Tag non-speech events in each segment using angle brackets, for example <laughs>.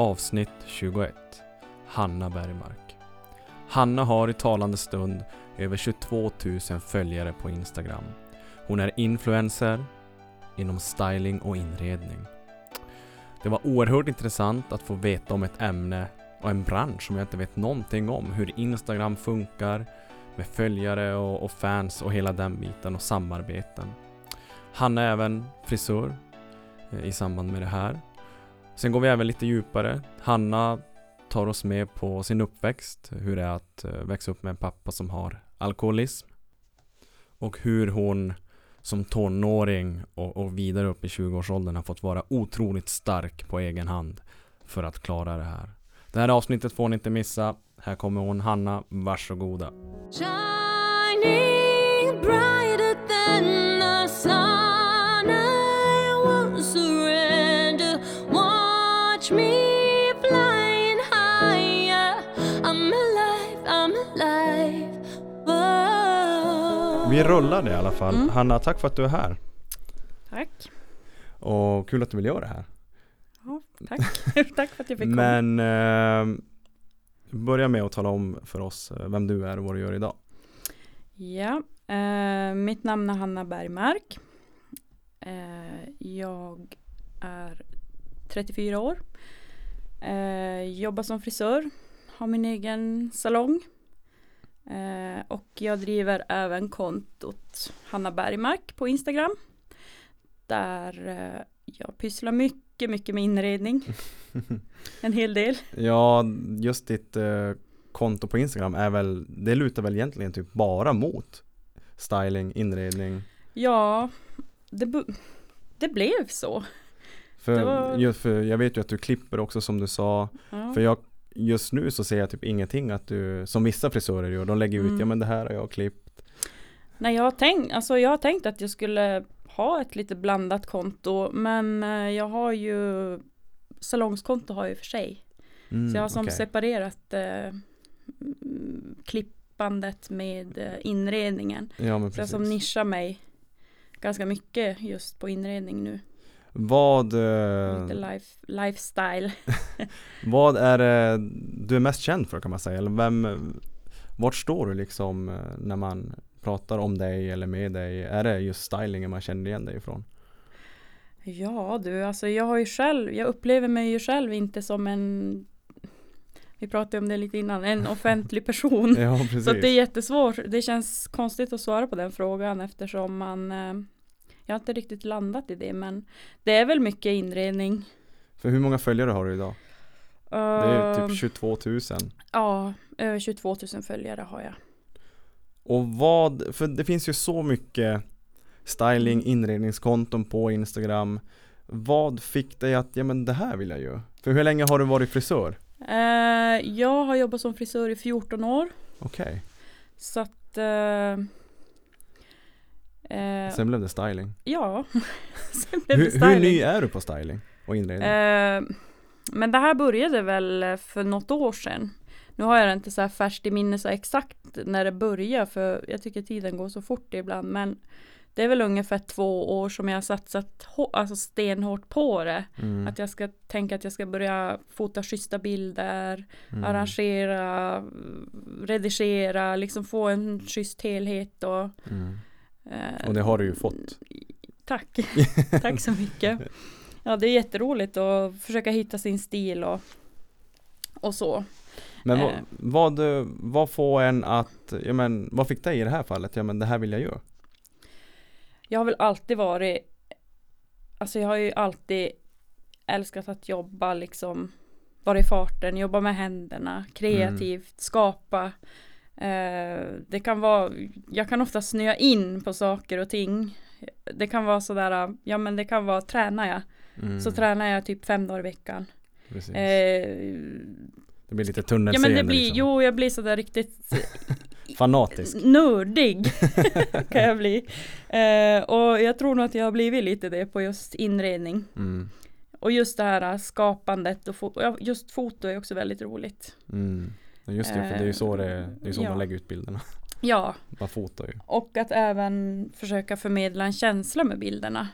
Avsnitt 21 Hanna Bergmark Hanna har i talande stund över 22 000 följare på Instagram. Hon är influencer inom styling och inredning. Det var oerhört intressant att få veta om ett ämne och en bransch som jag inte vet någonting om. Hur Instagram funkar med följare och, och fans och hela den biten och samarbeten. Hanna är även frisör eh, i samband med det här. Sen går vi även lite djupare. Hanna tar oss med på sin uppväxt, hur det är att eh, växa upp med en pappa som har alkoholism. Och hur hon som tonåring och, och vidare upp i 20-årsåldern har fått vara otroligt stark på egen hand för att klara det här. Det här avsnittet får ni inte missa. Här kommer hon, Hanna. Varsågoda. Shining brighter than the sun, Me flying higher. I'm alive, I'm alive. Whoa. Vi rullar det i alla fall. Mm. Hanna, tack för att du är här. Tack. Och kul att du vill göra det här. Ja, tack. <laughs> tack för att jag fick komma. Men eh, börja med att tala om för oss eh, vem du är och vad du gör idag. Ja, eh, mitt namn är Hanna Bergmark. Eh, jag är 34 år. Eh, jobbar som frisör. Har min egen salong. Eh, och jag driver även kontot Hanna Bergmark på Instagram. Där eh, jag pysslar mycket, mycket med inredning. <laughs> En hel del. Ja, just ditt eh, konto på Instagram är väl, det lutar väl egentligen typ bara mot styling, inredning. Ja, det, det blev så. För, var- just för jag vet ju att du klipper också som du sa. Ja. För jag, just nu så ser jag typ ingenting att du, som vissa frisörer gör, de lägger ut, Mm. ja men det här har jag klippt. Nej, jag har, tänkt, alltså jag har tänkt att jag skulle ha ett lite blandat konto, men eh, jag har ju salongskonto har jag för sig. Mm, så jag har som okej. separerat eh, klippandet med eh, inredningen. Ja men Så jag som nischar mig ganska mycket just på inredning nu. Vad, eh, Lite life, lifestyle. <laughs> vad är det du är mest känd för kan man säga? Eller vem, vart står du liksom eh, när man pratar om dig eller med dig? Är det just stylingen man känner igen dig ifrån? Ja du, alltså jag har ju själv, jag upplever mig ju själv inte som en vi pratade om det lite innan, en <laughs> offentlig person. Ja precis. Så det är jättesvårt. Det känns konstigt att svara på den frågan eftersom man eh, Jag har inte riktigt landat i det men Det är väl mycket inredning. För hur många följare har du idag? Det är Ehm, typ 22 000. Ja, över 22 000 följare har jag. Och vad, för det finns ju så mycket styling, inredningskonton på Instagram. Vad fick dig att, ja men det här vill jag ju. För hur länge har du varit frisör? Eh, jag har jobbat som frisör i 14 år. Okej, Så att eh, eh, sen blev det styling. Ja, <laughs> sen blev det Hur, styling. hur ny är du på styling och inredning? Eh, men det här började väl för något år sedan. Nu har jag det inte så här färskt i minne så exakt när det började för jag tycker tiden går så fort ibland men det är väl ungefär två år som jag har satsat alltså stenhårt på det. Mm, Att jag ska tänka att jag ska börja fota schyssta bilder, mm. arrangera, redigera, liksom få en schysst helhet och Mm. Eh, Och det har du ju fått. Tack, <laughs> tack så mycket. Ja, det är jätteroligt att försöka hitta sin stil och, och så. Men Eh. vad, vad, vad får en att, ja men vad fick dig i det här fallet? Ja men det här vill jag göra. Jag har väl alltid varit, alltså jag har ju alltid älskat att jobba liksom, vara i farten, jobba med händerna, kreativt, skapa. Eh, det kan vara, jag kan ofta snöa in på saker och ting. Det kan vara sådär, ja men det kan vara, tränar jag, Mm, så tränar jag typ fem dagar i veckan. precis. Eh, Det blir lite Ja tunnelseende men det blir, liksom. jo jag blir sådär riktigt <laughs> Fanatisk. nördig <laughs> kan jag bli. Eh, och jag tror nog att jag har blivit lite det på just inredning. Mm, Och just det här skapandet och fo- ja, just foto är också väldigt roligt. mm. Just det, för det är ju så det, det är så Ja. man lägger ut bilderna. Ja, Man fotar ju. och att även försöka förmedla en känsla med bilderna.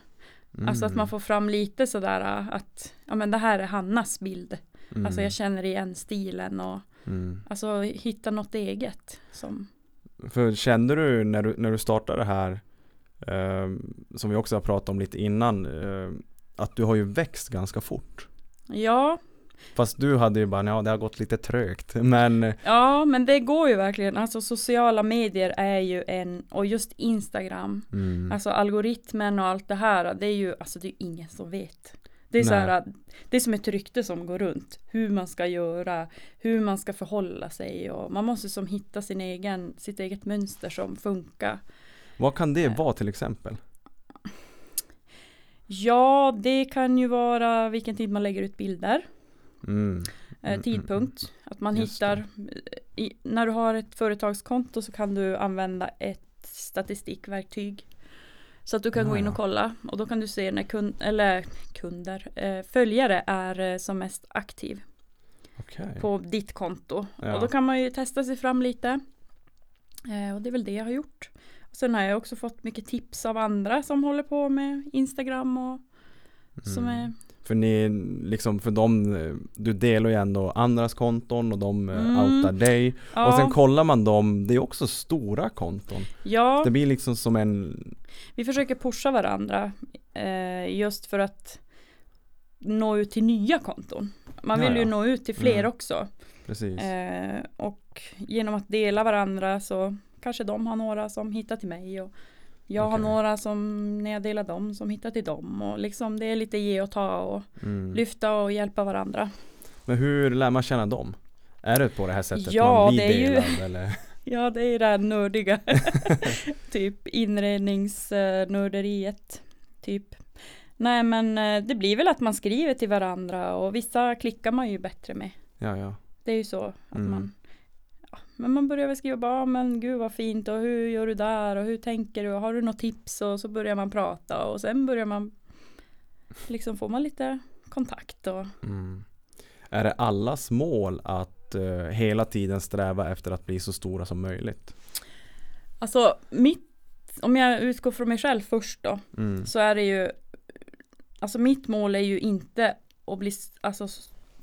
Mm. Alltså att man får fram lite sådär att ja men det här är Hannas bild. Mm. Alltså jag känner igen stilen och mm. alltså hitta något eget som För kände du när du, när du startade det här, eh, som vi också har pratat om lite innan, eh, att du har ju växt ganska fort. Ja, Fast du hade ju bara, ja det har gått lite trögt. <laughs> Men ja men det går ju verkligen. Alltså sociala medier är ju en och just Instagram. mm, Alltså algoritmen och allt det här. Det är ju alltså det är ingen som vet. Det är så här, det är som ett rykte som går runt. Hur man ska göra, hur man ska förhålla sig och man måste som hitta sin egen, sitt eget mönster som funkar. vad kan det vara till exempel? Ja, det kan ju vara vilken tid man lägger ut bilder. Mm. eh, Mm, tidpunkt. Att man Just hittar, i, när du har ett företagskonto så kan du använda ett statistikverktyg. Så att du kan Ah, gå in och kolla och då kan du se när kund, eller kunder, eh, följare är eh, som mest aktiv Okej. på ditt konto. Ja. Och då kan man ju testa sig fram lite. Eh, och det är väl det jag har gjort. Och sen har jag också fått mycket tips av andra som håller på med Instagram och som Mm. är För ni, liksom för dem, eh, du delar ju ändå andras konton och de eh, Mm. outar dig. ja, Och sen kollar man dem, det är också stora konton. ja. Det blir liksom som en, Vi försöker pusha varandra eh, just för att nå ut till nya konton. Man vill Ja, ju ja. nå ut till fler Mm. också. precis. Eh, och genom att dela varandra så kanske de har några som hittar till mig och jag har Okej. några som när jag delar dem som hittar till dem och liksom det är lite ge och ta och Mm. lyfta och hjälpa varandra. Men hur lär man känna dem? Är det på det här sättet Ja, man blir det är ju- delad eller? <laughs> Ja det är det här nördiga <laughs> <laughs> typ inredningsnörderiet typ. Nej men eh, det blir väl att man skriver till varandra och vissa klickar man ju bättre med. Ja, ja. Det är ju så att Mm. man Men man börjar väl skriva bara, "Ja, men gud vad fint och hur gör du där och hur tänker du och har du något tips och så börjar man prata och sen börjar man liksom får man lite kontakt och Mm. Är det allas mål att eh, hela tiden sträva efter att bli så stora som möjligt? alltså mitt om jag utgår från mig själv först då Mm. så är det ju Alltså mitt mål är ju inte att bli alltså,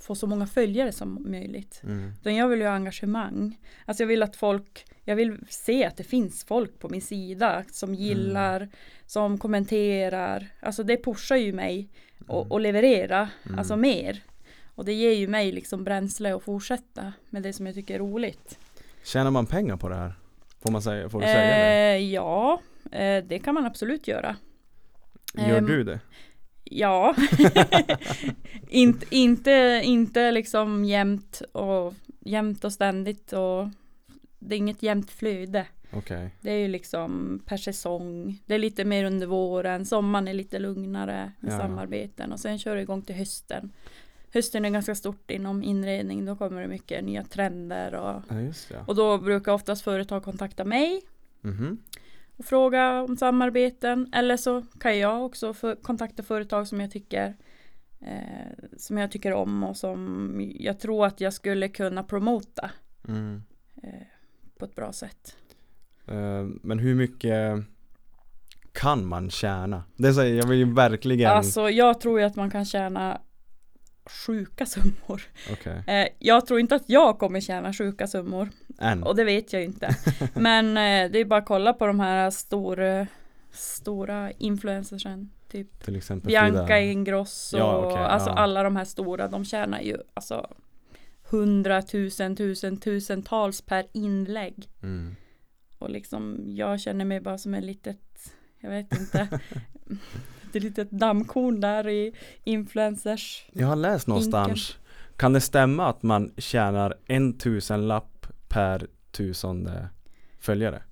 få så många följare som möjligt. Mm. Utan jag vill ju ha engagemang. Alltså jag vill att folk, jag vill se att det finns folk på min sida som gillar, som kommenterar. Alltså det pushar ju mig och, och leverera, Mm. alltså mer. Och det ger ju mig liksom bränsle att fortsätta med det som jag tycker är roligt. Tjänar man pengar på det här? Får man säga, får du säga det? Eh, ja, eh, det kan man absolut göra. Gör ehm, du det? Ja, <laughs> inte, inte, inte liksom jämt och jämt och ständigt och det är inget jämnt flöde. Okej. Det är ju liksom per säsong. Det är lite mer under våren, sommaren är lite lugnare med Ja. samarbeten och sen kör det igång till hösten. Hösten är ganska stort inom inredning, då kommer det mycket nya trender och, Ja, och då brukar oftast företag kontakta mig Mhm. Och fråga om samarbeten. Eller så kan jag också för, kontakta företag som jag tycker eh, som jag tycker om och som jag tror att jag skulle kunna promota Mm. eh, på ett bra sätt. Eh, Men hur mycket kan man tjäna? Det är så, jag vill ju verkligen Alltså jag tror ju att man kan tjäna sjuka summor. Okej, Eh, jag tror inte att jag kommer tjäna sjuka summor än och det vet jag inte. <laughs> Men eh, det är bara att kolla på de här stora, stora influencersen. Typ till exempel Bianca Frida. Ingrosso Ja, och okej, alltså ja. alla de här stora de tjänar ju alltså hundratusen, tusen, tusentals per inlägg. Mm. Och liksom jag känner mig bara som en litet, jag vet inte, <laughs> ett litet dammkorn där i influencers. Jag har läst någonstans Kan det stämma att man tjänar en tusenlapp per tusende följare?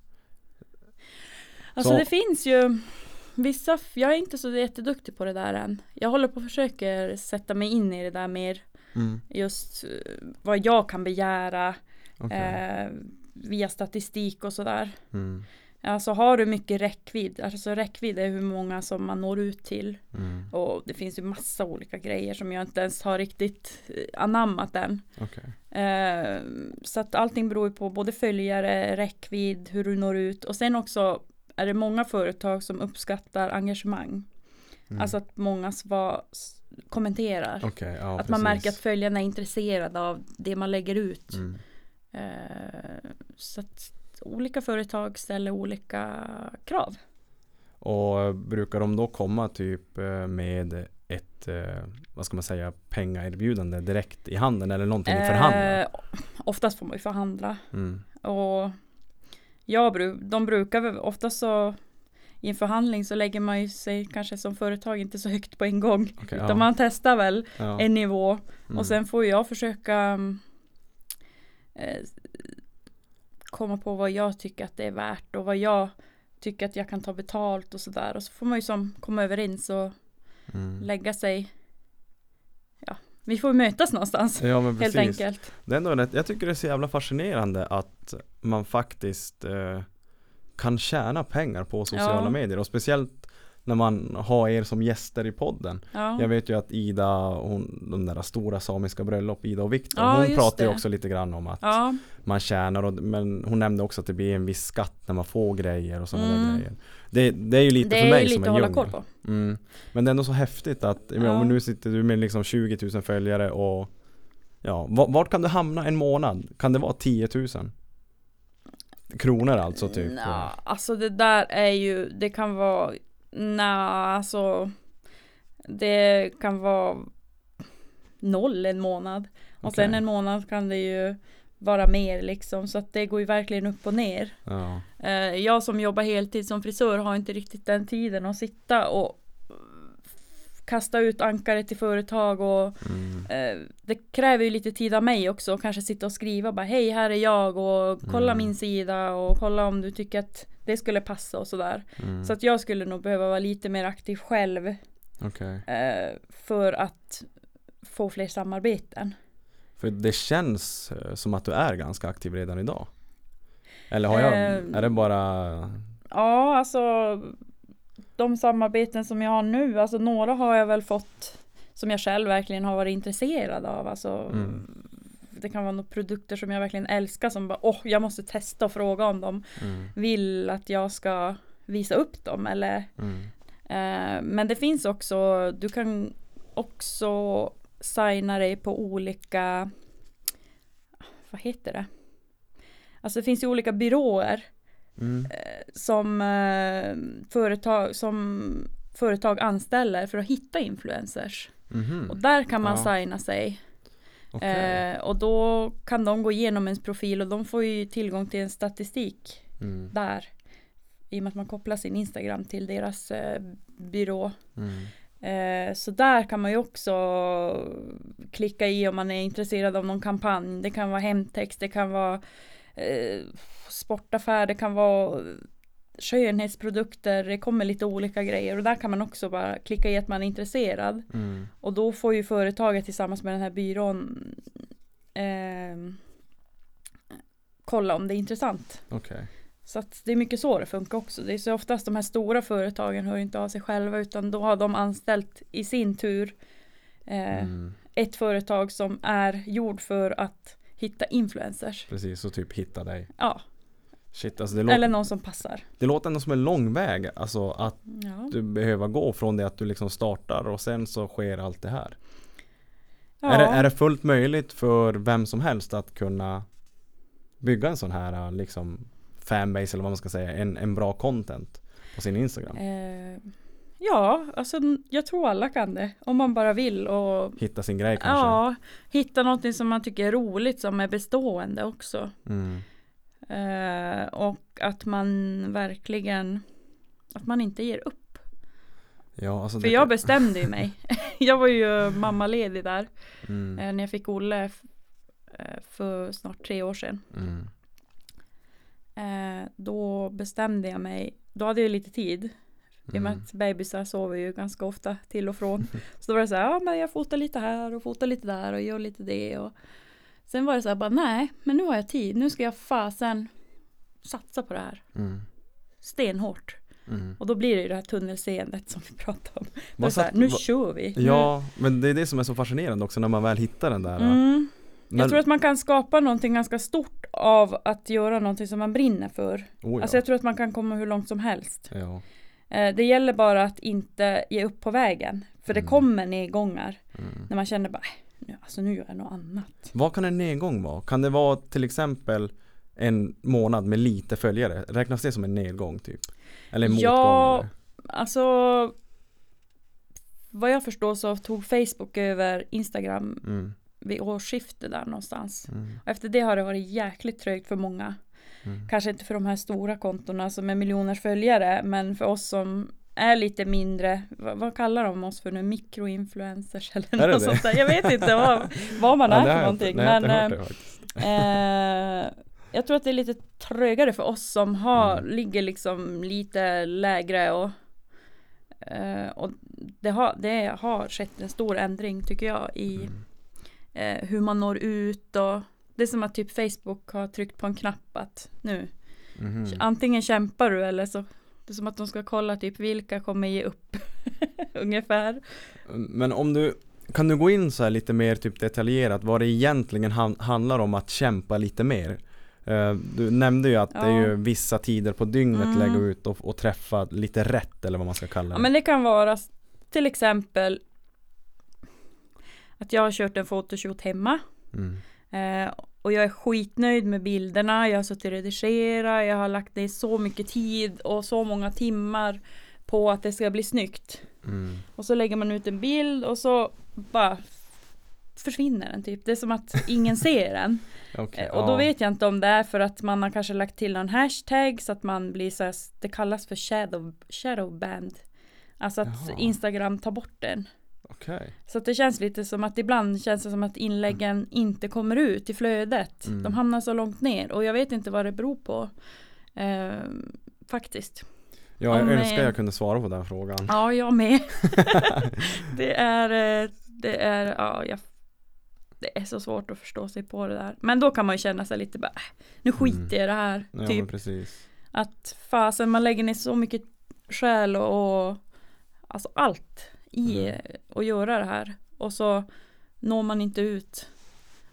Alltså Så- det finns ju vissa, jag är inte så jätteduktig på det där än. Jag håller på och försöker sätta mig in i det där mer Mm. just eh, vad jag kan begära okej. eh, via statistik och sådär. Mm. Alltså har du mycket räckvidd, alltså räckvidd är hur många som man når ut till. Mm. Och det finns ju massa olika grejer som jag inte ens har riktigt eh, anammat än. Okej. Eh, så att allting beror på både följare, räckvidd, hur du når ut och sen också är det många företag som uppskattar engagemang. Mm. Alltså att många sva, kommenterar. Okej, ja att man märker att precis. följarna är intresserade av det man lägger ut. Mm. Eh, så att olika företag ställer olika krav. Och brukar de då komma typ eh, med ett, eh, vad ska man säga, pengaerbjudande direkt i handen eller någonting ni förhandlar? Eh, oftast får man ju förhandla. Mm. Och jag, de brukar väl oftast så i en förhandling så lägger man ju sig kanske som företag inte så högt på en gång. Okej, utan ja. man testar väl Ja. en nivå Mm. och sen får jag försöka mm, eh, komma på vad jag tycker att det är värt och vad jag tycker att jag kan ta betalt och sådär. Och så får man ju som komma överens och Mm. lägga sig. Ja, vi får mötas någonstans. Ja men <laughs> Helt enkelt. Det är ändå rätt, jag tycker det är så jävla fascinerande att man faktiskt eh, kan tjäna pengar på sociala Ja. medier och speciellt när man har er som gäster i podden. Ja. Jag vet ju att Ida, hon, de där stora samiska bröllop, Ida och Viktor, Ja, hon pratar ju också lite grann om att ja, man tjänar och, men hon nämnde också att det blir en viss skatt när man får grejer och sådana Mm. där grejer. Det, det är ju lite det för är mig som hålla djungel. koll på. Mm. Men det är ändå så häftigt att, om nu sitter du med liksom 20 000 följare och Ja, va- vart kan du hamna en månad? Kan det vara 10 000? Kronor alltså typ? Nja, alltså det där är ju, det kan vara, nja, alltså det kan vara noll en månad. Och Okej. sen en månad kan det ju vara mer liksom, så att det går ju verkligen upp och ner. Ja, Eh, jag som jobbar heltid som frisör har inte riktigt den tiden att sitta och kasta ut ankare till företag och mm. eh, det kräver ju lite tid av mig också, kanske sitta och skriva bara hej här är jag och kolla Mm. min sida och kolla om du tycker att det skulle passa och sådär. Mm. Så att jag skulle nog behöva vara lite mer aktiv själv Okej. eh, för att få fler samarbeten. För det känns eh, som att du är ganska aktiv redan idag Eller har jag, Eh, är det bara Ja, alltså de samarbeten som jag har nu, alltså några har jag väl fått som jag själv verkligen har varit intresserad av. Alltså, Mm. Det kan vara några produkter som jag verkligen älskar som bara, åh, jag måste testa och fråga om de mm, vill att jag ska visa upp dem eller mm. eh, Men det finns också, du kan också signa dig på olika Vad heter det? Alltså det finns ju olika byråer Mm. som eh, företag, som företag anställer för att hitta influencers. Mhm. Och där kan man Ja. signa sig. Okej. Eh, och då kan de gå igenom ens profil och de får ju tillgång till en statistik Mm. där. I och med att man kopplar sin Instagram till deras eh, byrå. Mm. Eh, så där kan man ju också klicka i om man är intresserad av någon kampanj. Det kan vara hemtext, det kan vara eh, sportaffär, det kan vara skönhetsprodukter, det kommer lite olika grejer och där kan man också bara klicka i att man är intresserad. Mm. Och då får ju företaget tillsammans med den här byrån eh, kolla om det är intressant. Okej. Så att det är mycket så det funkar också. Det är så oftast de här stora företagen hör inte av sig själva utan då har de anställt i sin tur eh, Mm. ett företag som är gjord för att hitta influencers. Precis, så typ hitta dig Ja, Shit alltså det, låter, eller någon som passar. det låter ändå som en lång väg Alltså att Ja. du behöver gå från det att du liksom startar och sen så sker allt det här Ja. är, det, är det fullt möjligt för vem som helst att kunna bygga en sån här liksom fanbase eller vad man ska säga, en, en bra content på sin Instagram? Eh, ja, alltså jag tror alla kan det. Om man bara vill och Hitta sin grej kanske? ja, hitta någonting som man tycker är roligt som är bestående också. Mm. Eh, och att man verkligen att man inte ger upp. Ja, alltså För jag bestämde ju mig. <laughs> <laughs> jag var ju mammaledig där mm. eh, när jag fick Olle eh, för snart tre år sedan. Mm. Eh, då bestämde jag mig, då hade jag lite tid. I och med Mm. att bebisar sover ju ganska ofta till och från. Så då var det så här, ja men jag fotar lite här och fotar lite där och gör lite det. Och sen var det så här, bara nej, men nu har jag tid. Nu ska jag fasen satsa på det här. Mm. Stenhårt. Mm. Och då blir det ju det här tunnelseendet som vi pratade om. Då så här, nu vad- kör vi. Nu- Ja, men det är det som är så fascinerande också när man väl hittar den där Mm. när, Jag tror att man kan skapa någonting ganska stort av att göra någonting som man brinner för. oh, ja. Alltså jag tror att man kan komma hur långt som helst. ja. Eh, Det gäller bara att inte ge upp på vägen. För det Mm. kommer nedgångar Mm. när man känner bara, äh, nu, alltså nu gör jag något annat. Vad kan en nedgång vara? Kan det vara till exempel en månad med lite följare? Räknas det som en nedgång typ? Eller en Ja, motgång? Alltså vad jag förstår så tog Facebook över Instagram? Mm. vid årsskiftet där någonstans. Mm. Och efter det har det varit jäkligt trögt för många. Mm. Kanske inte för de här stora kontona som är miljoners följare men för oss som är lite mindre, vad, vad kallar de oss för nu, mikroinfluencers eller Är något det? sånt där. Jag vet inte vad, vad man Ja, är för jag någonting. nej, jag Men hört eh. Eh, jag tror att det är lite trögare för oss som har, Mm. ligger liksom lite lägre och, eh, och det, har, det har skett en stor ändring tycker jag i Mm. eh, hur man når ut och det är som att typ Facebook har tryckt på en knapp att nu Mhm. antingen kämpar du eller så det är som att de ska kolla typ vilka kommer ge upp <laughs> ungefär. Men om du kan du gå in så här lite mer typ detaljerat vad det egentligen han, handlar om att kämpa lite mer? Eh, Du nämnde ju att det är Ja. ju vissa tider på dygnet Mm. lägga ut och, och träffa lite rätt eller vad man ska kalla det. Ja men det kan vara till exempel att jag har kört en fotoshoot hemma mm. Eh, och jag är skitnöjd med bilderna, jag har suttit och redigerat, jag har lagt ner så mycket tid och så många timmar på att det ska bli snyggt. Mm. Och så lägger man ut en bild och så bara försvinner den typ. Det är som att ingen ser den. <laughs> Okej, Eh, Och då ja. vet jag inte om det är för att man har kanske lagt till någon hashtag så att man blir så här, det kallas för shadow, shadow band. Alltså att Jaha. Instagram tar bort den. Okej. Så det känns lite som att ibland känns det som att inläggen inte kommer ut i flödet. Mm. De hamnar så långt ner och jag vet inte vad det beror på. Eh, faktiskt. Ja, jag Om, önskar eh, jag kunde svara på den frågan. Ja, jag med. <laughs> det är, eh, det är, ja, jag, det är så svårt att förstå sig på det där. Men då kan man ju känna sig lite bara, äh, nu skiter Mm. jag i det här. Ja, typ precis. att fasen man lägger ner så mycket själ och, och alltså allt i Mm. att göra det här. Och så når man inte ut.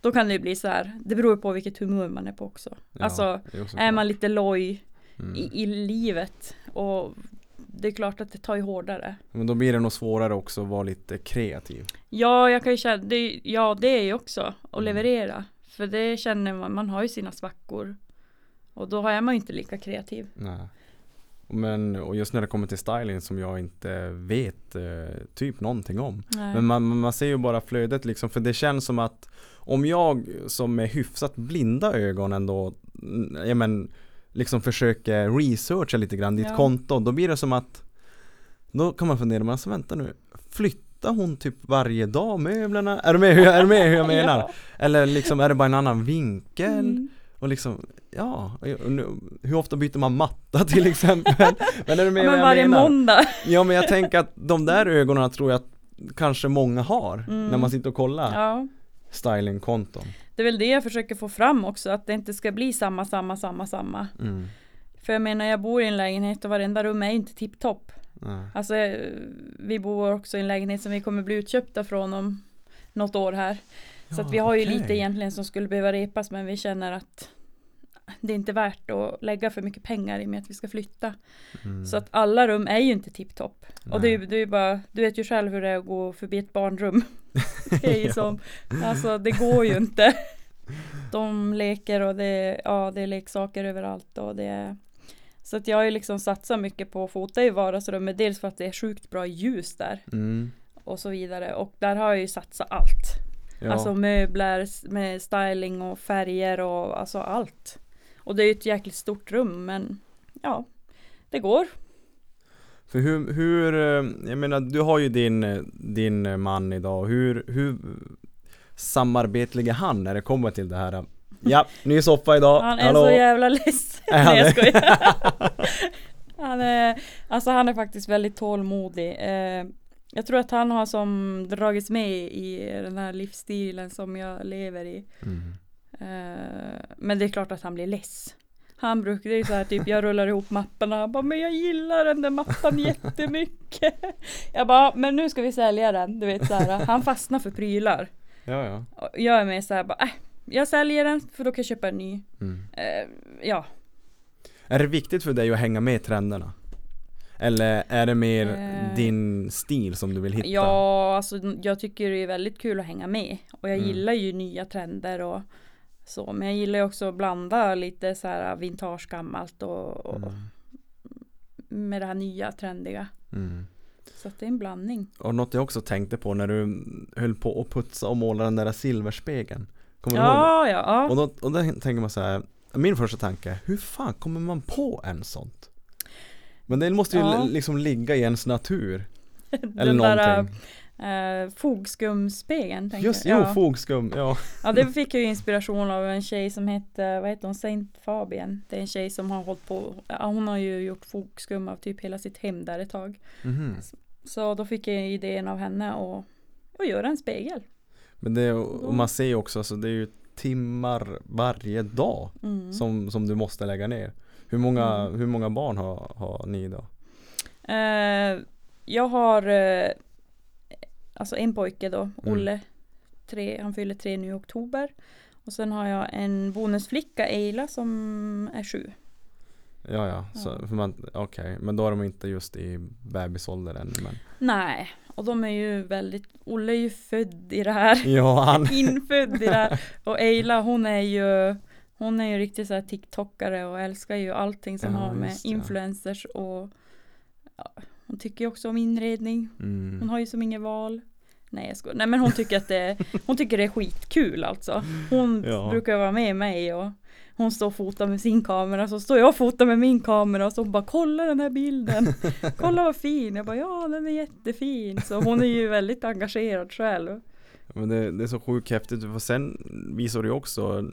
Då kan det ju bli så här, det beror på vilket humör man är på också. Ja, alltså är man lite loj mm. i, i livet och det är klart att det tar ju hårdare. Men då blir det nog svårare också att vara lite kreativ. Ja, jag kan ju känna, det, ja det är ju också att Mm. leverera. För det känner man, man har ju sina svackor. Och då är man ju inte lika kreativ. Nej. Men, och just när det kommer till styling som jag inte vet eh, typ någonting om. Nej. Men man, man ser ju bara flödet liksom för det känns som att om jag som är hyfsat blinda ögon ändå mm, ja men liksom försöker researcha lite grann ditt Ja. konto då blir det som att då kan man fundera, men alltså vänta nu Flyttar hon typ varje dag möblerna? Är du med hur jag, är du med hur jag <laughs> menar? Ja. Eller liksom är det bara en annan vinkel? Mm. Och liksom, ja, nu- hur ofta byter man matta <laughs> till exempel? Men är du med Ja, vad men jag varje menar? måndag. <laughs> Ja men jag tänker att de där ögonen tror jag att kanske många har Mm. när man sitter och kollar Ja. stylingkonton. Det är väl det jag försöker få fram också, att det inte ska bli samma, samma, samma, samma. Mm. För jag menar, jag bor i en lägenhet och varenda rum är inte tipptopp. Alltså, vi bor också i en lägenhet som vi kommer bli utköpta från om något år här. Så att vi har ju okej. lite egentligen som skulle behöva repas, men vi känner att det är inte värt att lägga för mycket pengar i och med att vi ska flytta. Mm. Så att alla rum är ju inte tipptopp. Och det är, det är bara, du vet ju själv hur det är att gå förbi ett barnrum. <laughs> det är ju som, alltså det går ju inte. De leker och det, ja, det är leksaker överallt och det är så att jag har ju liksom satsat mycket på att fota i vardagsrummet. Dels för att det är sjukt bra ljus där Mm. och så vidare. Och där har jag ju satsat allt. Ja. Alltså möbler med styling och färger och alltså allt. Och det är ju ett jäkligt stort rum men ja, det går. För hur, hur, eh, jag menar du har ju din, eh, din man idag, hur, hur samarbetlig är han när det kommer till det här? Ja, ny soffa idag, Han är hallå! så jävla ledsen. <laughs> Nej jag skojar. <laughs> han är, alltså han är faktiskt väldigt tålmodig. Jag tror att han har som dragits med i den här livsstilen som jag lever i. Mm. Eh, men det är klart att han blir less. Han brukar, är så här typ, jag rullar ihop mapparna, han bara, men jag gillar den där mattan <laughs> jättemycket. Jag bara, men nu ska vi sälja den, du vet så här. Han fastnar för prylar. Ja, ja. Och Jag är med så här, bara, äh, jag säljer den för då kan jag köpa en ny. Mm. Eh, ja, Är det viktigt för dig att hänga med i trenderna? Eller är det mer Eh. din stil som du vill hitta? Ja, alltså jag tycker det är väldigt kul att hänga med. Och jag Mm. gillar ju nya trender och så. Men jag gillar ju också att blanda lite så här vintage gammalt och, och Mm. med det här nya trendiga. Mm. Så det är en blandning. Och något jag också tänkte på när du höll på att putsa och måla den där silverspegeln Kommer du ihåg Ja, ja, det? ja. Och då, och då tänker man så här Min första tanke är, hur fan kommer man på en sånt? Men det måste ju Ja. li- liksom ligga i ens natur <laughs> Eller Den där någonting äh, fogskumspegeln. tänker Just, jag. jo, ja. fogskum, ja <laughs> ja, det fick jag ju inspiration av en tjej som heter, vad heter hon, Saint Fabian. Det är en tjej som har hållit på, hon har ju gjort fogskum av typ hela sitt hem där ett tag. Mhm. Så då fick jag idén av henne och, och göra en spegel. Men det, och man ser ju också, alltså, det är ju timmar varje dag Mm. som, som du måste lägga ner Hur många, Mm. hur många barn har, har ni då? Eh, jag har eh, alltså en pojke då, Mm. Olle. Tre, han fyller tre nu i oktober. Och sen har jag en bonusflicka, Eila, som är sju. Ja ja, okej, men då är de inte just i bebisålder än men Nej, och de är ju väldigt, Olle är ju född i det här. Ja han, <laughs> Infödd i det här. Och Eila hon är ju Hon är ju riktigt så här TikTokare och älskar ju allting som Ja, har med influencers och ja, Hon tycker ju också om inredning. Hon mm. har ju som inget val. Nej jag skojar. Nej men hon tycker att det <laughs> Hon tycker det är skitkul alltså. Hon Ja. brukar vara med mig och hon står och fotar med sin kamera så står jag och fotar med min kamera och så hon bara kolla den här bilden. Kolla vad fin. Jag bara ja den är jättefin. Så hon är ju väldigt engagerad själv. Men det, det är så sjukt häftigt för sen visar du också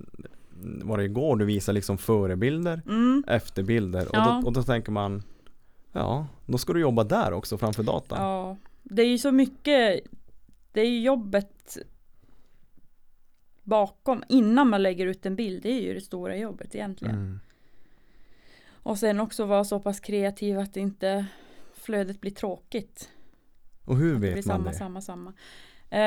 Var det igår du visar liksom förebilder, Mm. efterbilder och, Ja. då, och då tänker man Ja, då ska du jobba där också framför datorn Ja, det är ju så mycket, det är ju jobbet bakom, innan man lägger ut en bild, det är ju det stora jobbet egentligen. mm. Och sen också vara så pass kreativ att inte flödet blir tråkigt. Och hur Det blir vet man samma, det? samma, samma. Eh,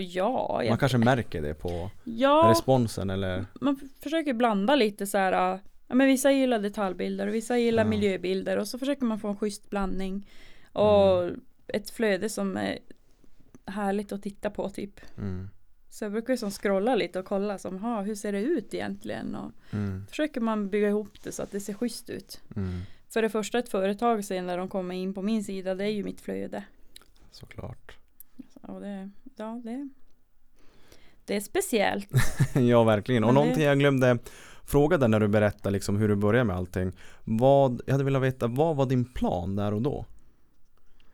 ja, Man kanske märker det på ja responsen eller man försöker blanda lite så här. Ja, men vissa gillar detaljbilder och vissa gillar Ja. miljöbilder och så försöker man få en schysst blandning. Och Mm. ett flöde som är härligt att titta på typ. mm. Så jag brukar ju som scrolla lite och kolla som, ha, hur ser det ut egentligen? Och Mm. försöker man bygga ihop det så att det ser schysst ut. Mm. För det första ett företag sen när de kommer in på min sida, det är ju mitt flöde. Såklart Och det, ja, det, det är speciellt. <laughs> Ja verkligen, och Men det- någonting jag glömde fråga dig när du berättade liksom hur du började med allting Vad, jag hade velat veta, vad var din plan där och då?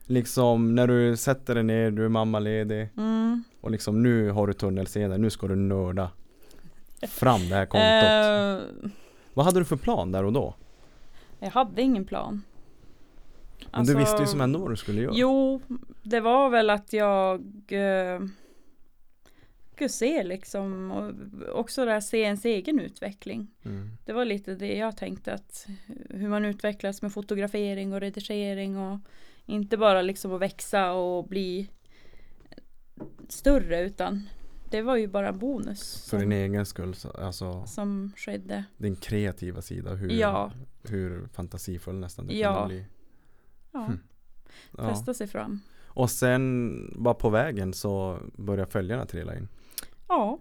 Liksom när du sätter dig ner, du är mammaledig Mm. och liksom nu har du tunnelseende, nu ska du nörda fram det här kontot Eh, Vad hade du för plan där och då? jag hade ingen plan. Men du visste ju som ändå vad du skulle göra Alltså, Jo, det var väl att jag eh, skulle se liksom och också där se ens egen utveckling. mm. Det var lite det jag tänkte att hur man utvecklas med fotografering och redigering och inte bara liksom att växa och bli större utan det var ju bara en bonus För din som, egen skull, så- alltså som skedde. din kreativa sida, hur, Ja. hur fantasifull nästan det Ja. kunde bli Ja, Hmm. ja. testa sig fram. Och sen bara på vägen så börjar följarna trilla in Ja,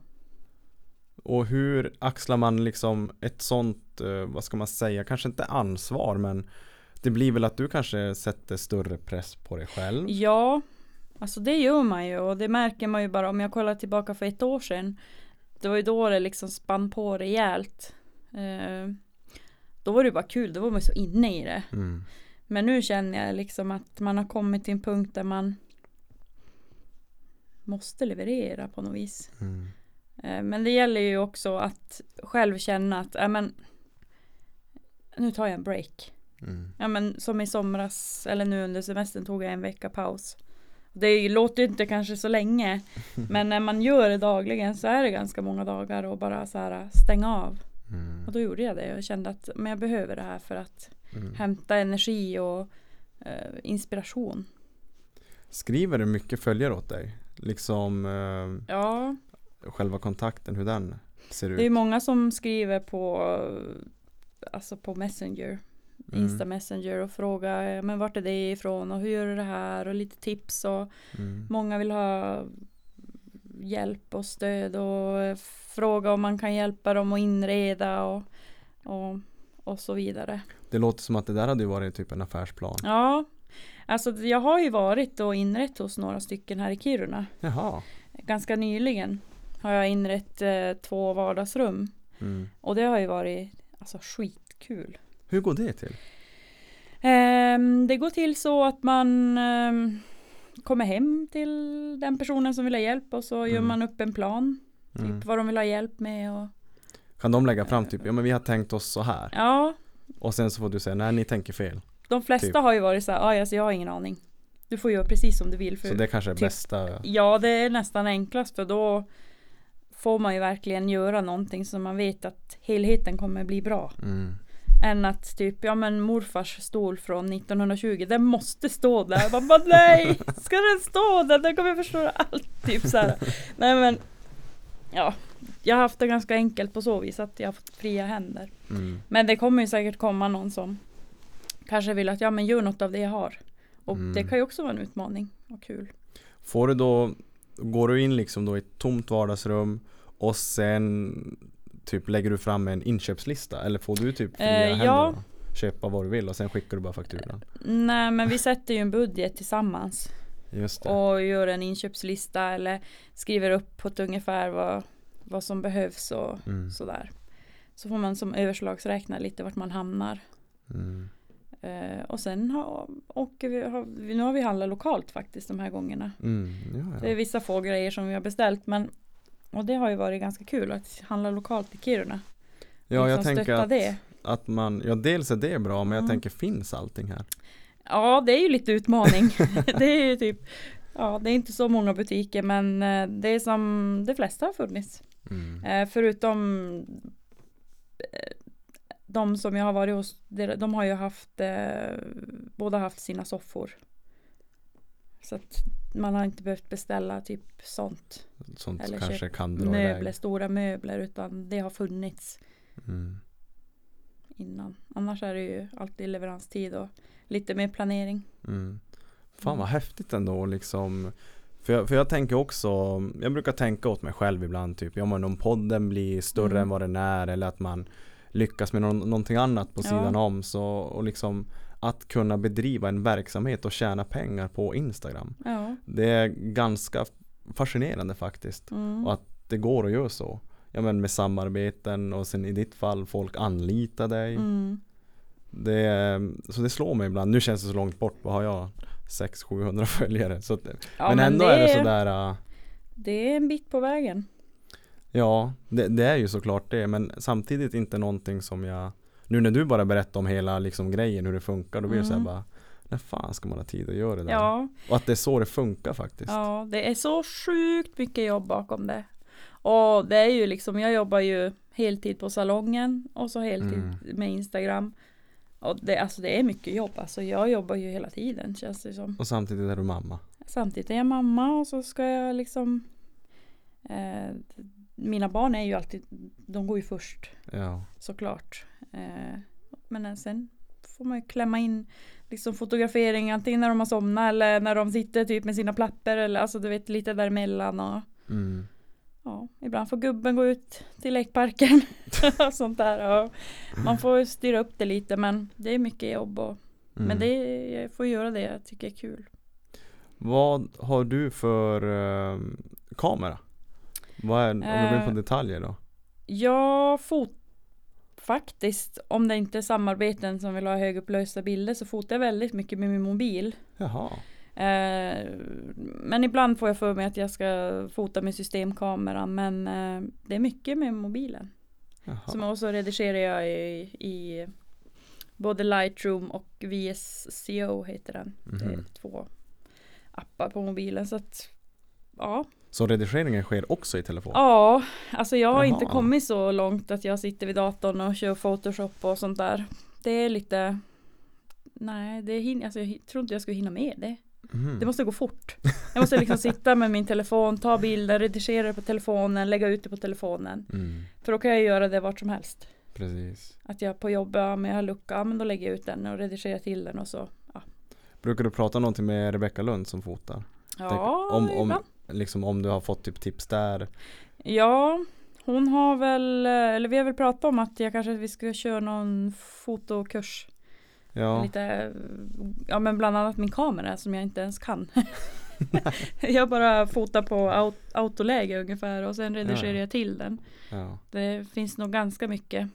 Och hur axlar man liksom ett sånt, eh, vad ska man säga, kanske inte ansvar men det blir väl att du kanske sätter större press på dig själv? ja, alltså det gör man ju och det märker man ju bara om jag kollar tillbaka för ett år sedan. Det var ju då det liksom spann på rejält. Eh, då var det ju bara kul, då var man så inne i det. Mm. Men nu känner jag liksom att man har kommit till en punkt där man måste leverera på något vis. Mm. Eh, Men det gäller ju också att själv känna att, ja men nu tar jag en break. Mm. Ja men som i somras eller nu under semestern tog jag en vecka paus. Det låter ju inte kanske så länge <laughs> men när man gör det dagligen så är det ganska många dagar och bara så här stänga av. Mm. Och då gjorde jag det. Jag kände att men jag behöver det här för att Mm. hämta energi och eh, inspiration. Skriver du mycket följare åt dig? Liksom eh, Ja, själva kontakten, hur den ser ut? det är många som skriver på alltså på Messenger. Mm. Insta Messenger och fråga men vart är det ifrån och hur gör du det här och lite tips och Mm. många vill ha hjälp och stöd och fråga om man kan hjälpa dem att inreda och, och, och så vidare. Det låter som att det där hade varit typ en affärsplan. Ja, alltså jag har ju varit och inrett hos några stycken här i Kiruna. Jaha. Ganska nyligen har jag inrett eh, två vardagsrum Mm. och det har ju varit alltså skitkul. Hur går det till? Ehm, det går till så att man ehm, kommer hem till den personen som vill ha hjälp och så gör Mm. man upp en plan. Mm. Typ vad de vill ha hjälp med och Kan de lägga fram typ, ja men vi har tänkt oss så här. ja, Och sen så får du säga, nej ni tänker fel. de flesta Typ. har ju varit så här, "Aj, alltså, jag har ingen aning. Du får göra precis som du vill. För Så det kanske är typ- bästa. Ja, det är nästan enklast för då får man ju verkligen göra någonting som man vet att helheten kommer bli bra. Mm. Än att typ, ja men morfars stol från 1920, den måste stå där. Man bara nej, ska den stå där? Den kommer förstöra allt. Typ så här. Nej men, ja. Jag har haft det ganska enkelt på så vis att jag har fått fria händer. Mm. Men det kommer ju säkert komma någon som kanske vill att, ja men gör något av det jag har. Och Mm. det kan ju också vara en utmaning och kul. Får du då, går du in liksom då i ett tomt vardagsrum och sen typ lägger du fram en inköpslista eller får du typ fria Eh, händer? ja. då? Köpa vad du vill och sen skickar du bara fakturan. Nej men vi sätter ju en budget tillsammans. Och gör en inköpslista eller skriver upp på ett ungefär vad, vad som behövs och Mm. sådär. Så får man som överslagsräkna lite vart man hamnar. Mm. Eh, och sen har, åker vi, har, nu har vi handlat lokalt faktiskt de här gångerna. Mm. Ja, Det är vissa få grejer som vi har beställt men och det har ju varit ganska kul att handla lokalt i Kiruna. ja, jag liksom tänker stötta att, det. att man, ja dels är det bra men jag tänker finns allting här? Ja det är ju lite utmaning. <laughs> det är ju typ Ja det är inte så många butiker men eh, det är som de flesta har funnits. Mm. Eh, förutom eh, de som jag har varit hos, de, har ju haft, båda haft sina soffor. Så att man har inte behövt beställa typ sånt. Sånt Eller kanske kan dra Möbler, iväg. stora möbler, utan det har funnits Mm. innan. Annars är det ju alltid leveranstid och lite mer planering. Mm. Fan Mm. vad häftigt ändå liksom för jag, för jag tänker också, jag brukar tänka åt mig själv ibland typ, ja men om podden blir större Mm. än vad den är eller att man lyckas med någon, någonting annat på Ja. sidan om så och liksom att kunna bedriva en verksamhet och tjäna pengar på Instagram. Ja. Det är ganska fascinerande faktiskt. Mm. Och att det går att göra så. Ja men med samarbeten och sen i ditt fall folk anlitar dig. Mm. Det, så det slår mig ibland. Nu känns det så långt bort. Vad har jag? 600-700 <laughs> följare. Så att, Ja, men, ändå är det sådär. äh, Det är en bit på vägen. Ja, det, det är ju såklart det. Men samtidigt inte någonting som jag Nu när du bara berättar om hela liksom grejen hur det funkar. Då blir det såhär Mm. bara När fan ska man ha tid att göra det där? Ja, Och att det är så det funkar faktiskt. Ja, det är så sjukt mycket jobb bakom det. Och det är ju liksom, jag jobbar ju heltid på salongen och så heltid Mm. med Instagram. Och det, alltså det är mycket jobb, alltså jag jobbar ju hela tiden känns det som. Och samtidigt är du mamma. Samtidigt är jag mamma och så ska jag liksom eh, Mina barn är ju alltid, de går ju först Ja. såklart. Eh, men sen får man ju klämma in liksom fotografering antingen när de har somnat eller när de sitter typ med sina plattor eller alltså du vet lite däremellan och Mm. Ja, ibland får gubben gå ut till lekparken <laughs> och sånt där och man får styra upp det lite men det är mycket jobb och Mm. men det jag får göra det jag tycker är kul. Vad har du för eh, kamera? Vad är, om du går in på Eh, detaljer då? Jag fot faktiskt om det inte är samarbeten som vill ha högupplösta bilder så fotar jag väldigt mycket med min mobil. Jaha. Eh, men ibland får jag för mig att jag ska fota med systemkameran men eh, det är mycket med mobilen. Som också redigerar jag i, i både Lightroom och VSCO heter den. Det är Mhm. två appar på mobilen så att ja. Så redigeringen sker också i telefon? Ja, alltså jag har inte Jaha. kommit så långt att jag sitter vid datorn och kör Photoshop och sånt där. Det är lite Nej, det hin- alltså, jag tror inte jag skulle hinna med det. Mhm. Det måste gå fort. Jag måste liksom sitta med min telefon, ta bilder, redigera det på telefonen, lägga ut det på telefonen. mm. För då kan jag göra det vart som helst. Precis. Att jag på jobbet, ja, men jag har lucka, ja, men då lägger jag ut den och redigerar till den och så. Ja, Brukar du prata någonting med Rebecka Lund som fotar? ja om, om, ibland. liksom om du har fått typ tips där. Ja, hon har väl, eh, eller vi har väl pratat om att jag kanske vi ska köra någon fotokurs. Ja, Lite, ja men bland annat min kamera som jag inte ens kan. <laughs> jag bara fotar på aut- autoläge ungefär och sen redigerar Ja. jag till den. ja. Det finns nog ganska mycket.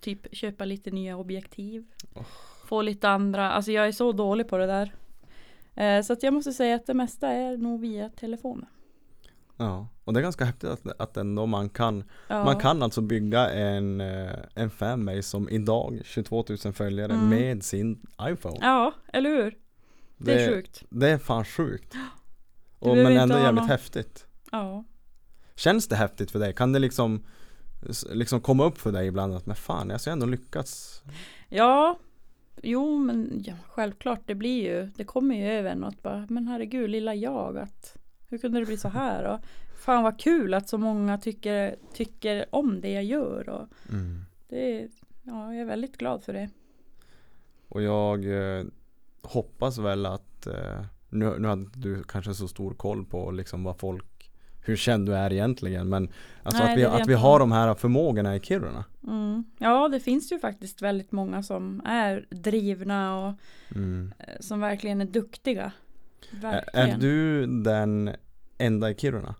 Typ köpa lite nya objektiv. Oh. Få lite andra, alltså jag är så dålig på det där. Eh, så att jag måste säga att det mesta är nog via telefonen. ja. Och det är ganska häftigt att, att ändå man kan Ja. Man kan alltså bygga en, eh, en fanbase som idag 22 000 följare Mm. med sin iPhone. Ja, eller hur? Det är sjukt. Det är fan sjukt. Och, men ändå jävligt någon- häftigt. Ja. Känns det häftigt för dig? Kan det liksom liksom komma upp för dig ibland att men fan, jag har ändå lyckats. Ja, jo men ja, självklart det blir ju, det kommer ju över något bara, men herregud lilla jag att hur kunde det bli så här och <laughs> fan vad kul att så många tycker, tycker om det jag gör och det är, ja jag är väldigt glad för det. Och jag eh, hoppas väl att eh, nu, nu hade du kanske så stor koll på liksom vad folk hur känd du är egentligen men alltså Nej, att, vi, det att vi har de här förmågorna i Kiruna. Mm. Ja det finns ju faktiskt väldigt många som är drivna och Mm. eh, som verkligen är duktiga. Är, Verkligen. är du den enda i Kiruna?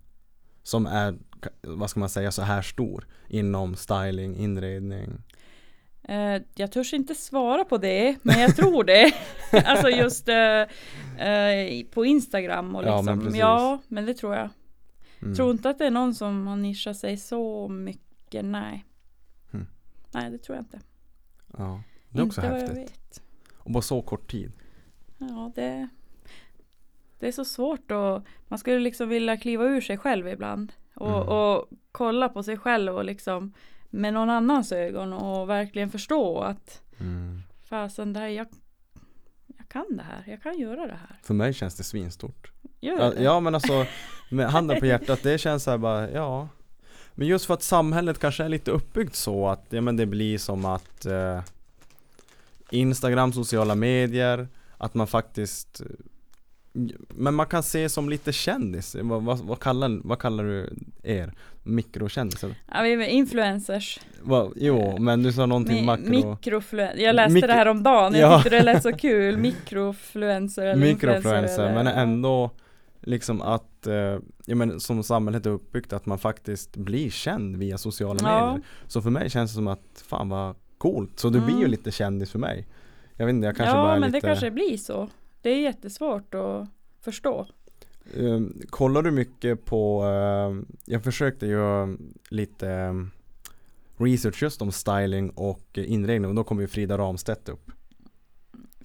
Som är, vad ska man säga, så här stor inom styling, inredning? Eh, jag törs inte svara på det, men jag tror det. <laughs> alltså just eh, eh, på Instagram och Ja, liksom. men Ja, precis. men det tror jag. Mm. Tror inte att det är någon som har nischat sig så mycket, nej. Mm. Nej, det tror jag inte. Ja, det är också inte jag häftigt. vet. Och på så kort tid. Ja, det, det är så svårt och man skulle liksom vilja kliva ur sig själv ibland. Och, Mm. och kolla på sig själv och liksom med någon annans ögon och verkligen förstå att Mm. fasen, det här, jag, jag kan det här, jag kan göra det här. För mig känns det svinstort. Gör Ja, det? ja men alltså med handen på hjärtat, det känns så här bara, ja Men just för att samhället kanske är lite uppbyggt så att, ja men det blir som att eh, Instagram, sociala medier, att man faktiskt Men man kan se som lite kändis, vad, vad, vad, kallar, vad kallar du er? Mikrokändisar? Ja, vi är influencers. Vad, jo, men du sa någonting Mi- makro Mikrofluencer. Jag läste Mikro- det här om dagen. Jag Ja. tyckte det lät så <laughs> kul. Mikrofluencer eller Mikrofluencer, men ändå liksom att, eh, ja men som samhället är uppbyggt att man faktiskt blir känd via sociala Ja. medier. Så för mig känns det som att, fan vad coolt. Så du blir ju Mm. lite kändis för mig. Jag vet inte, jag kanske ja, bara är men lite det kanske blir så. Det är jättesvårt att förstå. eh, Kollar du mycket på, eh, jag försökte göra lite eh, research just om styling och eh, inredning och då kom ju Frida Ramstedt upp.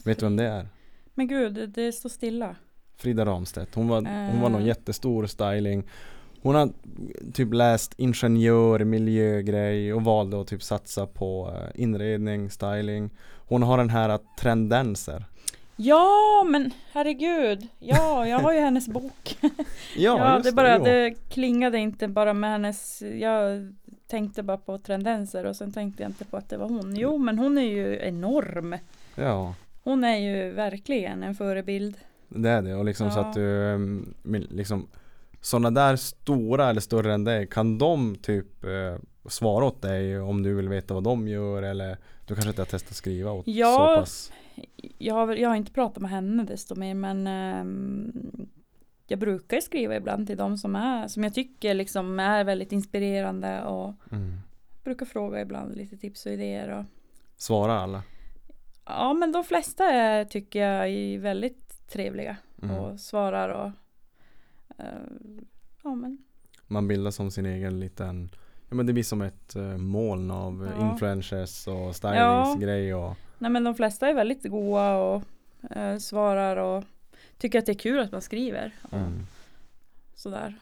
Vet du vem det är? Men gud, det, står stilla. Frida Ramstedt, hon var, hon var någon Eh. jättestor styling Hon har typ läst ingenjör, miljögrej och valde att typ satsa på eh, inredning, styling Hon har den här att trendenser Ja, men herregud. Ja, jag har ju hennes bok. <laughs> Ja, Ja, just det bara, jo. det klingade inte bara med hennes, jag tänkte bara på tendenser och sen tänkte jag inte på att det var hon. Jo, men hon är ju enorm. Ja, Hon är ju verkligen en förebild. det är det och liksom så Ja. att du min- liksom Sådana där stora eller större än dig, kan de typ eh, svara åt dig om du vill veta vad de gör eller du kanske inte har testat skriva åt Ja. så pass Jag har, jag har inte pratat med henne desto mer men ehm, jag brukar skriva ibland till de som är, som jag tycker liksom är väldigt inspirerande och mm. brukar fråga ibland lite tips och idéer. Och, Svarar alla? ja men de flesta är, tycker jag är väldigt trevliga Mm. och svarar och eh, ja men Man bildar som sin egen liten Ja men det blir som ett uh, moln av Ja. influencers och stylingsgrej och Nej men de flesta är väldigt goa och eh, svarar och tycker att det är kul att man skriver. Och mm. Sådär.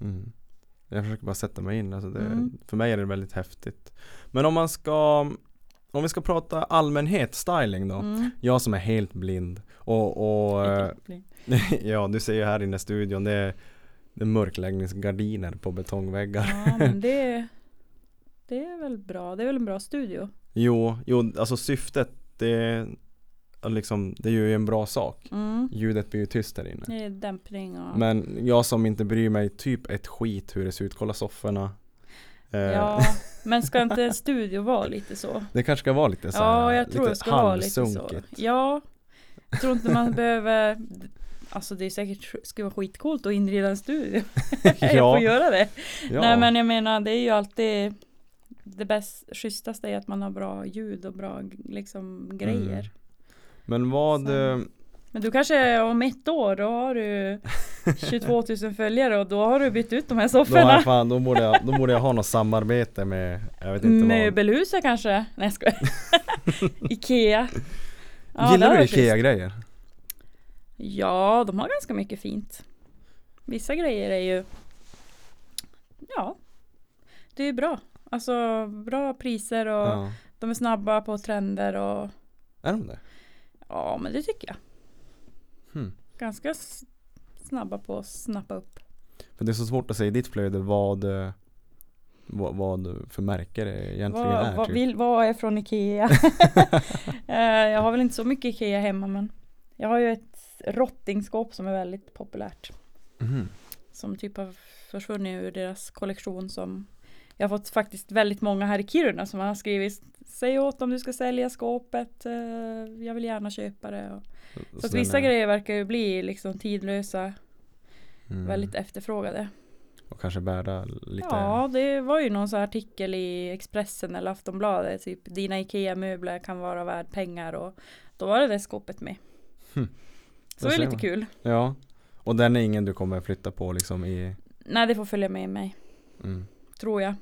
Mm. Jag försöker bara sätta mig in, alltså det, Mm. för mig är det väldigt häftigt Men om man ska Om vi ska prata allmänhet, styling då Mm. Jag som är helt blind och, och eh, <laughs> ja du ser ju här inne i studion det är, det är mörkläggningsgardiner på betongväggar Ja men <laughs> det, det är väl bra, det är väl en bra studio. Jo, jo, alltså syftet det, är liksom, det gör ju en bra sak. Mm. Ljudet blir ju tyst här inne. Det är dämpning och Men jag som inte bryr mig typ ett skit hur det ser ut, kolla sofforna. Eh, Ja, <laughs> men ska inte en studio vara lite så? Det kanske ska vara lite så här, Ja, jag tror det ska vara lite så. Ja, jag tror inte man behöver Alltså det är säkert skulle vara skitcoolt att inreda en studio. <laughs> Jag Ja. får göra det. Ja. Nej men jag menar det är ju alltid Det bäst, schysstaste är att man har bra ljud och bra liksom grejer. Mm. Men vad, Så. eh, Men du kanske om ett år då har du <laughs> 22 000 följare och då har du bytt ut de här då, sofforna. jag fan, då, borde jag, då borde jag ha något samarbete med, jag vet inte vad. Möbelhuset kanske? Nej jag skojar. <laughs> Ikea. Ja, Gillar du. IKEA-grejer? Ja, de har ganska mycket fint. Vissa grejer är ju Ja Det är bra. Alltså bra priser och Ja. de är snabba på trender och Är de det? Ja men det tycker jag. Hmm. Ganska snabba på att snappa upp. För det är så svårt att säga i ditt flöde vad, eh, vad, vad för märke det egentligen Vad, är. vad, typ. vill, vad är från Ikea? <laughs> <laughs> Eh, jag har väl inte så mycket Ikea hemma men Jag har ju ett rottingskåp som är väldigt populärt. Mhm. Som typ har försvunnit ur deras kollektion som Jag har fått faktiskt väldigt många här i Kiruna som har skrivit Säg åt om du ska sälja skåpet eh, Jag vill gärna köpa det och, Så att vissa grejer verkar ju bli liksom tidlösa mm. Väldigt efterfrågade Och kanske bära lite Ja det var ju någon sån artikel i Expressen eller Aftonbladet Typ dina IKEA-möbler kan vara värd pengar och Då var det det skåpet med Hmm. Så det är lite man. kul Ja. Och den är ingen du kommer flytta på liksom i Nej det får följa med mig mm. Tror jag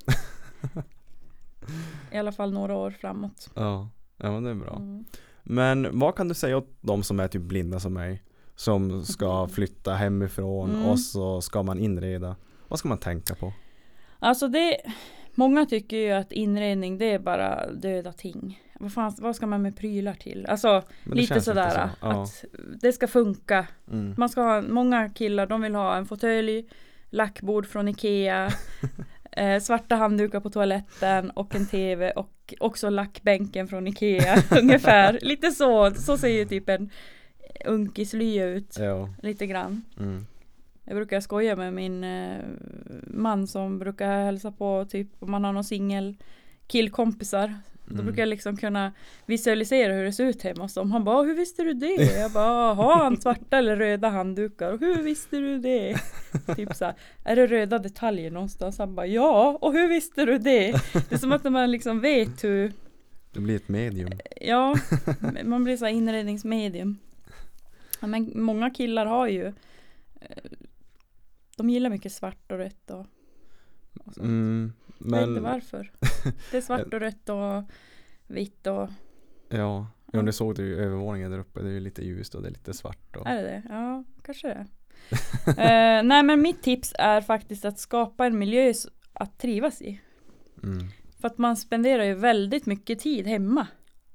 I alla fall några år framåt Ja, ja men det är bra. Mm. Men vad kan du säga åt de som är typ blinda som mig? Som ska <laughs> flytta hemifrån Mm. och så ska man inreda. Vad ska man tänka på? Alltså det Många tycker ju att inredning det är bara döda ting Vad, fan, vad ska man med prylar till? Alltså lite sådär så. Ja. att det ska funka Mm. Man ska ha, många killar de vill ha en fåtölj Lackbord från Ikea <laughs> eh, Svarta handdukar på toaletten och en TV och också lackbänken från Ikea <laughs> Ungefär, lite så, så ser ju typ en unkislya ut Ja. Lite grann Mm. Jag brukar skoja med min eh, man som brukar hälsa på typ om man har någon singel killkompisar. Då Mm. brukar jag liksom kunna visualisera hur det ser ut hemma hos dem. Han bara, hur visste du det? Jag bara, har han svarta eller röda handdukar? Och hur visste du det? <laughs> typ så här, är det röda detaljer någonstans? Han bara, ja, och hur visste du det? Det är som att man liksom vet hur, Det blir ett medium. ja, <laughs> man blir så här inredningsmedium. Ja, men många killar har ju eh, De gillar mycket svart och rött och, och sånt. Mm. Jag vet inte Men varför. <laughs> Det är svart och rött och vitt och ja, ja, du såg du ju övervåningen där uppe. Det är ju lite ljust och det är lite svart. Och... Är det det? Ja, kanske det. <laughs> eh, nej men mitt tips är faktiskt att skapa en miljö att trivas i. Mm. För att man spenderar ju väldigt mycket tid hemma.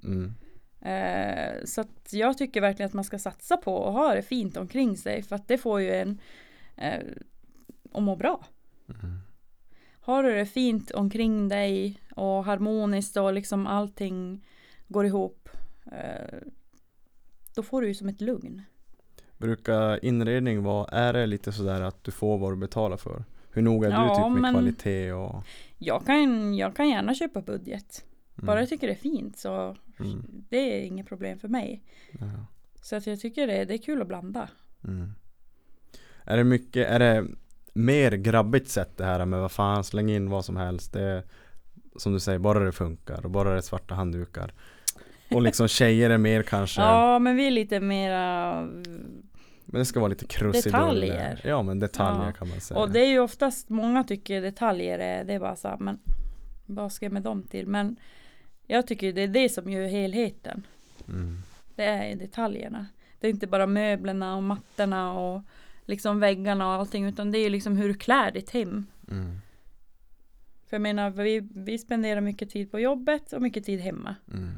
Mm. Eh, så att jag tycker verkligen att man ska satsa på att ha det fint omkring sig. För att det får ju en eh, att må bra. Mm. Har du det fint omkring dig och harmoniskt och liksom allting går ihop. Eh, då får du ju som ett lugn. Brukar inredning vara, är det lite sådär att du får vad du betalar för? Hur noga är du Ja, typ med kvalitet och? Jag kan, jag kan gärna köpa budget. Mm. Bara jag tycker det är fint så Mm. det är inget problem för mig. Ja. Så att jag tycker det, det är kul att blanda. Mm. Är det mycket, är det mer grabbigt sätt det här med vad fan släng in vad som helst. Det är, som du säger, bara det funkar och bara det är svarta handdukar. Och liksom <laughs> tjejer är mer kanske, Ja men vi är lite mera men det ska vara lite krusiduller. Detaljer. Ja men detaljer Ja. kan man säga. Och det är ju oftast många tycker detaljer är, det är bara så här, men vad ska jag med dem till? Men jag tycker det är det som gör helheten. mm. Det är detaljerna. Det är inte bara möblerna och mattorna och liksom väggarna och allting utan det är ju liksom hur du klär ditt hem. Mm. För jag menar vi, vi spenderar mycket tid på jobbet och mycket tid hemma. Mm.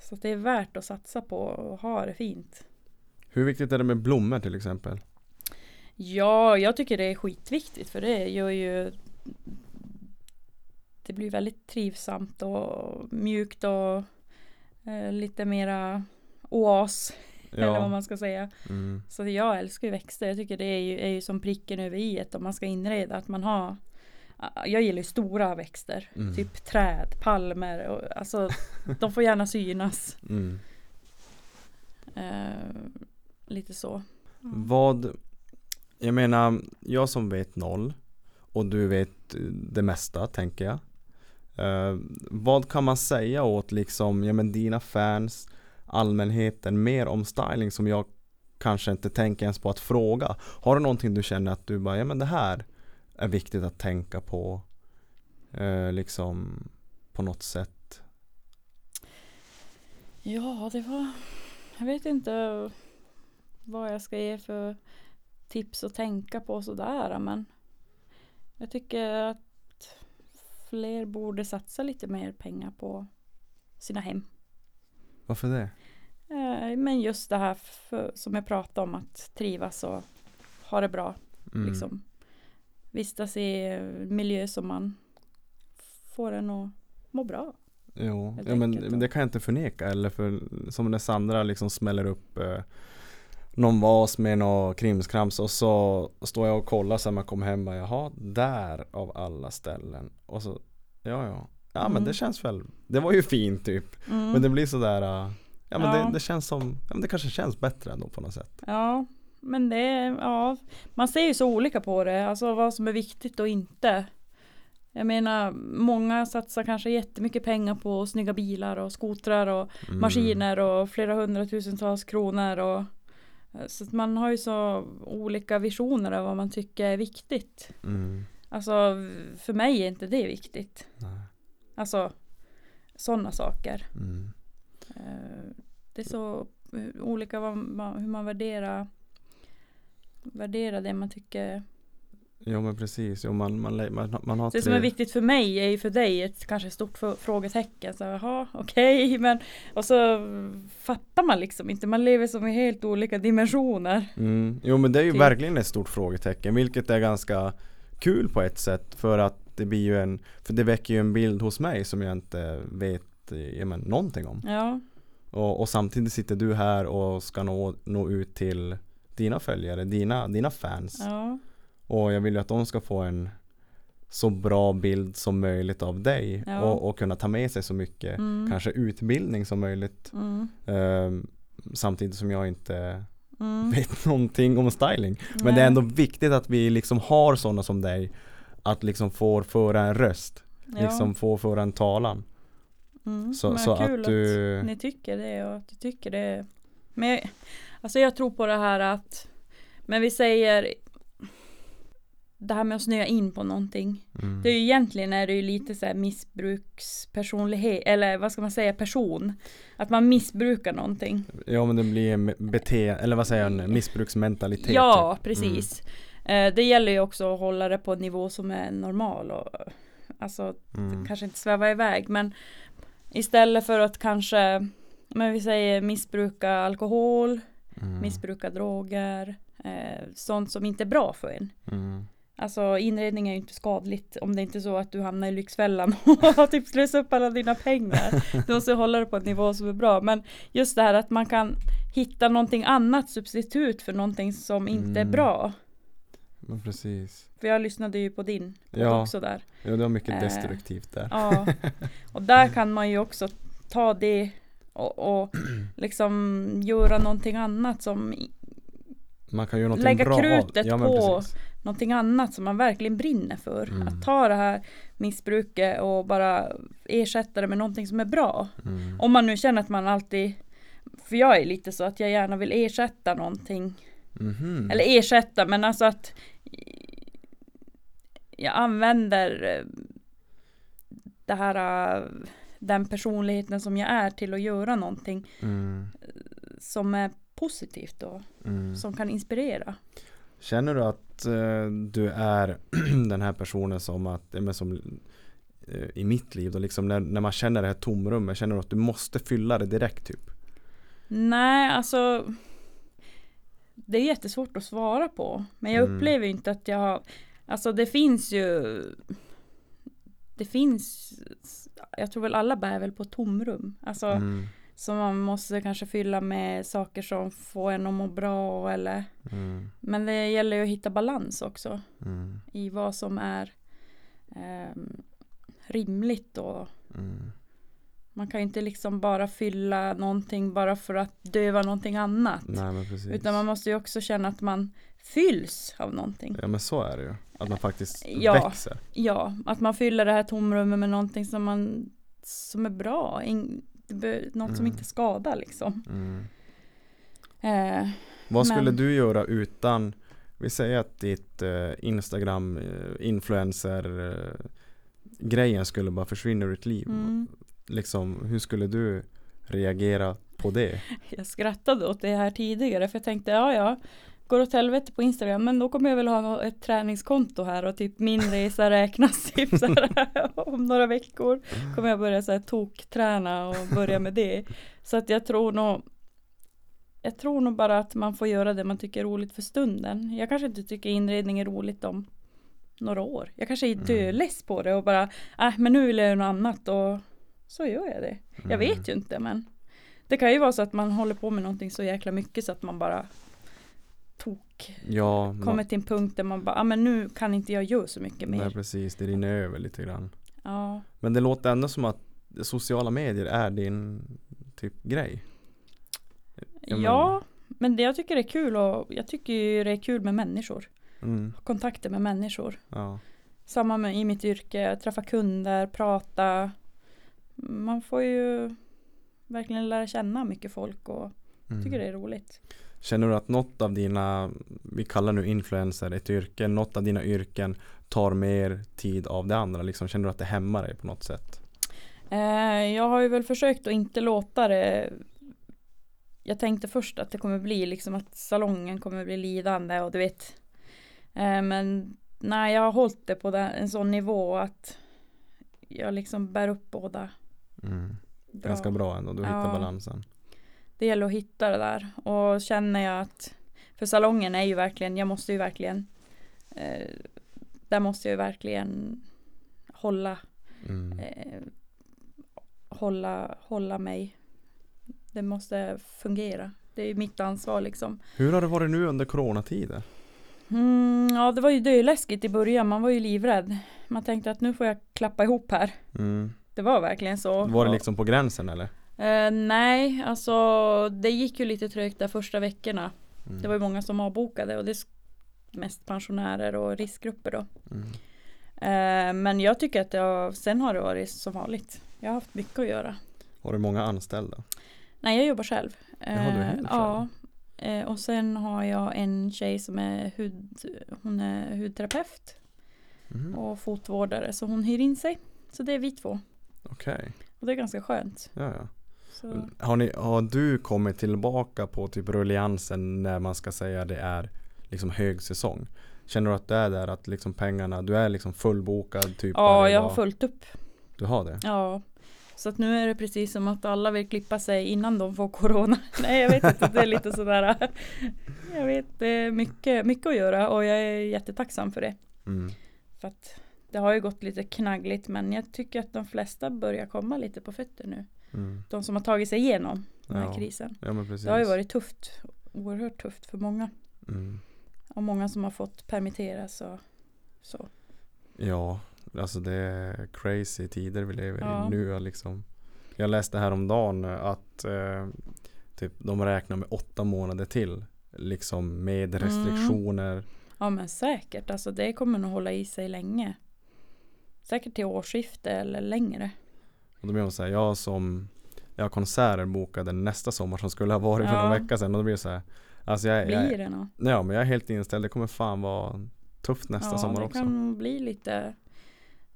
Så det är värt att satsa på och ha det fint. Hur viktigt är det med blommor till exempel? Ja, jag tycker det är skitviktigt för det gör ju det blir väldigt trivsamt och mjukt och eh, lite mera oas eller vad Ja. man ska säga. Mm. Så jag älskar ju växter. Jag tycker det är ju, är ju som pricken över i om man ska inreda. Att man har jag gillar ju stora växter. Mm. Typ träd, palmer. Och, alltså, de får gärna synas. <laughs> Mm. Eh, lite så. Vad, jag menar, jag som vet noll och du vet det mesta tänker jag. Eh, vad kan man säga åt liksom, ja men dina fans, allmänheten mer om styling som jag kanske inte tänker ens på att fråga? Har du någonting du känner att du bara, ja men det här är viktigt att tänka på eh, liksom på något sätt? Ja, det var... Jag vet inte vad jag ska ge för tips att tänka på sådär. Men jag tycker att fler borde satsa lite mer pengar på sina hem. Varför det? Eh, Men just det här för, som jag pratade om att trivas och ha det bra. Mm. Liksom. Vistas i miljö som man får en att må bra. Jo, ja, men men då. det kan jag inte förneka eller för som när Sandra liksom smäller upp eh, någon vas med någon krimskrams och så står jag och kollar sen man kommer hem och jaha, där av alla ställen och så, ja ja, ja men Mm. det känns väl, det var ju fint typ, Mm. men det blir sådär, uh, ja men Ja. Det, det känns som, ja men det kanske känns bättre ändå på något sätt. Ja, men det, ja, man ser ju så olika på det, alltså vad som är viktigt och inte. Jag menar, många satsar kanske jättemycket pengar på snygga bilar och skotrar och Mm. maskiner och flera hundratusentals kronor och så att man har ju så olika visioner av vad man tycker är viktigt. Mm. Alltså för mig är inte det viktigt. Nej. Alltså sådana saker. Mm. Eh, Det är så eh, olika hur man värderar värderar det man tycker. Jo men precis, jo, man, man, man, man har Det som är viktigt för mig är ju för dig ett kanske stort frå- frågetecken. Så jaha, okej, <laughs> men och så fattar man liksom inte. Man lever som i helt olika dimensioner. Mm. Jo men det är ju Typ. verkligen ett stort frågetecken vilket är ganska kul på ett sätt för att det blir ju en För det väcker ju en bild hos mig som jag inte vet eh, ja, men, någonting om. Ja, och, och samtidigt sitter du här och ska nå, nå ut till dina följare, dina, dina fans. Ja, och jag vill ju att de ska få en så bra bild som möjligt av dig. Ja. och, och kunna ta med sig så mycket mm, kanske utbildning som möjligt. Mm, Ehm, Samtidigt som jag inte mm. vet <laughs> någonting om styling. Men det är Nej. ändå viktigt att vi liksom har sådana som dig. Att liksom få föra en röst. Ja, Liksom få föra en talan mm. Så, Men så kul att du ni tycker det och att du tycker det. Men jag, alltså jag tror på det här att men vi säger det här med att snöa in på någonting. mm, Det är ju egentligen är det ju lite så här missbrukspersonlighet eller vad ska man säga person. Att man missbrukar någonting. Ja men det blir beteende, eller vad säger en missbruksmentalitet Ja, typ. precis. Eh, det gäller ju också att hålla det på en nivå som är normal och alltså mm. kanske inte sväva iväg men istället för att kanske men vi säger missbruka alkohol, Mm. missbruka droger, eh, sånt som inte är bra för en. Mm. Alltså inredning är ju inte skadligt om det inte är så att du hamnar i Lyxfällan och <laughs> typ slösat upp alla dina pengar. Du måste hålla det på en nivå som är bra. Men just det här att man kan hitta någonting annat substitut för någonting som inte är Mm. bra. Men precis För jag lyssnade ju på din podd Ja. också där. Ja det var mycket Eh, destruktivt där Ja, <laughs> och där kan man ju också ta det och, och <clears throat> liksom göra någonting annat som Man kan göra lägga bra krutet ja, på precis. någonting annat som man verkligen brinner för. Mm. Att ta det här missbruket och bara ersätta det med någonting som är bra. mm. Om man nu känner att man alltid för jag är lite så att jag gärna vill ersätta någonting. Mhm. Eller ersätta men alltså att jag använder eh, det här eh, den personligheten som jag är till att göra någonting mm. som är positivt och Mm. som kan inspirera. Känner du att eh, du är <clears throat> den här personen som att, men som eh, i mitt liv då liksom när, när man känner det här tomrummet, känner du att du måste fylla det direkt typ? Nej, alltså det är jättesvårt att svara på. Men jag Mm. upplever inte att jag har, alltså det finns ju det finns, jag tror väl alla bär väl på tomrum. Alltså Mm. som man måste kanske fylla med saker som får en att må bra eller Mm. Men det gäller ju att hitta balans också Mm. i vad som är ehm, rimligt och Mm. man kan ju inte liksom bara fylla någonting bara för att döva någonting annat. Nej. Utan man måste ju också känna att man fylls av någonting. Ja men så är det ju. Att man faktiskt Ja. växer. Ja, att man fyller det här tomrummet med någonting som man som är bra. In, något som Mm. inte skadar liksom. Mm. Eh, Vad skulle Men- du göra utan Vi säger att ditt eh, Instagram eh, influencer eh, grejen skulle bara försvinna ur ditt liv. mm. Liksom, hur skulle du reagera på det? <laughs> Jag skrattade åt det här tidigare för jag tänkte ja ja Går åt helvete på Instagram men då kommer jag väl ha ett träningskonto här och typ min resa räknas <laughs> typ så här, <laughs> om några veckor kommer jag börja så här tokträna och börja med det. Så att jag tror nog Jag tror nog bara att man får göra det man tycker är roligt för stunden. Jag kanske inte tycker inredning är roligt om några år. Jag kanske är Mm. döless på det och bara äh, men nu vill jag göra något annat och så gör jag det. Jag Mm. vet ju inte men Det kan ju vara så att man håller på med någonting så jäkla mycket så att man bara tok Ja, kommer till en punkt där man bara, ja ah, men nu kan inte jag göra så mycket nej mer. precis, det rinner över lite grann. Ja, Men det låter ändå som att sociala medier är din typ grej. Ja, ja men- men, det jag tycker är kul och jag tycker det är kul med människor. Mm, Kontakter med människor. ja. Samma med i mitt yrke, träffa kunder, prata. Man får ju verkligen lära känna mycket folk och Mm. tycker det är roligt. Känner du att något av dina, vi kallar nu influencer ett yrke, något av dina yrken tar mer tid av det andra? Liksom, känner du att det hämmar dig på något sätt? Eh, jag har ju väl försökt att inte låta det Jag tänkte först att det kommer bli liksom att salongen kommer bli lidande och du vet eh, Men nej jag har hållit det på en sån nivå att Jag liksom bär upp båda Mm. Ganska bra ändå, du hittar Ja. balansen. Det gäller att hitta det där och känner jag att För salongen är ju verkligen, jag måste ju verkligen eh, Där måste jag ju verkligen hålla Mm. eh, hålla, hålla mig. Det måste fungera. Det är ju mitt ansvar liksom. Hur har det varit nu under coronatider? Mm, ja, det var ju döläskigt i början. Man var ju livrädd. Man tänkte att nu får jag klappa ihop här. Mm. Det var verkligen så. Var det liksom på gränsen eller? Eh, nej, alltså det gick ju lite trögt där första veckorna. Mm. Det var ju många som avbokade och det är mest pensionärer och riskgrupper då. Mm. Eh, men jag tycker att har, sen har det varit som vanligt. Jag har haft mycket att göra. Har du många anställda? Nej, jag jobbar själv. Jaha, du är Eh, helt Ja. Eh, Och sen har jag en tjej som är hud, hon är hudterapeut Mm. och fotvårdare så hon hyr in sig. Så det är vi två. Okej, Och det är ganska skönt. ja, ja. Så, Har, ni, har du kommit tillbaka på typ rulliansen när man ska säga det är liksom högsäsong? Känner du att det är där att liksom pengarna, du är liksom fullbokad typ ja, jag har fullt upp. Du har det? Ja. Så att nu är det precis som att alla vill klippa sig innan de får corona. <laughs> Nej, jag vet inte. Det är lite sådär. <laughs> Jag vet, det är mycket, mycket att göra och jag är jättetacksam för det. Mm. För att det har ju gått lite knaggligt men jag tycker att de flesta börjar komma lite på fötter nu. Mm. De som har tagit sig igenom den här Ja. krisen. Ja. Det har ju varit tufft. Oerhört tufft för många. Mm. Och många som har fått permitteras och så. Ja, alltså det är crazy tider vi lever Ja. i nu liksom. Jag läste häromdagen att eh, typ de räknar med åtta månader till. Liksom med Mm. restriktioner. Ja men säkert. Alltså det kommer nog hålla i sig länge. Säkert till årsskifte eller längre. Och då blir man såhär, jag som Jag har konserter bokade nästa sommar som skulle ha varit för Ja. några vecka sedan och då blir det så här. Alltså jag, jag, Blir det nog? Ja men jag är helt inställd, det kommer fan vara tufft nästa ja, sommar det också. kan nog bli lite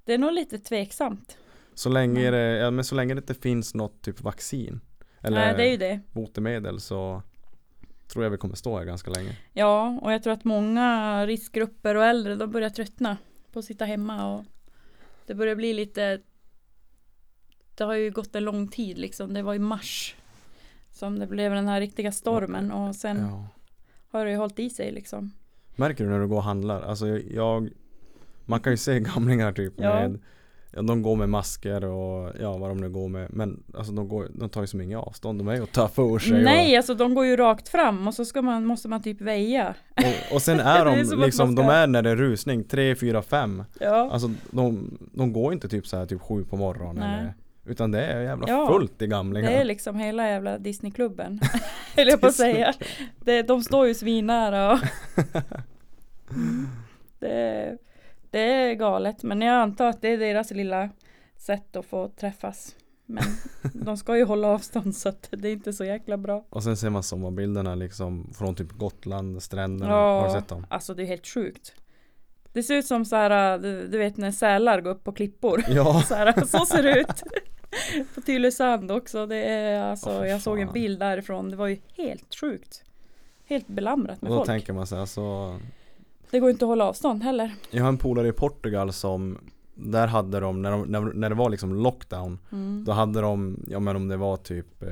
Det är nog lite tveksamt. Så länge, Men- det, ja, men så länge det inte finns något typ vaccin Eller Nej det det. botemedel så Tror jag vi kommer stå här ganska länge. Ja och jag tror att många riskgrupper och äldre de börjar tröttna på att sitta hemma och det börjar bli lite Det har ju gått en lång tid liksom. Det var i mars som det blev den här riktiga stormen och sen Ja. har det ju hållit i sig liksom. Märker du när du går och handlar? Alltså jag Man kan ju se gamlingar typ Ja. med de går med masker och ja vad de nu går med Men alltså de, går, de tar ju som inget avstånd De är ju att ta för sig Nej, alltså de går ju rakt fram och så ska man, måste man typ väja. och, och, och sen är <laughs> är de att liksom man De ska- är när det är rusning 3, 4, 5 Ja. Alltså de, de går inte typ så här typ 7 på morgonen Nej. eller, Utan det är jävla Ja, fullt i gamlingar Det är liksom hela jävla Disneyklubben. <laughs> Höll jag på att säga. Det, de står ju svinnära och <laughs> det, det är galet. Men jag antar att det är deras lilla sätt att få träffas. Men <laughs> de ska ju hålla avstånd så att det är inte så jäkla bra. Och sen ser man sommarbilderna liksom Från typ Gotland, stränderna Ja. Har du sett dem? Alltså det är helt sjukt. Det ser ut som så här, du, vet när sälar går upp på klippor. Ja, Så, här, så ser det ut. På Tylösand också. Det är alltså, fy jag såg en bild därifrån. Det var ju helt sjukt. Helt belamrat och med då folk. tänker man sig alltså Det går inte att hålla avstånd heller. Jag har en polare i Portugal som Där hade de, när, de, när, när det var liksom lockdown Mm. Då hade de, ja men om det var typ eh,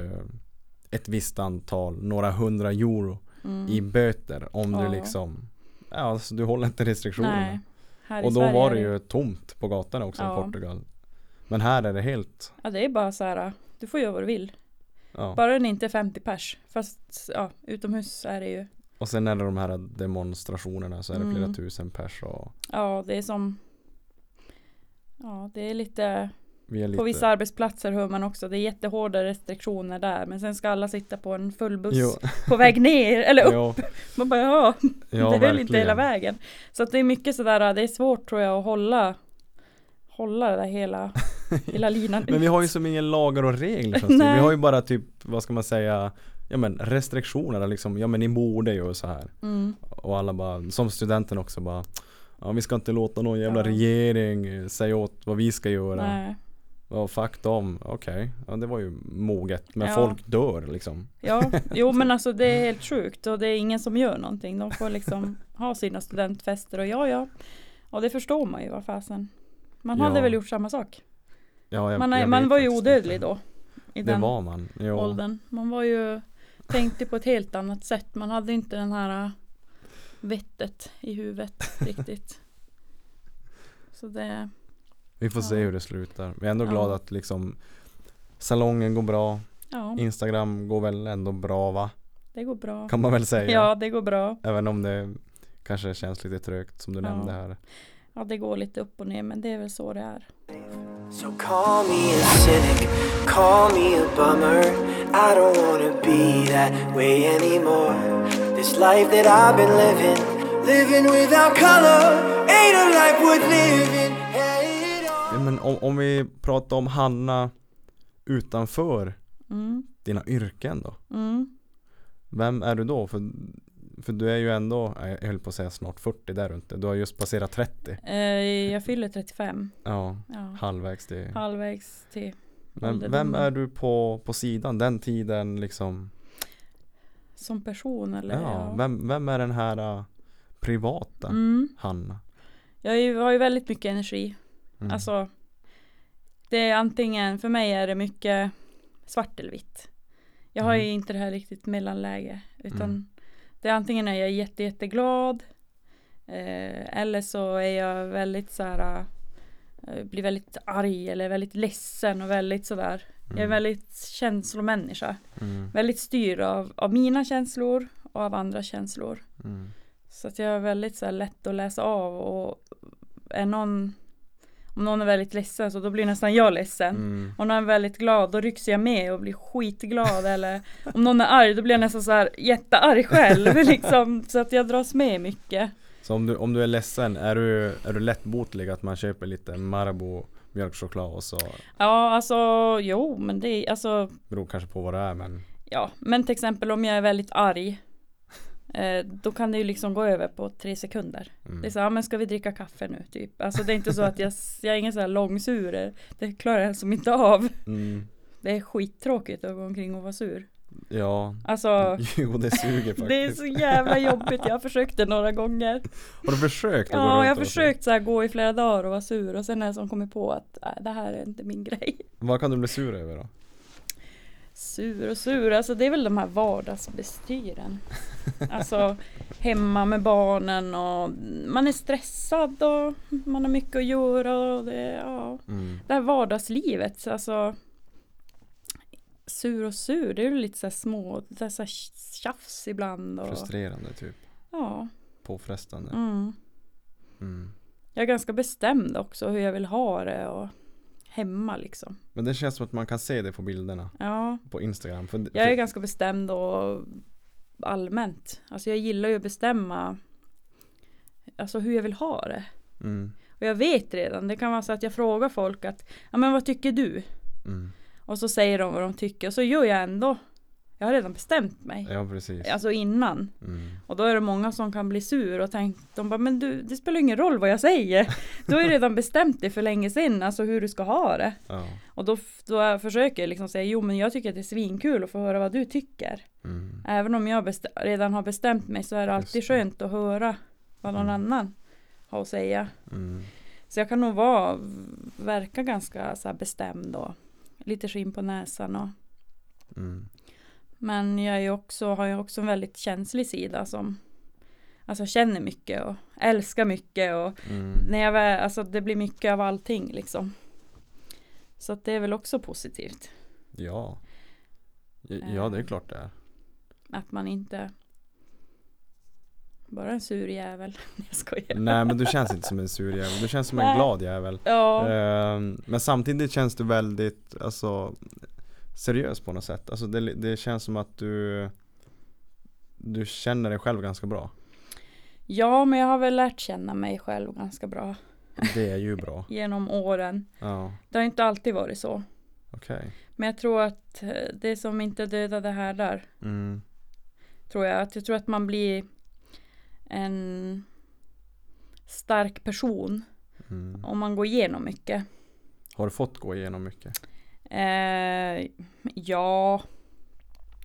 Ett visst antal, några hundra euro Mm. i böter om Ja. du liksom Ja alltså du håller inte restriktionerna Nej. Här i Och då Sverige var det ju tomt på gatorna också Ja. i Portugal Men här är det helt Ja det är bara så här. Du får göra vad du vill. ja. Bara den inte är 50 pers. Fast ja, utomhus är det ju. Och sen är det de här demonstrationerna så är det flera Mm. tusen pers och Ja det är som. Ja det är lite. vi är lite På vissa arbetsplatser hör man också. Det är jättehårda restriktioner där. Men sen ska alla sitta på en full buss Jo, på väg ner eller upp. ja, Man bara ja. ja det höll inte hela vägen. Så att det är mycket sådär, det är svårt tror jag att hålla Hålla det där hela, <laughs> hela linan Men vi har ju som ingen lagar och regler känns det. Vi har ju bara typ, vad ska man säga Ja men restriktioner liksom, ja men ni borde ju så här mm. Och alla bara, som studenten också bara Ja vi ska inte låta någon jävla Ja. regering säga åt vad vi ska göra Nej. Ja fuck dem, okej Ja det var ju moget Men Ja. folk dör liksom Ja, jo men <laughs> alltså det är helt sjukt och det är ingen som gör någonting. De får liksom ha sina studentfester och ja ja. Och det förstår man ju vad fasen. Man Ja. hade väl gjort samma sak. Ja, jag, Man, jag man var ju odödlig då. I Det den var man, jo. åldern. Man var ju tänkte på ett helt annat sätt. Man hade inte den här äh, vettet i huvudet <laughs> riktigt. Så det, Vi får se Ja. hur det slutar Vi är ändå Ja. glada att liksom Salongen går bra ja, Instagram går väl ändå bra va? det går bra. Kan man väl säga Ja, det går bra. Även om det kanske känns lite trögt som du nämnde här Ja, det går lite upp och ner, men det är väl så det är. So call me a cynic, call me a bummer. I don't wanna be that way anymore. This life that I've been living, living without color, ain't a life worth living. Hey, Men om, om vi pratar om Hanna utanför Mm, dina yrken då mm. Vem är du då? För, för du är ju ändå, jag höll på att säga snart 40 där runt Du har just passerat 30 Eh, jag fyller 35. Ja, Ja. halvvägs till Halvvägs till Men vem är du på, på sidan? Den tiden liksom som person eller? Ja, vem, vem är den här uh, privata Mm. Hanna? Jag ju, har ju väldigt mycket energi. Mm. Alltså Det är antingen, för mig är det mycket svart eller vitt. Jag har ju Mm. inte det här riktigt mellanläge. Utan Mm. Det är antingen är jag jätte, jätteglad. Eh, eller så är jag väldigt så här. Eh, blir väldigt arg eller väldigt ledsen och väldigt sådär. Jag är Mm. väldigt känslomänniska. mm. Väldigt styrd av, av mina känslor och av andra känslor. Mm. Så att jag är väldigt så här, lätt att läsa av och är någon om någon är väldigt ledsen så då blir nästan jag ledsen. Mm. Om någon är väldigt glad då rycks jag med och blir skitglad eller om någon är arg då blir jag nästan så här jättearg själv <laughs> liksom så att jag dras med mycket. Så om du, om du är ledsen, är du, är du lättbotlig att man köper lite Marabou mjölkchoklad och så Ja alltså jo men det är alltså beror kanske på vad det är men ja men till exempel om jag är väldigt arg eh, då kan det ju liksom gå över på tre sekunder. mm. Det är så, ja men ska vi dricka kaffe nu typ. Alltså det är inte så att jag, <laughs> jag är ingen så här långsur. Det klarar jag som inte av. Mm. Det är skittråkigt att gå omkring och vara sur. Ja, Alltså <laughs> jo det suger faktiskt <laughs> det är så jävla jobbigt. Jag har försökt det några gånger. Har du försökt Ja, jag har försökt så här gå i flera dagar och vara sur och sen är jag som kommit på att äh, det här är inte min grej. Vad kan du bli sur över då? Sur och sur, alltså det är väl de här vardagsbestyren. Alltså hemma med barnen och man är stressad och man har mycket att göra och det, ja. Mm. det här vardagslivet, så alltså sur och sur, det är ju lite så här små, det är så tjafs ibland och Frustrerande typ. ja. Påfrestande. Mm. Mm. Jag är ganska bestämd också hur jag vill ha det och hemma liksom. Men det känns som att man kan se det på bilderna Ja, på Instagram. För, jag är för, ganska bestämd och allmänt. Alltså jag gillar ju att bestämma Alltså hur jag vill ha det. mm, Och jag vet redan, det kan vara så att jag frågar folk att Ja men vad tycker du? mm. Och så säger de vad de tycker och så gör jag ändå Jag har redan bestämt mig. Ja precis. Alltså innan. Mm. Och då är det många som kan bli sur och tänka, de bara, men du, det spelar ingen roll vad jag säger. <laughs> Du har ju redan bestämt dig för länge sedan, alltså hur du ska ha det. Ja. Och då, då försöker jag liksom säga, jo men jag tycker att det är svinkul att få höra vad du tycker. Mm. Även om jag redan har bestämt mig så är det alltid skönt att höra vad någon Mm. annan har att säga. Mm. Så jag kan nog vara, verka ganska så här bestämd och lite skinn på näsan och Mm. Men jag är också, har ju också en väldigt känslig sida som Alltså känner mycket och älskar mycket och Mm. när jag väl, alltså det blir mycket av allting liksom Så att det är väl också positivt Ja. Ja, det är klart det är. Att man inte Bara en sur jävel <laughs> Jag skojar Nej men du känns inte som en sur jävel. Du känns som en Nej. glad jävel. Ja, Ehm, men samtidigt känns du väldigt alltså, seriös på något sätt. Alltså det, det känns som att du Du känner dig själv ganska bra. ja men jag har väl lärt känna mig själv ganska bra Det är ju bra. <laughs> Genom åren Ja, Det har inte alltid varit så okej. Men jag tror att eh, det som inte dödade härdar Mm. Tror jag. Att jag tror att man blir en stark person Mm. om man går igenom mycket. Har du fått gå igenom mycket? Eh, ja,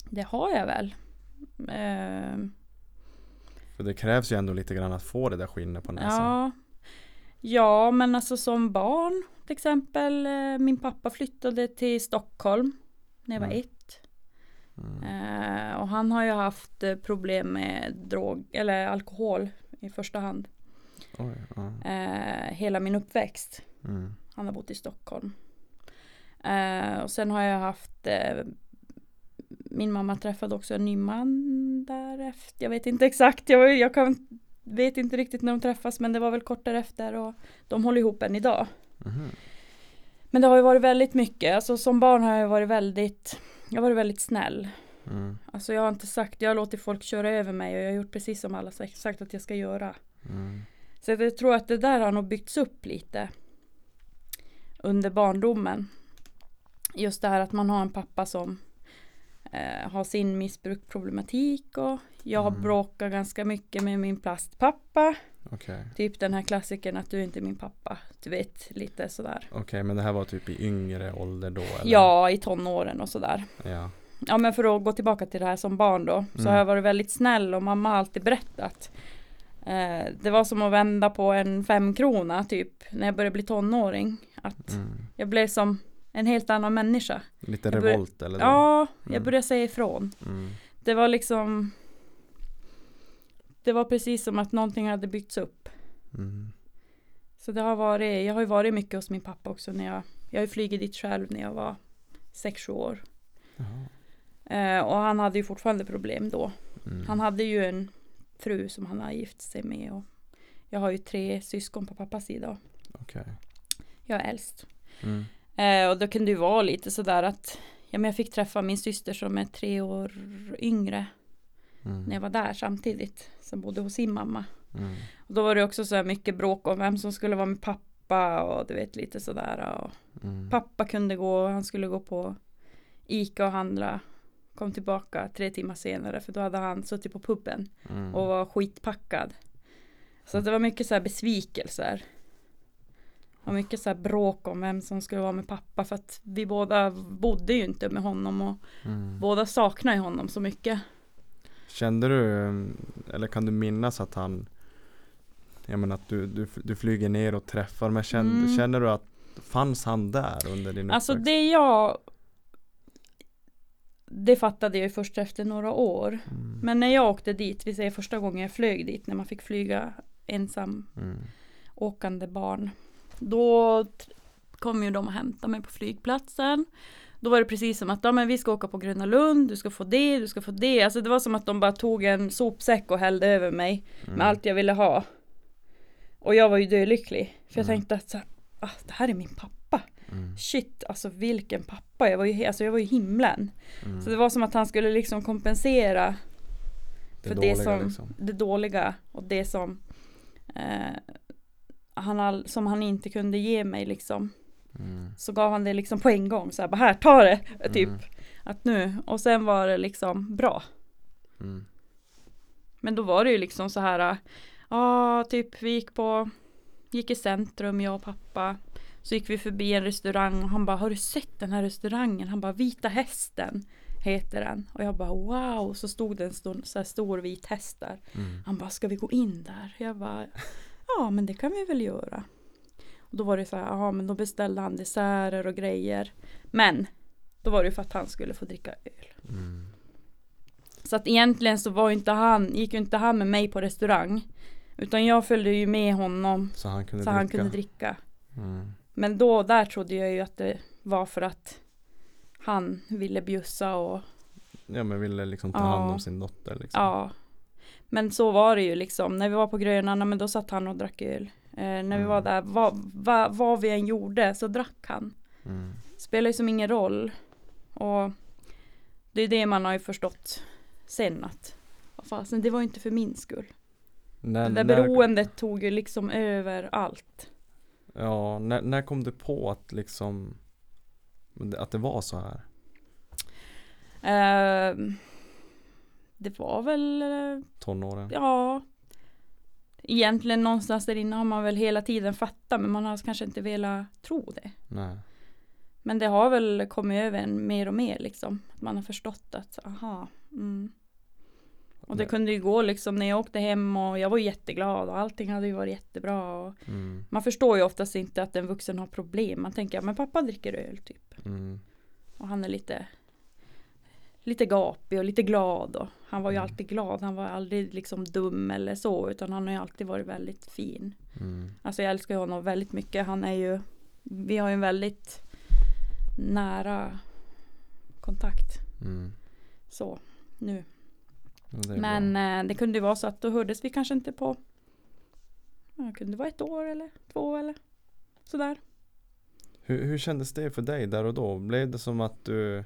det har jag väl. Eh, För det krävs ju ändå lite grann att få det där skinnet på näsan. ja. ja, men alltså som barn till exempel. Eh, min pappa flyttade till Stockholm när jag var Mm. ett. Mm. Eh, och han har ju haft eh, problem med drog eller alkohol i första hand. Oj, ja. Eh, hela min uppväxt. Mm. Han har bott i Stockholm. Eh, och sen har jag haft eh, Min mamma träffade också en ny man därefter. Jag vet inte exakt. Jag, jag kan, vet inte riktigt när de träffas men det var väl kort därefter och de håller ihop än idag. Mhm. Men det har ju varit väldigt mycket. Alltså som barn har jag varit väldigt Jag har varit väldigt snäll. Mm. Alltså jag har inte sagt, jag har låtit folk köra över mig och jag har gjort precis som alla sagt sagt att jag ska göra. Mm. Så jag tror att det där har nog byggts upp lite under barndomen. Just det här att man har en pappa som eh, har sin missbruksproblematik och jag Mm. bråkat ganska mycket med min plastpappa. Okej. Typ den här klassikern att du är inte min pappa. Du vet, lite sådär. Okej, men det här var typ i yngre ålder då? Eller? Ja, i tonåren och sådär. Ja. Ja men för att gå tillbaka till det här som barn då. Så Mm. har jag varit väldigt snäll och mamma har alltid berättat. Eh, det var som att vända på en femkrona typ. När jag började bli tonåring. Att Mm. jag blev som en helt annan människa. Lite Jag revolt eller? Ja, jag Mm. började säga ifrån. Mm. Det var liksom Det var precis som att någonting hade byggts upp. Mm. Så det har varit, jag har ju varit mycket hos min pappa också när jag Jag har ju flugit dit själv när jag var 6-7 år. Jaha. Eh, och han hade ju fortfarande problem då. Mm. Han hade ju en fru som han har gift sig med och jag har ju tre syskon på pappas sida. Okej. Jag är äldst. Eh, och då kunde det ju vara lite sådär att ja, men jag fick träffa min syster som är tre år yngre Mm. när jag var där samtidigt. Som bodde hos sin mamma. Mm. Och då var det också så här mycket bråk om vem som skulle vara med pappa och du vet lite sådär. Och Mm. pappa kunde gå, han skulle gå på Ica och handla. Kom tillbaka tre timmar senare för då hade han suttit på puben. Mm. och var skitpackad. Så det var mycket så här besvikelser. Och mycket så här bråk om vem som skulle vara med pappa för att vi båda bodde ju inte med honom och Mm. båda saknar ju honom så mycket. Kände du, eller kan du minnas att han Jag menar att du, du, du flyger ner och träffar men kände, Mm. känner du att Fanns han där under din Alltså uppväxt? det jag det fattade jag ju först efter några år. Mm. Men när jag åkte dit, vi säger första gången jag flög dit, när man fick flyga ensam Mm. åkande barn. Då kom ju de och hämtade mig på flygplatsen. Då var det precis som att ja, men vi ska åka på Gröna Lund, du ska få det, du ska få det. Alltså det var som att de bara tog en sopsäck och hällde över mig Mm. med allt jag ville ha. Och jag var ju dölycklig. För jag Mm. tänkte att så här, ah, det här är min pappa. Mm. Shit, alltså vilken pappa. Jag var ju, alltså, jag var ju himlen. Mm. Så det var som att han skulle liksom kompensera det för dåliga det som liksom. det dåliga och det som eh, han all, som han inte kunde ge mig liksom. Mm. Så gav han det liksom på en gång så här, bara här ta det typ. Mm. Att nu och sen var det liksom bra. Mm. Men då var det ju liksom så här. Ja, typ vi gick på gick i centrum jag och pappa. Så gick vi förbi en restaurang och han bara har du sett den här restaurangen? Han bara Vita hästen heter den. Och jag bara wow. Så stod det en stor, så stor vit häst där. Mm. Han bara, ska vi gå in där? Jag bara, ja men det kan vi väl göra. Och då var det så här, ja men då beställde han desserter och grejer. Men, då var det för att han skulle få dricka öl. Mm. Så att egentligen så var inte han, gick ju inte han med mig på restaurang. Utan jag följde ju med honom Så han kunde så dricka. han kunde dricka. Mm. Men då, där trodde jag ju att det var för att han ville bjussa och Ja men ville liksom ta Ja. hand om sin dotter liksom. Ja. Men så var det ju liksom. När vi var på Grönan, men då satt han och drack öl. Eh, när vi Mm. var där, vad, vad, vad vi än gjorde så drack han. Mm. Spelar ju som ingen roll. Och det är det man har ju förstått sen att fasen, det var ju inte för min skull. När, Det där när, beroendet tog ju liksom över allt. Ja, när, när kom du på att liksom att det var så här? Eh, det var väl, eh, Tonåren? ja. Egentligen någonstans där inne har man väl hela tiden fattat men man har kanske inte velat tro det. Nej. Men det har väl kommit över en mer och mer liksom. Att man har förstått att, aha. Mm. Och det Nej. kunde ju gå liksom när jag åkte hem och jag var jätteglad och allting hade ju varit jättebra. Och Mm. man förstår ju oftast inte att en vuxen har problem. Man tänker, ja, men pappa dricker öl typ. Mm. Och han är lite lite gapig och lite glad och han var ju Mm. alltid glad. Han var aldrig liksom dum eller så utan han har ju alltid varit väldigt fin. Mm. Alltså jag älskar honom väldigt mycket. Han är ju Vi har ju en väldigt nära kontakt. Mm. Så nu. Det Men bra. eh, det kunde ju vara så att då hördes vi kanske inte på ja, det kunde vara ett år eller två eller sådär. Hur, hur kändes det för dig där och då? Blev det som att du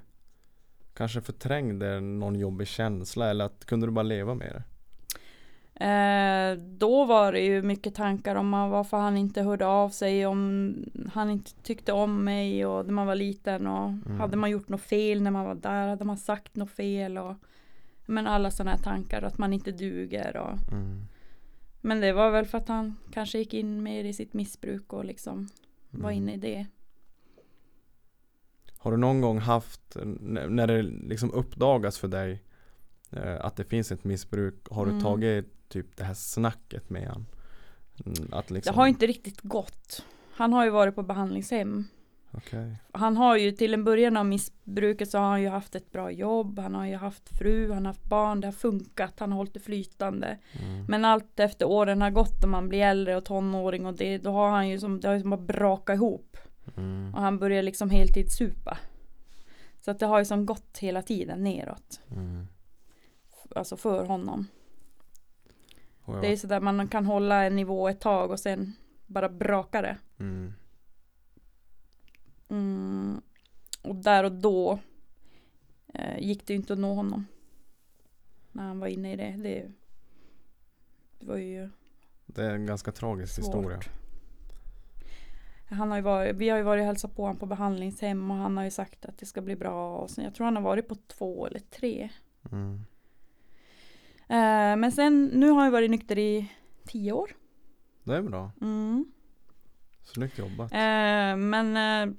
kanske förträngde någon jobbig känsla eller att kunde du bara leva med det? Eh, då var det ju mycket tankar om varför han inte hörde av sig, om han inte tyckte om mig och när man var liten och Mm. hade man gjort något fel när man var där, hade man sagt något fel och men alla sådana här tankar att man inte duger och Mm. men det var väl för att han kanske gick in mer i sitt missbruk och liksom var Mm. inne i det. Har du någon gång haft, när det liksom uppdagas för dig eh, att det finns ett missbruk, har du Mm. tagit typ det här snacket med han? Mm, Att liksom, Det har inte riktigt gått. Han har ju varit på behandlingshem. Okej. Han har ju till en början av missbruket så har han ju haft ett bra jobb, han har ju haft fru, han har haft barn, det har funkat, han har hållit det flytande. Mm. Men allt efter åren har gått och man blir äldre och tonåring och det, då har han ju som, det har ju som bara brakat ihop. Mm. Och han börjar liksom heltidssupa. Så att det har ju som gått hela tiden neråt. Mm. Alltså för honom. Och jag Det är sådär man kan hålla en nivå ett tag och sen bara braka det. mm. Mm. Och där och då eh, gick det ju inte att nå honom. När han var inne i det. Det, det var ju Det är en ganska tragisk svårt. historia. Han har ju varit, vi har ju varit och hälsat på honom på behandlingshem och han har ju sagt att det ska bli bra. Och sen, jag tror han har varit på två eller tre. Mm. Eh, men sen, nu har han varit nykter i tio år. Det är bra. Mm. Snyggt jobbat. Eh, men eh,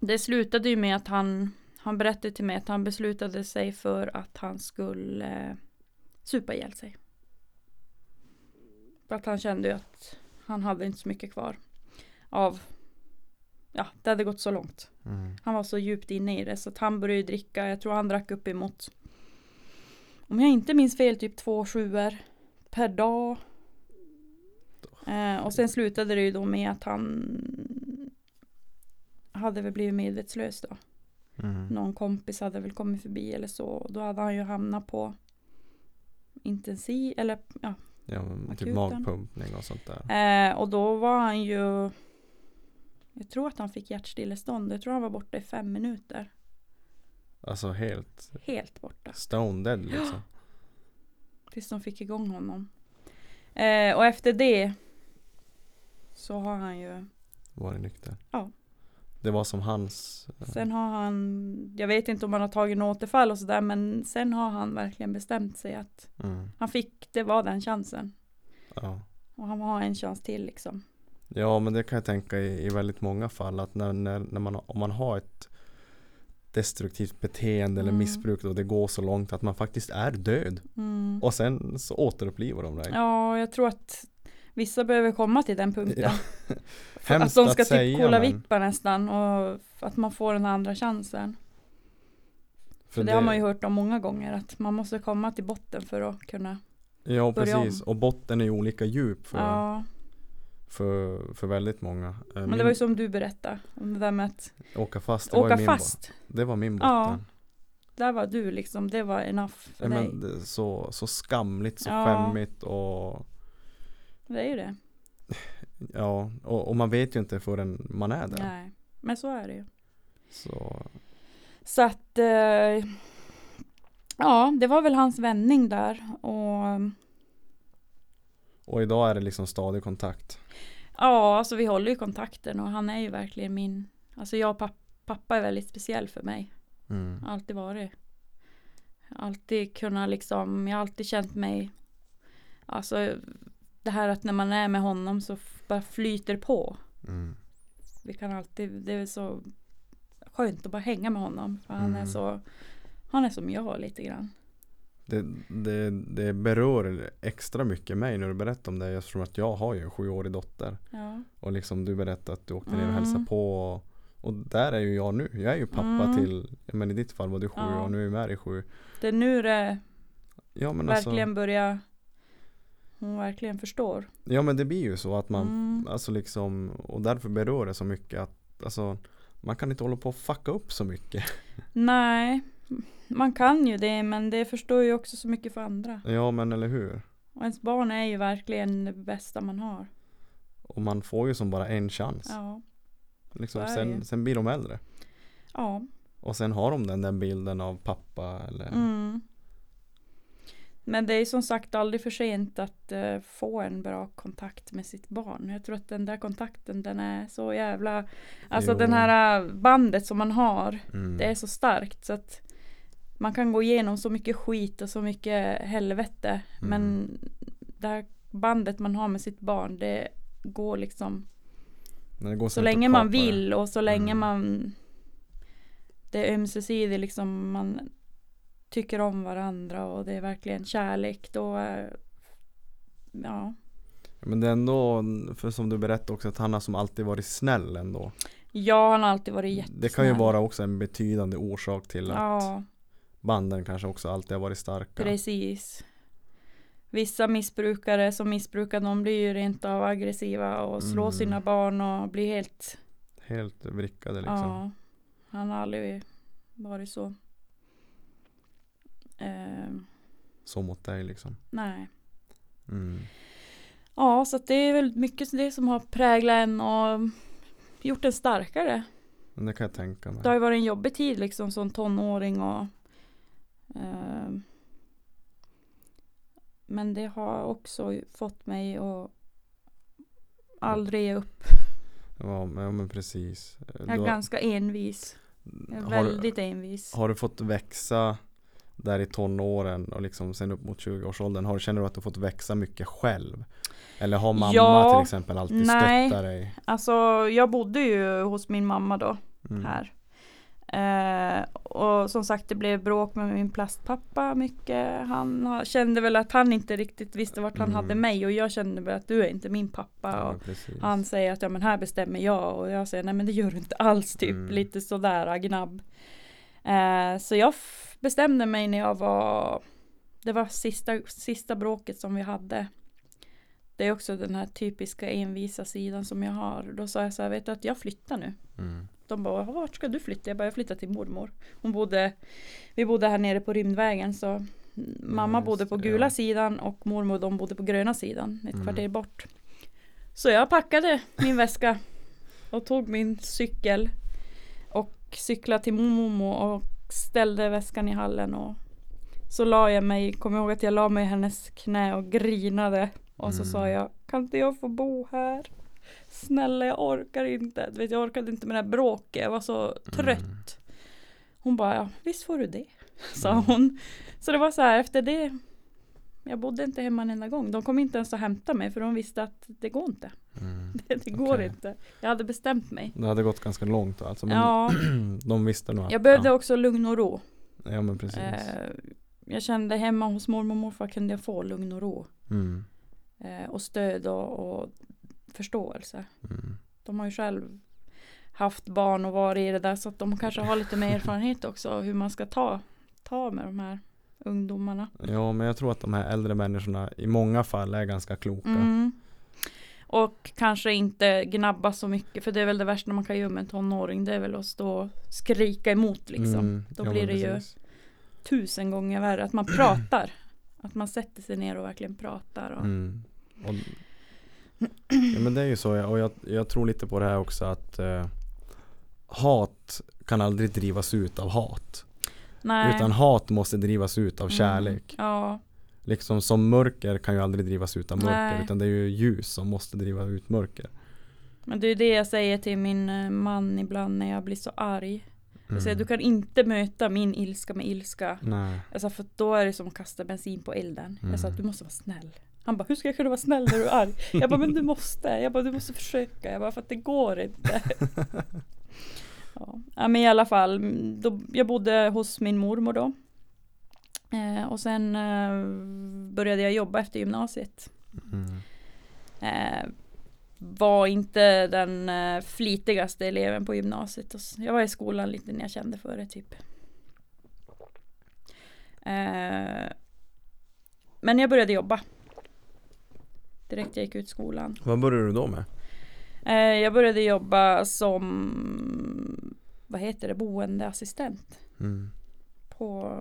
det slutade ju med att han, han berättade till mig att han beslutade sig för att han skulle eh, supa ihjäl sig. För att han kände ju att han hade inte så mycket kvar av ja, det hade gått så långt. Mm. Han var så djupt inne i det så att han började ju dricka. Jag tror han drack upp emot om jag inte minns fel typ två sjuor per dag. Eh, och sen slutade det ju då med att han hade väl blivit medvetslös då. Mm. Någon kompis hade väl kommit förbi eller så. Då hade han ju hamnat på intensiv eller ja. Ja, men typ magpumpning och sånt där. Eh, och då var han ju jag tror att han fick hjärtstillestånd. Jag tror han var borta i fem minuter. Alltså helt Helt borta. stone dead liksom. <gasps> Tills de fick igång honom. Eh, och efter det så har han ju Var det nykter? Ja. Det var som hans eh, Sen har han Jag vet inte om han har tagit något återfall och sådär men sen har han verkligen bestämt sig att mm, han fick det var den chansen. ja. Och han har en chans till liksom. Ja men det kan jag tänka i, i väldigt många fall att när, när, när man, om man har ett destruktivt beteende eller Mm. missbruk och det går så långt att man faktiskt är död Mm. och sen så återupplivar de dig. Ja, jag tror att vissa behöver komma till den punkten. Ja. <laughs> Att de ska att typ säga, kolla men- vippa nästan och att man får den andra chansen. För För det, har man ju hört om många gånger att man måste komma till botten för att kunna. Ja börja om. precis och botten är ju olika djup för, Ja, för, för väldigt många. Eh, men det var ju som du berättade om det där med att Åka fast, det var åka ju min, fast. Det var min botten. Ja, Där var du liksom, det var enough för Ja, dig. men så, så skamligt, så Ja. skämmigt och Det är ju det. ja, och, och man vet ju inte förrän man är där. Nej, men så är det ju. Så Så att eh, ja, det var väl hans vändning där och Och idag är det liksom stadig kontakt. Ja, alltså vi håller ju kontakten och han är ju verkligen min Alltså jag och papp, pappa är väldigt speciell för mig Mm. Alltid varit Alltid kunna liksom, jag har alltid känt mig Alltså Det här att när man är med honom så bara flyter på Mm. Vi kan alltid, det är så Skönt att bara hänga med honom för han är Mm. så Han är som jag lite grann Det, det, det berör extra mycket mig när du berättar om det eftersom att jag har ju en sjuårig dotter. Ja, Och liksom du berättade att du åkte ner och hälsade på. Och, och där är ju jag nu. Jag är ju pappa Mm. till, men i ditt fall var du sju Ja. och nu är Mary sju. det är nu det Ja men verkligen alltså, börjar Hon verkligen förstår ja men det blir ju så att man, Mm. alltså liksom, och därför berör det så mycket att, alltså man kan inte hålla på och fucka upp så mycket. Nej, man kan ju det men det förstår ju också så mycket för andra. Ja men eller hur. Och ens barn är ju verkligen det bästa man har. Och man får ju som bara en chans. Ja, liksom, sen, sen blir de äldre. ja. Och sen har de den, den bilden av pappa eller Mm. Men det är som sagt aldrig för sent att eh, få en bra kontakt med sitt barn. Jag tror att den där kontakten den är så jävla Alltså Jo. den här eh, bandet som man har mm. Det är så starkt så att Man kan gå igenom så mycket skit och så mycket helvete Men Mm. det här bandet man har med sitt barn det går liksom går Så länge man vill och så länge Mm. man Det är ömsesidigt liksom man Tycker om varandra och det är verkligen kärlek då Ja Men det är ändå, för som du berättade också att han har som alltid varit snäll ändå. Jag har alltid varit jättesnäll Det kan ju vara också en betydande orsak till att Ja banden kanske också alltid har varit starka. precis Vissa missbrukare som missbrukar de blir ju rent av aggressiva och slår Mm. sina barn och blir helt Helt vrickade liksom. Ja Han har aldrig varit så Ehm, Så mot dig liksom. Nej Mm. Ja, så att det är väl mycket det som har präglat en och gjort en starkare. Men det kan jag tänka mig. Det har ju varit en jobbig tid liksom som tonåring och Men det har också fått mig att aldrig ge upp. Ja men, precis. Jag är Du har- ganska envis. Är väldigt envis. har du fått växa där i tonåren och liksom sen upp mot 20-årsåldern? Har, känner du att du fått växa mycket själv? Eller har mamma Ja, till exempel alltid nej. stöttat dig? Alltså jag bodde ju hos min mamma då Mm. här. Eh, och som sagt det blev bråk med min plastpappa mycket. Han har- kände väl att han inte riktigt visste vart han Mm. hade mig och jag kände väl att du är inte min pappa. Ja, och precis. han säger att ja men här bestämmer jag och jag säger nej men det gör du inte alls typ Mm. lite sådär gnabb. Eh, så jag bestämde mig när jag var det var sista, sista bråket som vi hade. Det är också den här typiska envisa sidan som jag har. Då sa jag så här, vet du att jag flyttar nu. Mm. De bara, vart ska du flytta? Jag bara, jag flyttar till mormor. Hon bodde, vi bodde här nere på Rymdvägen så mamma just bodde på gula ja. sidan och mormor de bodde på gröna sidan, ett Mm. kvarter bort. Så jag packade min väska och tog min cykel och cyklade till mormor och ställde väskan i hallen och så la jag mig, kom ihåg att jag la mig i hennes knä och grinade och så Mm. sa jag, kan inte jag få bo här? Snälla jag orkar inte, du vet, jag orkade inte med det här bråket, jag var så trött. Hon bara, ja, visst får du det, <laughs> sa Mm. hon. Så det var så här, efter det, jag bodde inte hemma en enda gång. De kom inte ens att hämta mig för de visste att det går inte. Mm. Det, <laughs> det går inte. Jag hade bestämt mig. Det hade gått ganska långt då, alltså, men Ja, <clears throat> de visste nog att jag behövde ja, också lugn och ro. ja men precis. Eh, jag kände hemma hos mormor och morfar kunde jag få lugn och ro. Mm. Eh, och stöd och, och förståelse. Mm. De har ju själv haft barn och varit i det där så att de kanske har lite mer <laughs> erfarenhet också av hur man ska ta, ta med de här ungdomarna. Ja men jag tror att de här äldre människorna i många fall är ganska kloka. Mm. Och kanske inte gnabba så mycket för det är väl det värsta man kan göra med en tonåring det är väl att stå och skrika emot liksom. Mm. Då Ja, blir det ju precis. tusen gånger värre att man pratar. Att man sätter sig ner och verkligen pratar. Och, Mm. Och, ja, men det är ju så och jag, jag tror lite på det här också att eh, hat kan aldrig drivas ut av hat. Nej. Utan hat måste drivas ut av Mm. kärlek. Ja, Liksom som mörker kan ju aldrig drivas ut av mörker Nej. utan det är ju ljus som måste driva ut mörker. men det är det jag säger till min eh, man ibland när jag blir så arg. Jag säger Mm. du kan inte möta min ilska med ilska. Nej. Alltså för då är det som att kasta bensin på elden. Jag sa Mm. att du måste vara snäll. Han bara, hur ska jag kunna vara snäll när du är arg? Jag bara, men du måste. Jag bara, du måste försöka. Jag bara, för att det går inte. <laughs> ja. men i alla fall. Då, jag bodde hos min mormor då. Eh, och sen eh, började jag jobba efter gymnasiet. Mm. Eh, var inte den eh, flitigaste eleven på gymnasiet. Jag var i skolan lite när jag kände för det typ. Eh, men jag började jobba. Direkt jag gick ut skolan. Vad började du då med? Eh, jag började jobba som vad heter det, boendeassistent Mm. på,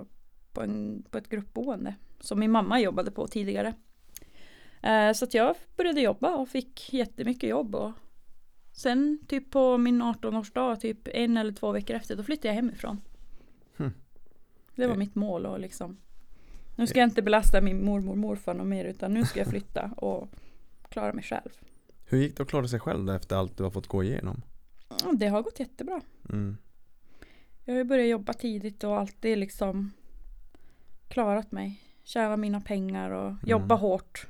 på, en, på ett gruppboende som min mamma jobbade på tidigare. Eh, så att jag började jobba och fick jättemycket jobb och sen typ på min 18-årsdag, typ en eller två veckor efter, då flyttade jag hemifrån. Hmm. Det var Eh. mitt mål och liksom nu ska jag inte belasta min mormor och morfar något mer utan nu ska jag flytta och klara mig själv. Hur gick det att klara sig själv då efter allt du har fått gå igenom? Det har gått jättebra. Mm. Jag har ju börjat jobba tidigt och alltid liksom klarat mig. Tjäna mina pengar och jobba hårt.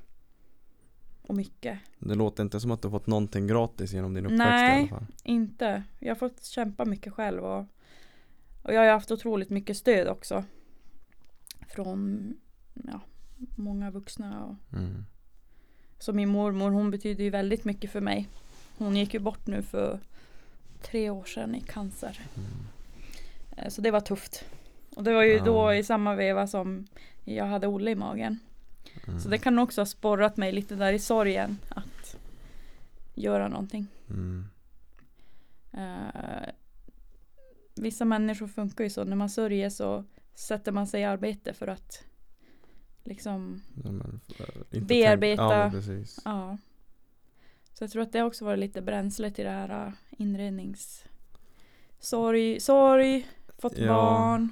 Och mycket. Det låter inte som att du har fått någonting gratis genom din uppväxt Nej. i alla fall. Inte. Jag har fått kämpa mycket själv och, och jag har haft otroligt mycket stöd också. Från ja, många vuxna. Och, Mm. så min mormor hon betyder ju väldigt mycket för mig. Hon gick ju bort nu för tre år sedan i cancer. Mm. Eh, Så det var tufft. Och det var ju Ja. då i samma veva som jag hade Olle i magen. Mm. Så det kan också ha sporrat mig lite där i sorgen att göra någonting. Mm. Eh, vissa människor funkar ju så, när man sörjer så sätter man sig i arbete för att liksom, Ja, men, inte Bearbeta. Ja, ja. Så jag tror att det också varit lite bränsle till det här uh, inrednings... Sorg, sorg, fått Ja. barn,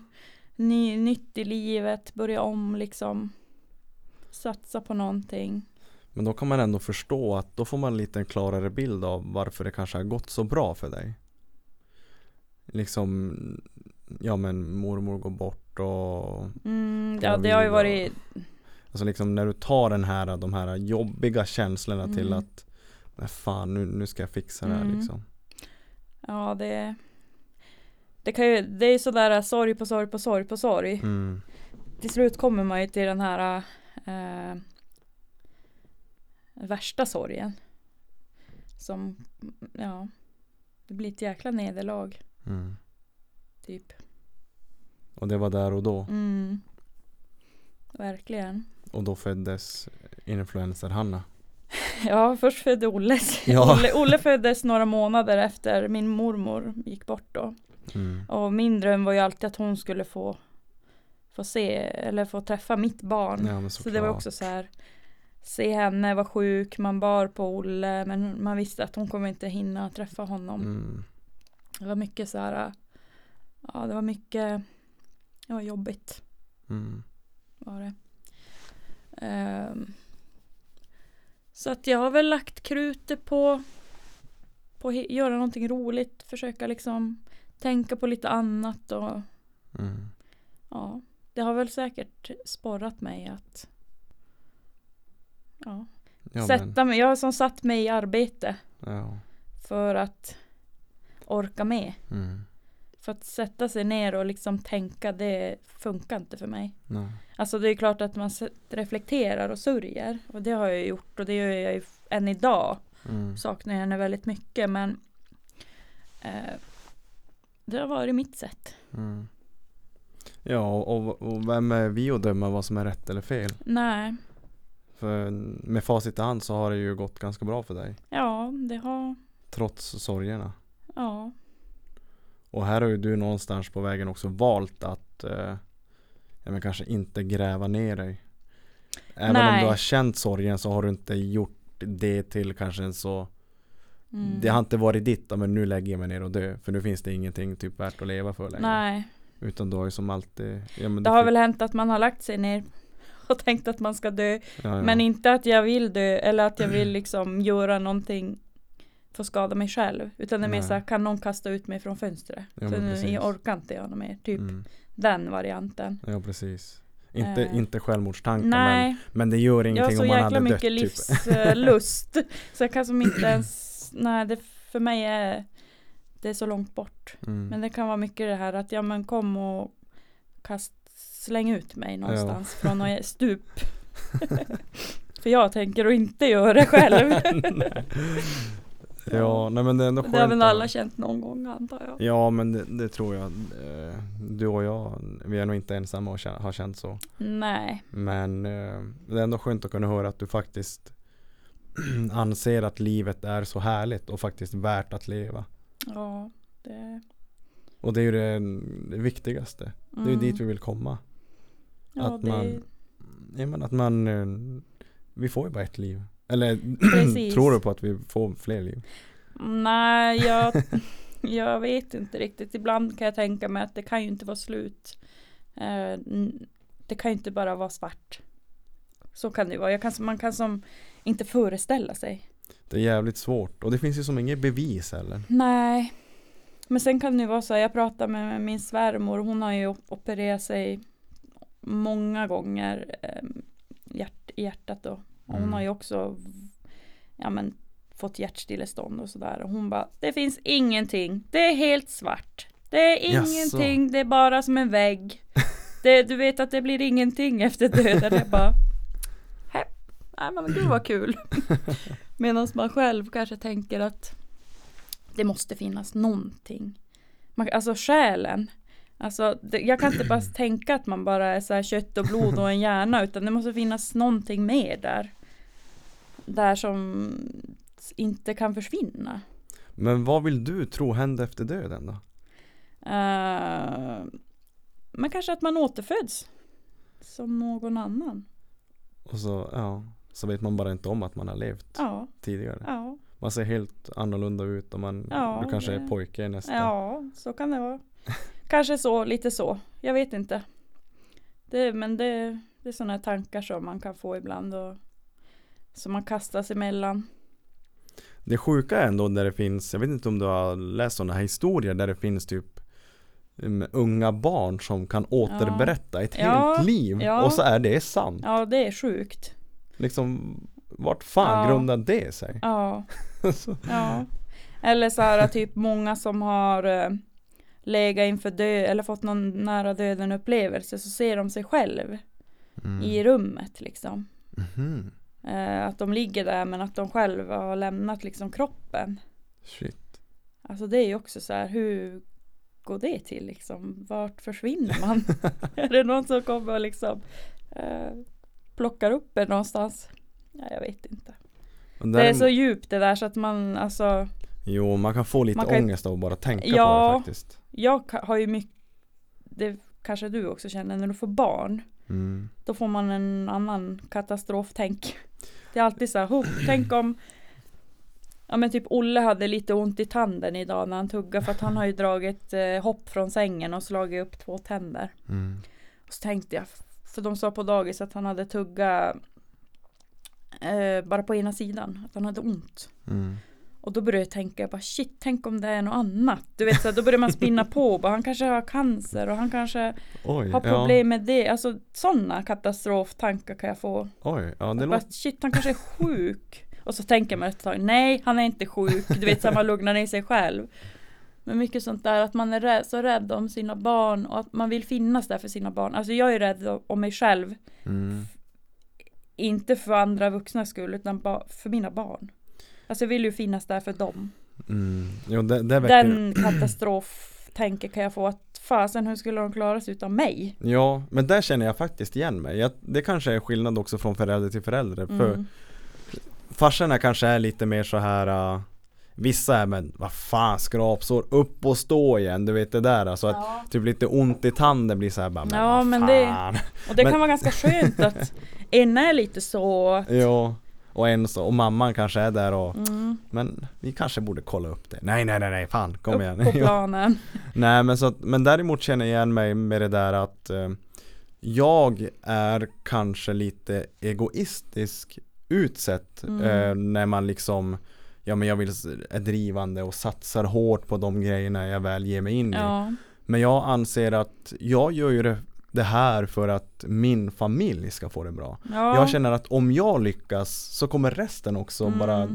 ny, nytt i livet, börja om liksom. Satsa på någonting. Men då kan man ändå förstå att då får man lite en klarare bild av varför det kanske har gått så bra för dig. Liksom, ja men mormor går bort och Mm, ja, det har ju varit Alltså liksom när du tar den här, de här jobbiga känslorna till Mm. att Nej fan nu, nu ska jag fixa det här Mm. liksom. Ja, det det kan ju, det är sådär sorg på sorg på sorg på sorg. Mm. Till slut kommer man ju till den här eh, värsta sorgen. Som, ja, det blir ett jäkla nederlag Mm. typ. Och det var där och då. Mm. Verkligen. Och då föddes influencer-Hanna. <laughs> Ja, först födde Olles. <laughs> Ja. Olle, Olle föddes några månader efter min mormor gick bort då. Mm. Och min dröm var ju alltid att hon skulle få få se eller få träffa mitt barn. Ja, så det var också så här se henne vara sjuk, man bar på Olle men man visste att hon kommer inte hinna träffa honom. Mm. Det var mycket så här ja det var mycket var jobbigt Mm. var det. Ehm, så att jag har väl lagt krutet på på att göra någonting roligt, försöka liksom tänka på lite annat och Mm. ja, det har väl säkert sporrat mig att ja, Ja, sätta men, mig, jag har som satt mig i arbete ja. för att orka med. Mm. För att sätta sig ner och liksom tänka, det funkar inte för mig. Nej. Alltså det är klart att man reflekterar och sörjer. Och det har jag gjort och det gör jag ju än idag. Mm. Saknar jag henne väldigt mycket men eh, det har varit mitt sätt. Mm. Ja, och, och vem är vi att döma vad som är rätt eller fel? Nej, För med facit i hand så har det ju gått ganska bra för dig. ja det har, Trots sorgerna. ja, Och här har ju du någonstans på vägen också valt att eh, ja, men kanske inte gräva ner dig. Även om Nej. du har känt sorgen så har du inte gjort det till kanske en så mm. Det har inte varit ditt, men nu lägger jag mig ner och dö. För nu finns det ingenting typ värt att leva för längre. Nej, Utan du har ju som alltid ja, men det har fick- väl hänt att man har lagt sig ner <laughs> och tänkt att man ska dö. ja, ja. Men inte att jag vill dö eller att jag vill <clears throat> liksom göra någonting för att skada mig själv. Utan det är mer så här, kan någon kasta ut mig från fönstret? Ja, så nu jag orkar inte jag något mer. Typ mm. den varianten. Ja precis. Inte, Eh, inte självmordstankar men, Nej, men det gör jag har ingenting så om man jäkla hade dött mycket typ. livslust. <laughs> så jag kan som inte ens, nej det för mig är det är så långt bort. Mm. Men det kan vara mycket det här att ja men kom och kast, släng ut mig någonstans från något stup. <laughs> <laughs> för jag tänker att inte göra det själv. Ja, nej men det är ändå skönt det har väl alla känt någon gång antar jag. Ja men det, det tror jag. Eh, Du och jag, vi är nog inte ensamma och har känt så. Nej, Men eh, det är ändå skönt att kunna höra att du faktiskt <clears throat> anser att livet är så härligt och faktiskt värt att leva. ja det, Och det är ju det, det viktigaste. Det är ju mm. dit vi vill komma. ja, att det, man- Ja, men att man, eh, vi får ju bara ett liv. Eller Precis. <clears throat> tror du på att vi får fler liv? Nej, jag, <laughs> jag vet inte riktigt. Ibland kan jag tänka mig att det kan ju inte vara slut. Eh, det kan ju inte bara vara svart. Så kan det vara. Kan, man kan som inte föreställa sig. Det är jävligt svårt och det finns ju som inget bevis heller. Nej. Men sen kan det ju vara så här, jag pratar med min svärmor, hon har ju opererat sig många gånger eh, hjärt, hjärtat då. Och hon Mm. har ju också ja, men, fått hjärtstillestånd och sådär. Och hon bara, det finns ingenting, det är helt svart. Det är ingenting, det är bara som en vägg. Det, du vet att det blir ingenting efter döden. Jag bara, "Hä? nej men gud vad kul. <laughs> Medan man själv kanske tänker att det måste finnas någonting. Man, alltså själen. Alltså, det, jag kan inte bara tänka att man bara är så här kött och blod och en hjärna utan det måste finnas någonting mer där. Där som inte kan försvinna. Men vad vill du tro händer efter döden då? Uh, men kanske att man återföds. Som någon annan. Och så, ja, så vet man bara inte om att man har levt Ja, tidigare. ja, Man ser helt annorlunda ut och man, Ja, du kanske det- är pojke nästa. ja, så kan det vara. <laughs> kanske så, lite så. Jag vet inte. Det, men det, det är sådana tankar som man kan få ibland och som man kastas emellan. Det sjuka är ändå där det finns, jag vet inte om du har läst sådana här historier där det finns typ um, unga barn som kan återberätta ett Ja, helt liv ja. och så är det sant. Ja, det är sjukt. Liksom, vart fan Ja. grundar det sig? Ja. <laughs> Ja. Eller så här typ många som har eh, läga inför dö eller fått någon nära döden upplevelse så ser de sig själv Mm. i rummet liksom. Mhm. Eh, att de ligger där men att de själva har lämnat liksom kroppen. Shit. Alltså det är ju också så här, hur går det till liksom? Vart försvinner man? <laughs> är det någon som kommer och liksom eh, plockar upp en någonstans? Ja, jag vet inte. Och Det är där- så djupt det där så att man alltså Jo, man kan få lite Man kan- ångest av att bara tänka Ja. på det faktiskt. Jag har ju mycket Det kanske du också känner när du får barn Mm. Då får man en annan katastroftänk Det är alltid så här, "Ho, tänk om Ja men typ Olle hade lite ont i tanden idag när han tuggade för att han har ju dragit eh, hopp från sängen och slagit upp två tänder Mm. Och så tänkte jag, för de sa på dagis att han hade tuggat eh, bara på ena sidan, att han hade ont. Mm. Och då började jag tänka, jag bara shit, tänk om det är något annat. Du vet, så här, då börjar man spinna på, bara, han kanske har cancer och han kanske Oj, har problem med det. Alltså sådana katastroftankar kan jag få. ja. Oj, ja det bara, shit, han kanske är sjuk. Och så tänker man ett tag, nej, han är inte sjuk. Du vet, så här, man lugnar ner sig själv. Men mycket sånt där att man är rädd, så rädd om sina barn och att man vill finnas där för sina barn. Alltså jag är rädd om mig själv. Mm. Inte för andra vuxnas skull utan för mina barn. Alltså jag vill ju finnas där för dem. Mm. Jo, det, det väcker... Den <clears throat> katastroftänket kan jag få att fasen hur skulle de klara sig utan mig? Ja, men där känner jag faktiskt igen mig. Jag, det kanske är skillnad också från förälder till förälder. För Mm. farsorna kanske är lite mer så här uh, Vissa är men vad fan skrapsår, upp och stå igen, du vet det där alltså att Ja. typ lite ont i tanden blir så här bara men Ja, men det-. Och det Men- kan vara ganska skönt att <laughs> ena är lite så att, Ja, och en så, och mamman kanske är där och mm, Men vi kanske borde kolla upp det. Nej nej nej nej fan. Kom upp igen. på <laughs> planen. <laughs> Nej men så att, men däremot känner jag igen mig med det där att eh, Jag är kanske lite egoistisk utsett Mm. eh, när man liksom Ja men jag vill, är drivande och satsar hårt på de grejerna jag väl ger mig in i. Ja, Men jag anser att jag gör ju det, det här för att min familj ska få det bra. Ja, Jag känner att om jag lyckas så kommer resten också Mm. bara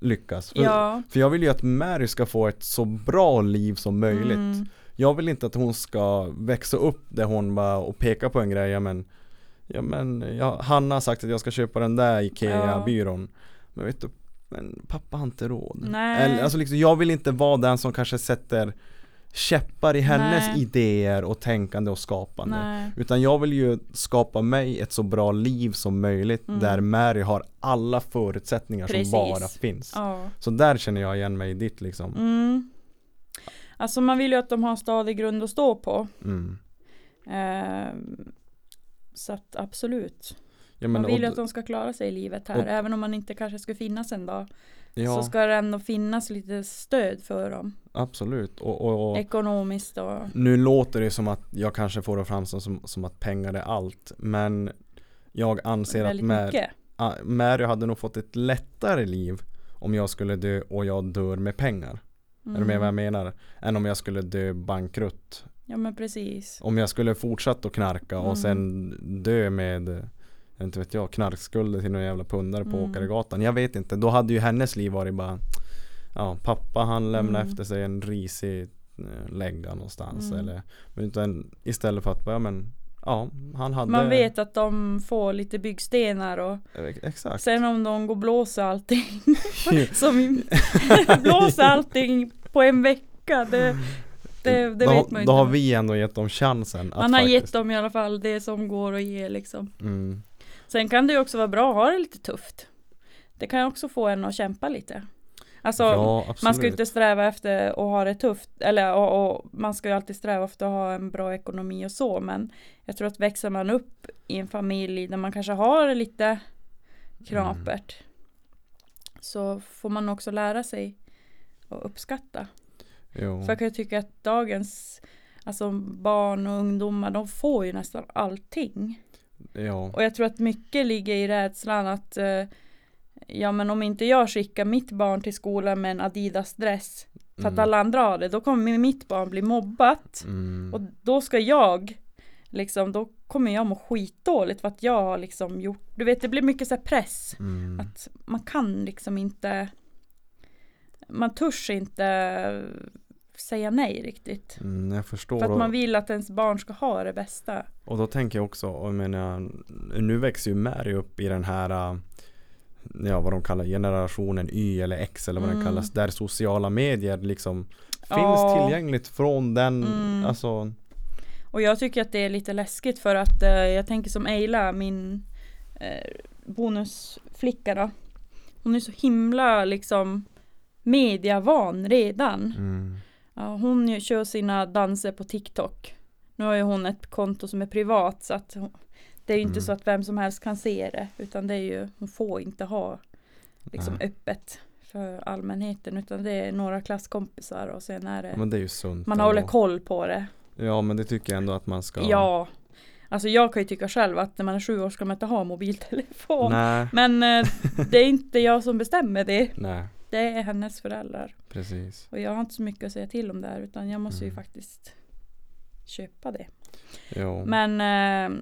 lyckas. För, ja, för jag vill ju att Mary ska få ett så bra liv som möjligt. Mm, Jag vill inte att hon ska växa upp där hon bara och peka på en grej, ja men Ja men, ja, Hanna har sagt att jag ska köpa den där IKEA-byrån. Men vet du, men pappa har inte råd. Nej. Eller, alltså liksom, Jag vill inte vara den som kanske sätter käppar i hennes Nej. idéer och tänkande och skapande nej, utan jag vill ju skapa mig ett så bra liv som möjligt Mm. där Mary har alla förutsättningar Precis. som bara finns. ja. Så där känner jag igen mig i ditt liksom. Mm. Alltså man vill ju att de har en stadig grund att stå på. Mm. Ehm, så att absolut. Ja, man vill ju att de ska klara sig i livet här. och- även om man inte kanske skulle finnas en dag. Ja, Så ska det ändå finnas lite stöd för dem. absolut. Och, och, och Ekonomiskt och nu låter det som att jag kanske får det framstå som, som att pengar är allt. Men jag anser att Mary, Mary hade nog fått ett lättare liv om jag skulle dö och jag dör med pengar. Är du med vad jag menar? Än om jag skulle dö bankrutt Ja men precis. Om jag skulle fortsatt att knarka Mm. och sen dö med inte vet jag, knarkskulder till någon jävla pundare på Mm. Åkaregatan. Jag vet inte, då hade ju hennes liv varit bara Ja, pappa han lämnade Mm. efter sig en risig eh, lägga någonstans Mm. eller utan istället för att bara, ja men Ja, han hade Man vet att de får lite byggstenar och Eh, Exakt sen om de går och blåser allting. <laughs> <laughs> som <laughs> blåser allting på en vecka. Det, det, det då, vet man ju Då har inte. vi ändå gett dem chansen Man har faktiskt, gett dem i alla fall det som går att ge liksom. mm, Sen kan det ju också vara bra att ha det lite tufft. Det kan också få en att kämpa lite. Alltså Ja, man ska ju inte sträva efter att ha det tufft. Eller och, och, man ska ju alltid sträva efter att ha en bra ekonomi och så. Men jag tror att växer man upp i en familj där man kanske har det lite knapert. Så får man också lära sig att uppskatta. jo. För jag kan ju tycka att dagens alltså barn och ungdomar de får ju nästan allting. Ja, Och jag tror att mycket ligger i rädslan att eh, ja men om inte jag skickar mitt barn till skolan med en Adidas dress för att Mm. alla andra har det, då kommer mitt barn bli mobbat. mm, Och då ska jag liksom, då kommer jag må skitdåligt för att jag har liksom gjort, du vet det blir mycket så press. mm, Att man kan liksom inte, man törs inte säga nej riktigt. Mm, jag förstår. För att man vill att ens barn ska ha det bästa. och då tänker jag också, och jag menar, nu växer ju Mary upp i den här äh, Ja vad de kallar generationen Y eller X eller vad den Mm. kallas Där sociala medier liksom Finns Ja. tillgängligt från den Mm. Alltså Och jag tycker att det är lite läskigt för att eh, jag tänker som Eila, min eh, bonusflicka då. Hon är så himla liksom mediavan redan. mm, hon kör sina danser på TikTok. Nu har ju hon ett konto som är privat så att det är ju inte Mm. så att vem som helst kan se det utan det är ju, hon får inte ha liksom Nej. öppet för allmänheten utan det är några klasskompisar och sen är det Men det är ju sunt man ändå. håller koll på det. Ja men det tycker jag ändå att man ska Ja. Alltså jag kan ju tycka själv att när man är sju år ska man inte ha mobiltelefon. Nej, Men eh, <laughs> det är inte jag som bestämmer det. nej Det är hennes föräldrar. precis Och jag har inte så mycket att säga till om där utan jag måste ju Mm. faktiskt köpa det. Jo. Men eh,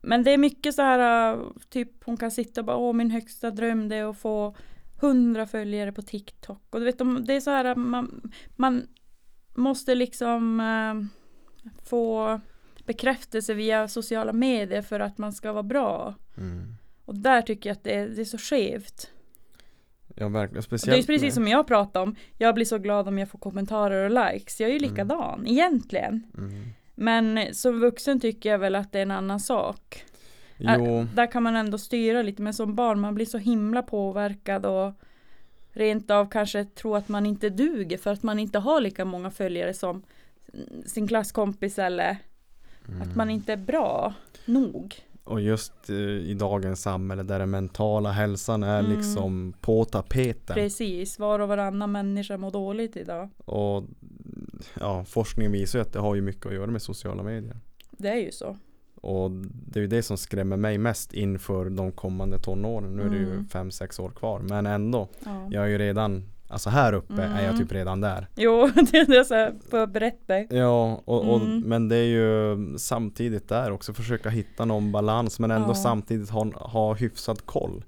Men det är mycket så här eh, Typ hon kan sitta och bara Åh min högsta dröm det är att få Hundra följare på TikTok Och du vet de- det är så här att man, man Måste liksom eh, Få Bekräftelse via sociala medier för att man ska vara bra mm. Och där tycker jag att det är, det är så skevt Ja verkligen, speciellt Det är precis med- som jag pratade om Jag blir så glad om jag får kommentarer och likes Jag är ju Mm. likadan egentligen mm. Men som vuxen tycker jag väl att det är en annan sak Jo, Där kan man ändå styra lite men som barn man blir så himla påverkad och Rent av kanske tro att man inte duger för att man inte har lika många följare som sin klasskompis eller mm. att man inte är bra nog. Och just eh, i dagens samhälle där den mentala hälsan är Mm. liksom på tapeten. Precis, var och varannan människa mår dåligt idag. Och ja, forskningen visar ju att det har ju mycket att göra med sociala medier. Det är ju så. Och det är ju det som skrämmer mig mest inför de kommande tonåren. Nu är det ju Mm. fem sex år kvar. Men ändå, Ja. jag är ju redan, alltså här uppe är jag Mm. typ redan där. Jo, <laughs> det är så här att berätta. Ja, och, och, Mm. men det är ju samtidigt där också försöka hitta någon balans men ändå Ja. samtidigt ha, ha hyfsad koll.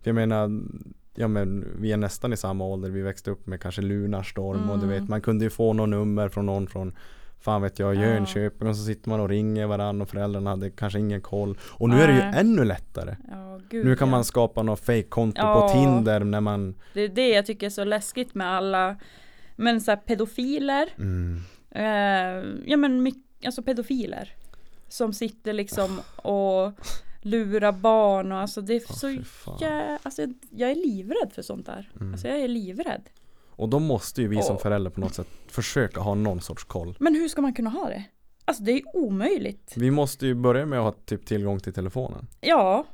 För jag menar, ja men vi är nästan i samma ålder, vi växte upp med kanske Lunarstorm och du Mm. vet man kunde ju få något nummer från någon från Fan vet jag, Ja. Jönköping och så sitter man och ringer varandra och föräldrarna hade kanske ingen koll. Och nu är det ju Nej. ännu lättare. Ja, gud, Nu kan ja. man skapa något fake-konto Ja. på Tinder när man Det är det jag tycker är så läskigt med alla Men så här pedofiler mm, Eh, ja men mycket, alltså pedofiler. Som sitter liksom och lurar barn och alltså det är åh, så jä... alltså jag är livrädd för sånt där. Mm. Alltså jag är livrädd. Och då måste ju vi som Åh. förälder på något sätt försöka ha någon sorts koll. Men hur ska man kunna ha det? Alltså det är omöjligt. Vi måste ju börja med att ha typ tillgång till telefonen. Ja.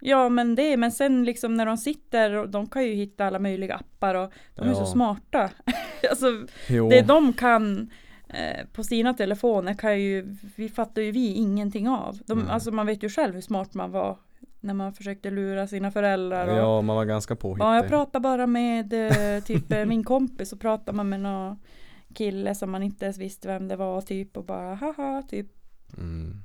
Ja men det, men sen liksom när de sitter och de kan ju hitta alla möjliga appar och de är Ja. så smarta. <laughs> alltså Jo, det de kan eh, på sina telefoner kan ju, vi fattar ju vi ingenting av. De. Alltså man vet ju själv hur smart man var när man försökte lura sina föräldrar. Och, ja man var ganska påhittig. ja, jag pratar bara med eh, typ eh, min kompis och pratar man med någon kille som man inte ens visste vem det var typ och bara haha typ. Mm.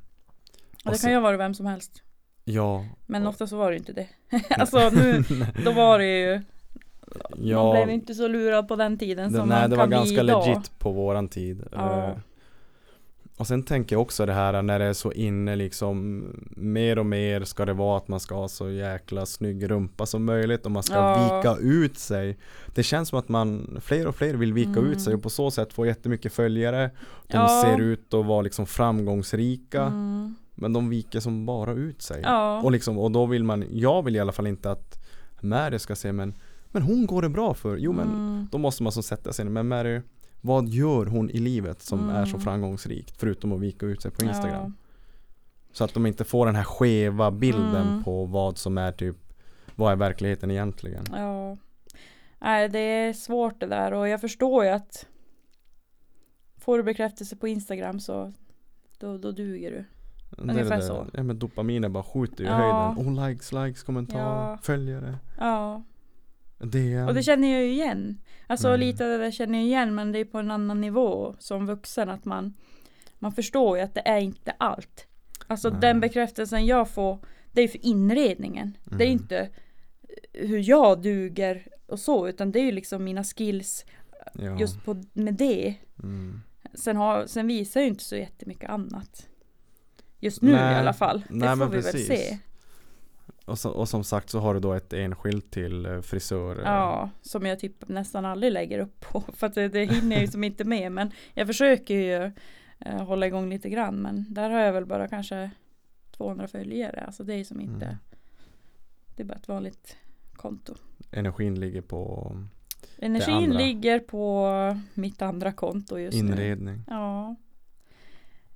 Och det Och så- kan ju vara vem som helst. Ja, Men Ja. ofta så var det inte det. <laughs> <laughs> alltså nu, då var det ju, man ja blev inte så lurad på den tiden det, som nej man det var kan bli ganska idag. legit på våran tid. Ja. Eh, Och sen tänker jag också det här när det är så inne liksom Mer och mer ska det vara att man ska ha så jäkla snygg rumpa som möjligt och man ska Ja. vika ut sig Det känns som att man Fler och fler vill vika Mm. ut sig och på så sätt få jättemycket följare De Ja. ser ut att vara liksom framgångsrika Mm. Men de viker som bara ut sig Ja. Och liksom, och då vill man Jag vill i alla fall inte att Mary ska se men Men hon går det bra för Jo men Mm. då måste man så sätta sig ner, men Mary Vad gör hon i livet som är så Mm. framgångsrikt förutom att vika ut sig på Instagram? Ja. Så att de inte får den här skeva bilden Mm. på vad som är typ Vad är verkligheten egentligen? Ja. Nej, det är svårt det där och jag förstår ju att Får du bekräftelse på Instagram så Då, då duger du. Ungefär så. Ja men dopaminen bara skjuter i Ja. höjden. Oh likes, likes, kommentar, Ja. följare, Ja, DM. och det känner jag ju igen. Alltså Mm. lite av det där känner jag igen men det är på en annan nivå som vuxen att man Man förstår ju att det är inte allt. Alltså Nej. den bekräftelsen jag får Det är för inredningen. Det är Mm. inte hur jag duger och så utan det är ju liksom mina skills Ja. just på, med det. Mm. Sen, har, sen visar jag ju inte så jättemycket annat. Just nu Nej, i alla fall. Det nej, får vi precis. väl se. Och, så, och som sagt så har du då ett enskilt till eh, frisör. Ja, som jag typ nästan aldrig lägger upp på. <laughs> För att det, det hinner jag ju som inte med. Men jag försöker ju eh, hålla igång lite grann. Men där har jag väl bara kanske 200 följare. Alltså det är som inte. Mm. Det är bara ett vanligt konto. Energin ligger på Energin ligger på mitt andra konto just nu. inredning. Ja.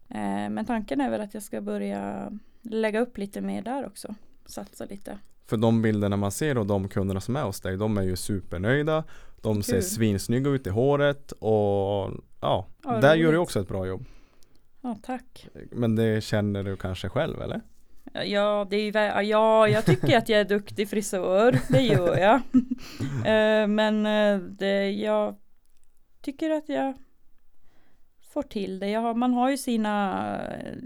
Eh, men tanken är väl att jag ska börja lägga upp lite mer där också. Satsa lite. För de bilderna man ser och de kunderna som är hos dig, de är ju supernöjda. De ser Kul. svinsnygga ut i håret och ja, Ja, där gör du roligt. också ett bra jobb. Ja, tack. Men det känner du kanske själv eller? Ja, det är ja, jag tycker att jag är duktig frisör. Det gör jag. <laughs> Eh, men eh, det, jag tycker att jag får till det. Har, man har ju sina eh,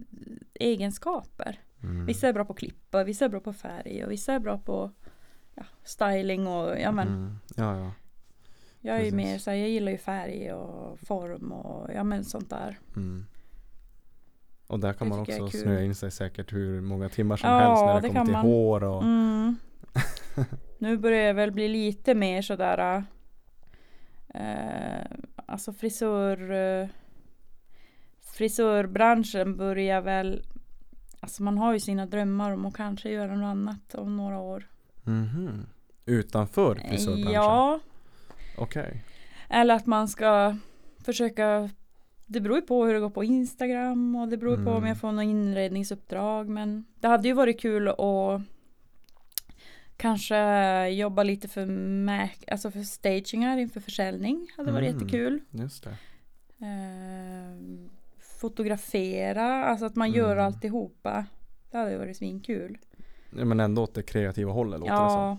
egenskaper. Mm. Vissa är bra på att klippa, vissa är bra på färg och vissa är bra på ja, styling och ja men Mm. Ja, ja. jag är ju mer så här, jag gillar ju färg och form och ja men sånt där. Mm. Och där kan Det man också snöa in sig säkert hur många timmar som Ja, helst när det, det kommer till man. hår och Mm. <laughs> nu börjar jag väl bli lite mer sådär eh, alltså frisör eh, frisörbranschen börjar väl alltså man har ju sina drömmar om att kanske göra något annat om några år. Mhm. Utanför frisörbranschen? Ja, Okej. eller att man ska försöka det beror ju på hur det går på Instagram och det beror på om Mm. jag får något inredningsuppdrag men det hade ju varit kul att kanske jobba lite för, alltså för stagingar inför försäljning hade varit Mm. jättekul. Just det. Eh, fotografera, alltså att man gör Mm. alltihopa. Det hade varit svinkul. Ja, men ändå åt det kreativa hållet låter det som. Ja.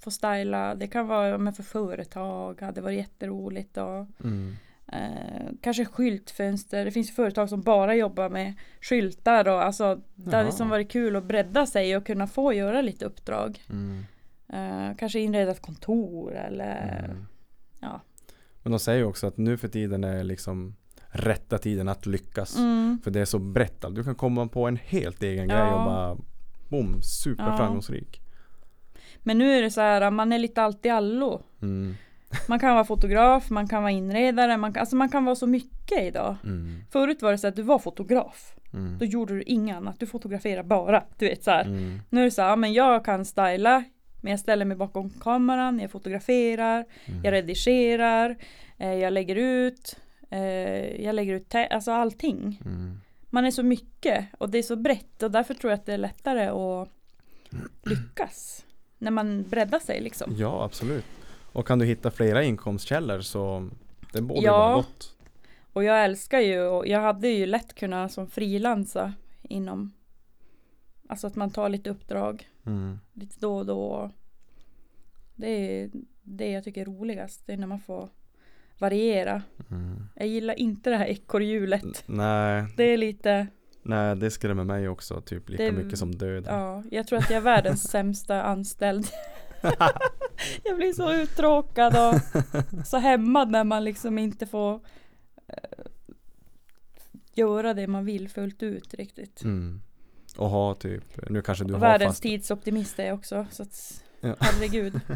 Få styla, det kan vara men för företag, hade varit jätteroligt och Mm. eh, kanske skyltfönster. Det finns företag som bara jobbar med skyltar och alltså det hade Jaha. som varit kul att bredda sig och kunna få göra lite uppdrag. Mm. Eh, kanske inreda ett kontor eller Mm. ja. Men de säger ju också att nu för tiden är liksom rätta tiden att lyckas. Mm. För det är så brett. Du kan komma på en helt egen grej Ja. och bara boom, superframgångsrik. Men nu är det så här, man är lite allt i allo. Mm. Man kan vara fotograf, man kan vara inredare, man kan, alltså man kan vara så mycket idag. Mm. Förut var det så att du var fotograf. Mm. Då gjorde du inget annat, du fotograferade bara. Du vet så. Mm. Nu är det så här, ja, men jag kan styla, men jag ställer mig bakom kameran, jag fotograferar, Mm. jag redigerar, eh, jag lägger ut, eh, jag lägger ut, alltså allting. Mm. Man är så mycket och det är så brett och därför tror jag att det är lättare att lyckas. När man breddar sig liksom. Ja, absolut. Och kan du hitta flera inkomstkällor så det borde Ja. vara gott. Och jag älskar ju, och jag hade ju lätt kunnat som frilansa inom Alltså att man tar lite uppdrag Mm. lite då och då. Det är det jag tycker är roligast. Det är när man får variera. Mm. Jag gillar inte det här ekorrhjulet. Nej, Det är lite, nej, det skrämmer mig också typ lika Det- mycket som döden. ja, jag tror att jag är världens <laughs> sämsta anställd. <laughs> jag blir så uttråkad och så hämmad när man liksom inte får eh, göra det man vill fullt ut riktigt. Mm. Och ha typ, nu kanske du och har världens fast tidsoptimist är jag också. Så att, Ja. herregud. <laughs>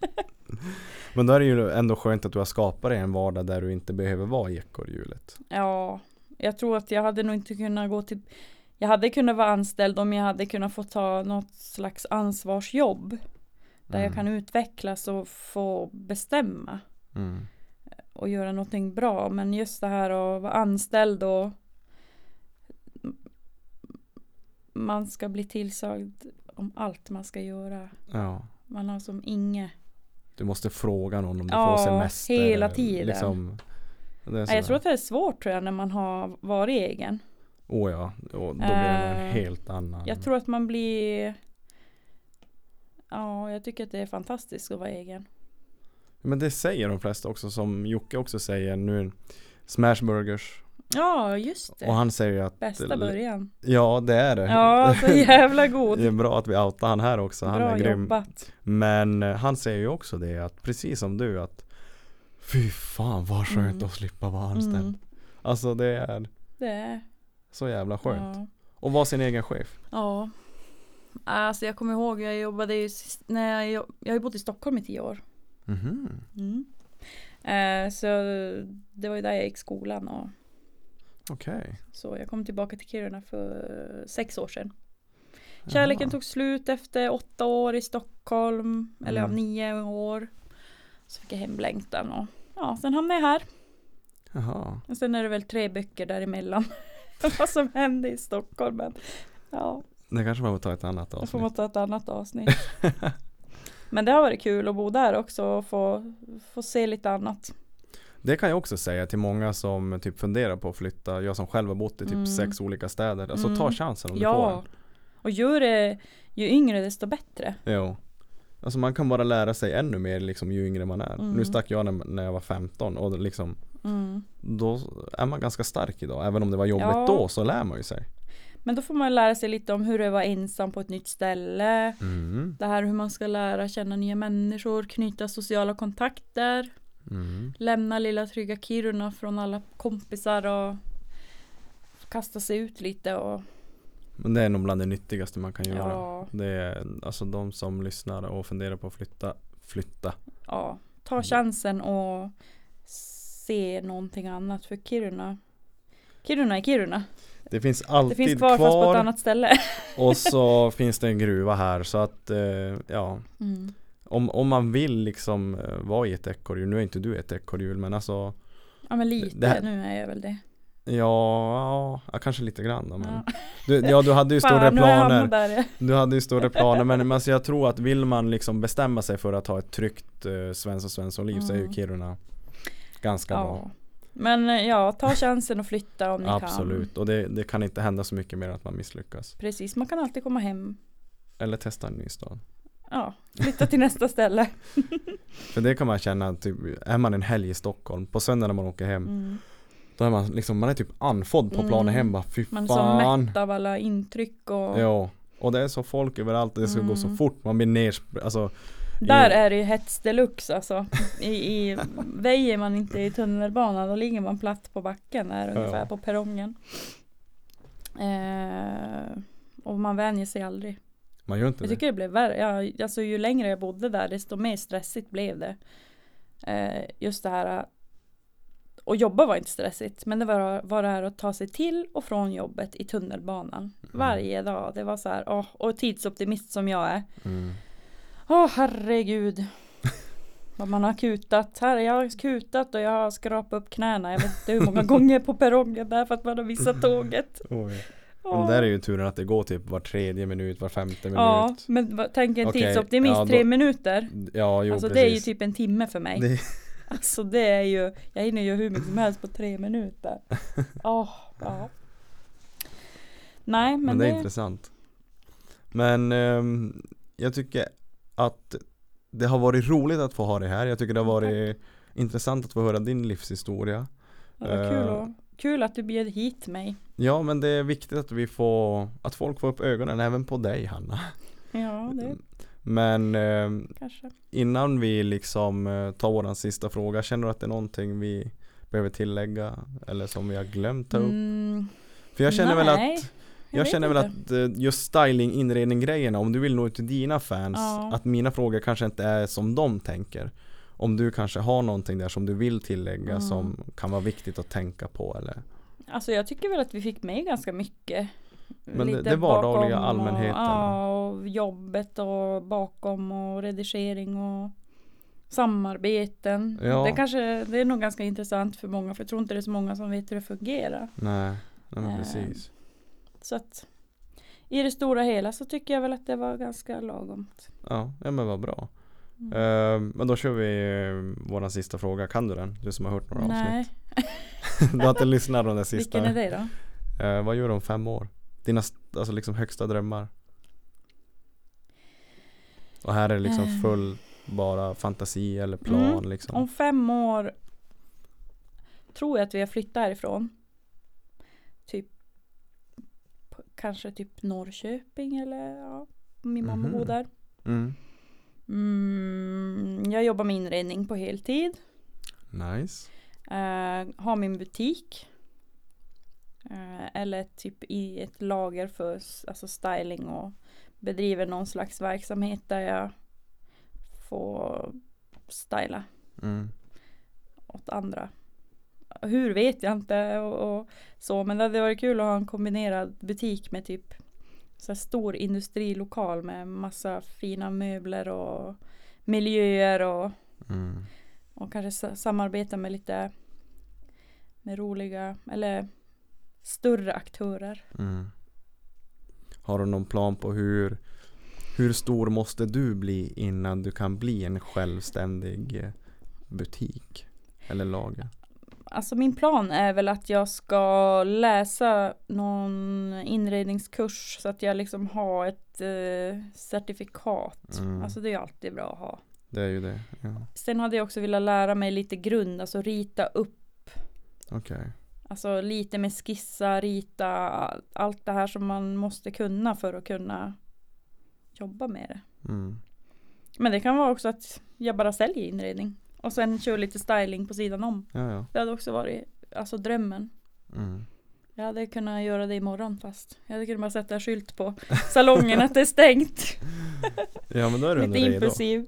<laughs> Men då är det ju ändå skönt att du har skapat dig en vardag där du inte behöver vara i ekorrhjulet. Ja, jag tror att jag hade nog inte kunnat gå till Jag hade kunnat vara anställd om jag hade kunnat få ta något slags ansvarsjobb. Där jag Mm. kan utvecklas och få bestämma Mm. och göra någonting bra. Men just det här att vara anställd och man ska bli tillsagd om allt man ska göra. Ja. Man har som inget. Du måste fråga någon om du Ja, får semester. hela tiden. Liksom. Ja, jag tror att det är svårt tror jag när man har varit egen. Oh ja, då blir det en Eh, helt annan. Jag tror att man blir Ja, jag tycker att det är fantastiskt att vara egen. Men det säger de flesta också som Jocke också säger nu. Smashburgers. Ja, just det. Och han säger att Bästa början. Ja det är det. Ja, så <laughs> jävla god. Det är bra att vi outar han här också. Han Bra är grym. jobbat. Men eh, han säger ju också det att precis som du att Fy fan vad skönt Mm. att slippa vara anställd. Mm, Alltså det är det är så jävla skönt. Ja. Och vara sin egen chef. ja. Alltså jag kommer ihåg, jag jobbade ju när jag, jag har bott i Stockholm i tio år. Mhm. Mm. Eh, så det var ju där jag gick skolan och Okej. så jag kom tillbaka till Kiruna för sex år sedan. Kärleken Jaha. tog slut efter åtta år i Stockholm, eller ja, Mm. nio år. Så fick jag hemlängtan och ja, sen hamnade jag här. Jaha. Och sen är det väl tre böcker däremellan. <laughs> Vad som hände i Stockholm. Men ja, Det kanske man får ta ett annat får avsnitt. man ta ett annat avsnitt. <laughs> Men det har varit kul att bo där också och få, få se lite annat. Det kan jag också säga till många som typ funderar på att flytta. Jag som själv har bott i typ Mm. sex olika städer. Alltså Mm. ta chansen om du Ja, får. och ju, det, ju yngre desto bättre. Jo. Alltså man kan bara lära sig ännu mer liksom ju yngre man är. Mm. Nu stack jag när, när jag var 15 och liksom Mm. då är man ganska stark idag. Även om det var jobbigt Ja. då så lär man ju sig. Men då får man lära sig lite om hur det var ensam på ett nytt ställe. Mm. Det här hur man ska lära känna nya människor, knyta sociala kontakter. Mm. Lämna lilla trygga Kiruna från alla kompisar och kasta sig ut lite och Men det är nog bland det nyttigaste man kan göra. ja, Det är alltså de som lyssnar och funderar på att flytta, flytta. ja, ta chansen och se någonting annat för Kiruna. Kiruna är Kiruna. Det finns Det alltid finns kvar, kvar, fast på ett annat ställe. och så <laughs> finns det en gruva här så att eh, ja Mm. Om, om man vill liksom eh, vara i ett ekorrhjul, nu är inte du ett ekorrhjul men alltså Ja men lite, här- nu är jag väl det. Ja, ja kanske lite grann då, men Ja. du, ja du hade ju <laughs> Fan, hamnat planer där. Du hade ju större <laughs> planer men, men alltså jag tror att vill man liksom bestämma sig för att ha ett tryggt eh, Svensson Svensson-liv så är ju Mm. Kiruna ganska bra Ja. Men eh, ja, ta chansen och flytta om ni Absolut, kan. och det, det kan inte hända så mycket mer att man misslyckas Precis, man kan alltid komma hem. Eller testa en ny stad Ja, flytta till nästa ställe. <laughs> För det kan man känna, typ, är man en helg i Stockholm, på söndag när man åker hem Mm. Då är man liksom, man är typ andfådd på planen Mm. hem bara fy Man är så mätt av alla intryck och Ja, och det är så folk överallt och det ska gå så Mm. fort, man blir ner, alltså Där i- är det ju hets deluxe alltså. I, i, <laughs> väjer man inte i tunnelbanan då ligger man platt på backen där Ja. ungefär på perrongen. Eh, och man vänjer sig aldrig. Man gör inte Jag det tycker det blev värre. Ja, alltså ju längre jag bodde där desto mer stressigt blev det. Eh, just det här. Och jobba var inte stressigt. Men det var, var det här att ta sig till och från jobbet i tunnelbanan. Mm. Varje dag. Det var så här. åh, och tidsoptimist som jag är. mm. Åh herregud. <laughs> Vad man har kutat. Här, jag har kutat och jag har skrapat upp knäna. Jag vet inte hur många <laughs> gånger på perrongen där för att man har missat tåget. Oj. Men där är ju turen att det går typ var tredje minut, var femte minut. Ja, men tänk en tidsoptimist, ja, då- tre minuter. Ja, jo alltså precis det är ju typ en timme för mig. det, <laughs> Alltså det är ju, jag hinner ju hur mycket som helst på tre minuter. <laughs> Åh, ja. Nej men, Men det det, är intressant. Men ehm, jag tycker att det har varit roligt att få ha dig här. Jag tycker det har varit intressant att få höra din livshistoria. Det var kul, eh, och, kul att du bjöd hit mig. Ja men det är viktigt att vi får Att folk får upp ögonen även på dig Hanna Ja det Men ehm, kanske. innan vi liksom eh, tar våran sista fråga Känner du att det är någonting vi behöver tillägga? Eller som vi har glömt ta upp? Mm, För jag känner väl att nej, Jag, vet känner väl inte. att eh, just styling, inredning grejerna, om du vill nå ut till dina fans, Ja. att mina frågor kanske inte är som de tänker. Om du kanske har någonting där som du vill tillägga Mm. som kan vara viktigt att tänka på eller? Alltså jag tycker väl att vi fick med ganska mycket. Men det- Lite det vardagliga bakom allmänheten. Och, ja, och jobbet och bakom och redigering och samarbeten. Ja. Det kanske, det är nog ganska intressant för många för jag tror inte det är så många som vet hur det fungerar. Nej, nej men Eh, precis. Så att i det stora hela så tycker jag väl att det var ganska lagomt. Ja, ja men vad bra. Mm. Eh, men då kör vi uh, våran sista fråga, kan du den? Du som har hört några Nej, avsnitt. <laughs> du har inte lyssnat på den sista. vilken är det då? Eh, vad gör du om fem år? Dina alltså liksom högsta drömmar? Och här är det liksom Eh. full bara fantasi eller plan Mm. liksom. Om fem år tror jag att vi har flyttat härifrån. Typ kanske typ Norrköping eller ja, min mamma Mhm. bor där. Mm. Mm, jag jobbar med inredning på heltid. Nice. Eh, ha min butik. Eh, eller typ i ett lager för alltså styling och bedriver någon slags verksamhet där jag får styla Mm. åt andra. Hur vet jag inte och, och så men det hade varit kul att ha en kombinerad butik med typ så stor industrilokal med massa fina möbler och miljöer och, Mm. och kanske sa- samarbeta med lite med roliga eller större aktörer. Mm. Har du någon plan på hur hur stor måste du bli innan du kan bli en självständig eh, butik? Eller lager? Alltså min plan är väl att jag ska läsa någon inredningskurs så att jag liksom har ett eh, certifikat. Mm. Alltså det är ju alltid bra att ha. Det är ju det. Ja. Sen hade jag också velat lära mig lite grund, alltså rita upp. Okej. Alltså lite med skissa, rita, allt det här som man måste kunna för att kunna jobba med det. Mm. Men det kan vara också att jag bara säljer inredning. Och sen kör lite styling på sidan om. Ja, ja. Det hade också varit alltså drömmen. Mm. Jag hade kunnat göra det imorgon fast jag hade kunnat bara sätta en skylt på <laughs> salongen att det är stängt. <laughs> Ja men då är du Lite impulsiv.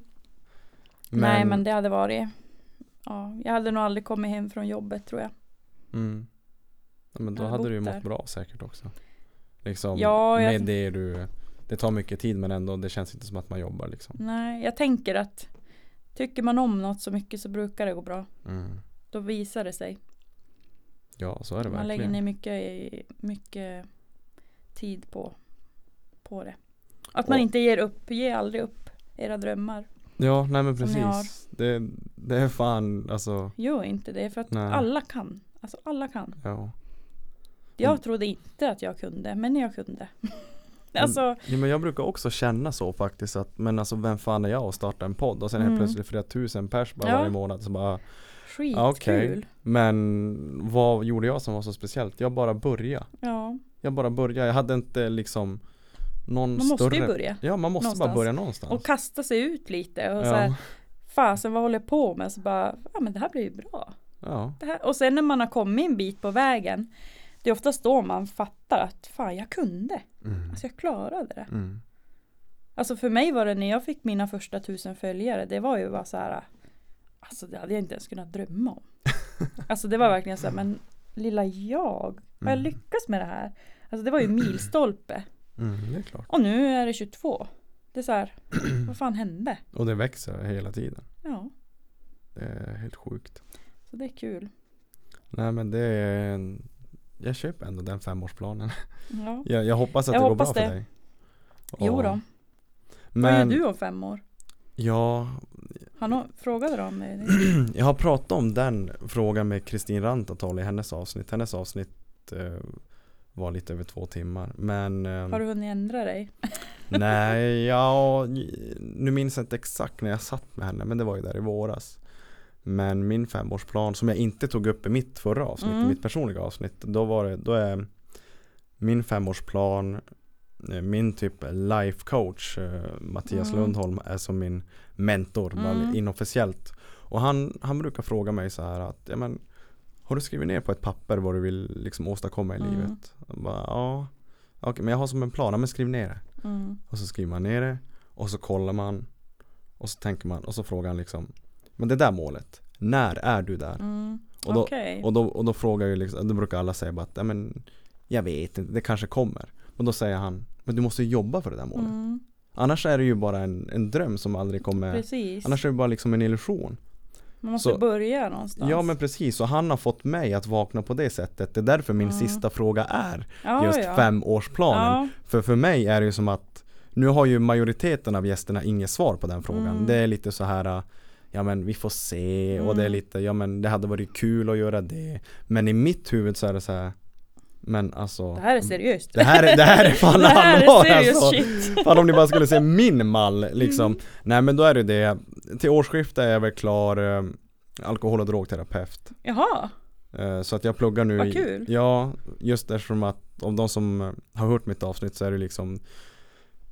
Nej men det hade varit Ja, jag hade nog aldrig kommit hem från jobbet tror jag. Mm. Ja, men då Jag har hade du ju mått där. bra säkert också. Liksom Ja, jag- med det du Det tar mycket tid men ändå det känns inte som att man jobbar liksom. Nej, jag tänker att tycker man om något så mycket så brukar det gå bra. Mm. Då visar det sig. Ja så är det Man lägger verkligen. ner mycket, mycket tid på, på det. Att man Och- inte ger upp, ge aldrig upp era drömmar. Ja nej men precis. Det, det är fan alltså Gör inte det för att Nej. alla kan. Alltså alla kan. ja. Jag trodde inte att jag kunde, men jag kunde. <laughs> alltså, ja men jag brukar också känna så faktiskt att men alltså vem fan är jag att starta en podd och sen Mm. helt plötsligt flera tusen pers bara Ja. varje månad så bara skitkul. okej. Men vad gjorde jag som var så speciellt? Jag bara började. Ja, Jag bara började. Jag hade inte liksom någon man måste större ju börja. Ja man måste bara någonstans. börja någonstans. Och kasta sig ut lite och så här, ja. fasen vad håller jag på med? Så bara, ja men det här blir ju bra. ja. Och sen när man har kommit en bit på vägen, det är oftast då man fattar att fan jag kunde. Mm. Alltså jag klarade det. Mm. Alltså för mig var det när jag fick mina första tusen följare, det var ju bara så här, alltså det hade jag inte ens kunnat drömma om. <laughs> Alltså det var verkligen så här, men lilla jag, har jag Mm. lyckats med det här? Alltså det var ju <clears throat> milstolpe. Mm. Och nu är det 22. Det är så här, <clears throat> vad fan hände? Och det växer hela tiden. Ja, Det är helt sjukt. så det är kul. Nej men det är en... Jag köper ändå den femårsplanen. Ja. <laughs> Jag, jag hoppas att Jag det går bra det. för dig. Jo Ja. då. Men Vad gör du om fem år? ja, Han har, frågade du om det? jag har pratat om den frågan med Kristin Rantatal i hennes avsnitt. Hennes avsnitt eh, var lite över två timmar. Men eh, Har du hunnit ändra dig? Nej, <laughs> ja, nu minns jag inte exakt när jag satt med henne men det var ju där i våras. Men min femårsplan som jag inte tog upp i mitt förra avsnitt, Mm. mitt personliga avsnitt, då var det, då är min femårsplan, eh, min typ life coach, eh, Mattias Mm. Lundholm är som min mentor, Mm. inofficiellt. Och han, han brukar fråga mig så här att, ja men har du skrivit ner på ett papper vad du vill liksom åstadkomma i Mm. livet? Bara, ja, okej men jag har som en plan, ja, men skriv ner det. Mm. Och så skriver man ner det och så kollar man och så tänker man och så frågar han liksom Men det där målet, när är du där? Mm. Och då- Okej. Och, då, och då frågar ju liksom, då brukar alla säga bara att "Ja, men, Jag vet inte, det kanske kommer Men då säger han Men du måste jobba för det där målet Mm. Annars är det ju bara en, en dröm som aldrig kommer Precis. Annars är det bara liksom en illusion Man måste så- börja någonstans. Ja men precis, och han har fått mig att vakna på det sättet Det är därför min Mm. sista fråga är ja, just ja. femårsplanen Ja. För för mig är det ju som att Nu har ju majoriteten av gästerna inget svar på den frågan Mm. Det är lite så här Ja men vi får se och det är Mm. lite Ja men det hade varit kul att göra det Men i mitt huvud så är det så här Men alltså Det här är seriöst. Det här är, det här är fan <laughs> allvar alltså. shit. Fan om ni bara skulle se min mall liksom Mm. Nej men då är det det Till årsskiftet är jag väl klar eh, Alkohol och drogterapeut Jaha. Eh, Så att jag pluggar nu Vad i- kul. Ja, just eftersom att om de som har hört mitt avsnitt så är det liksom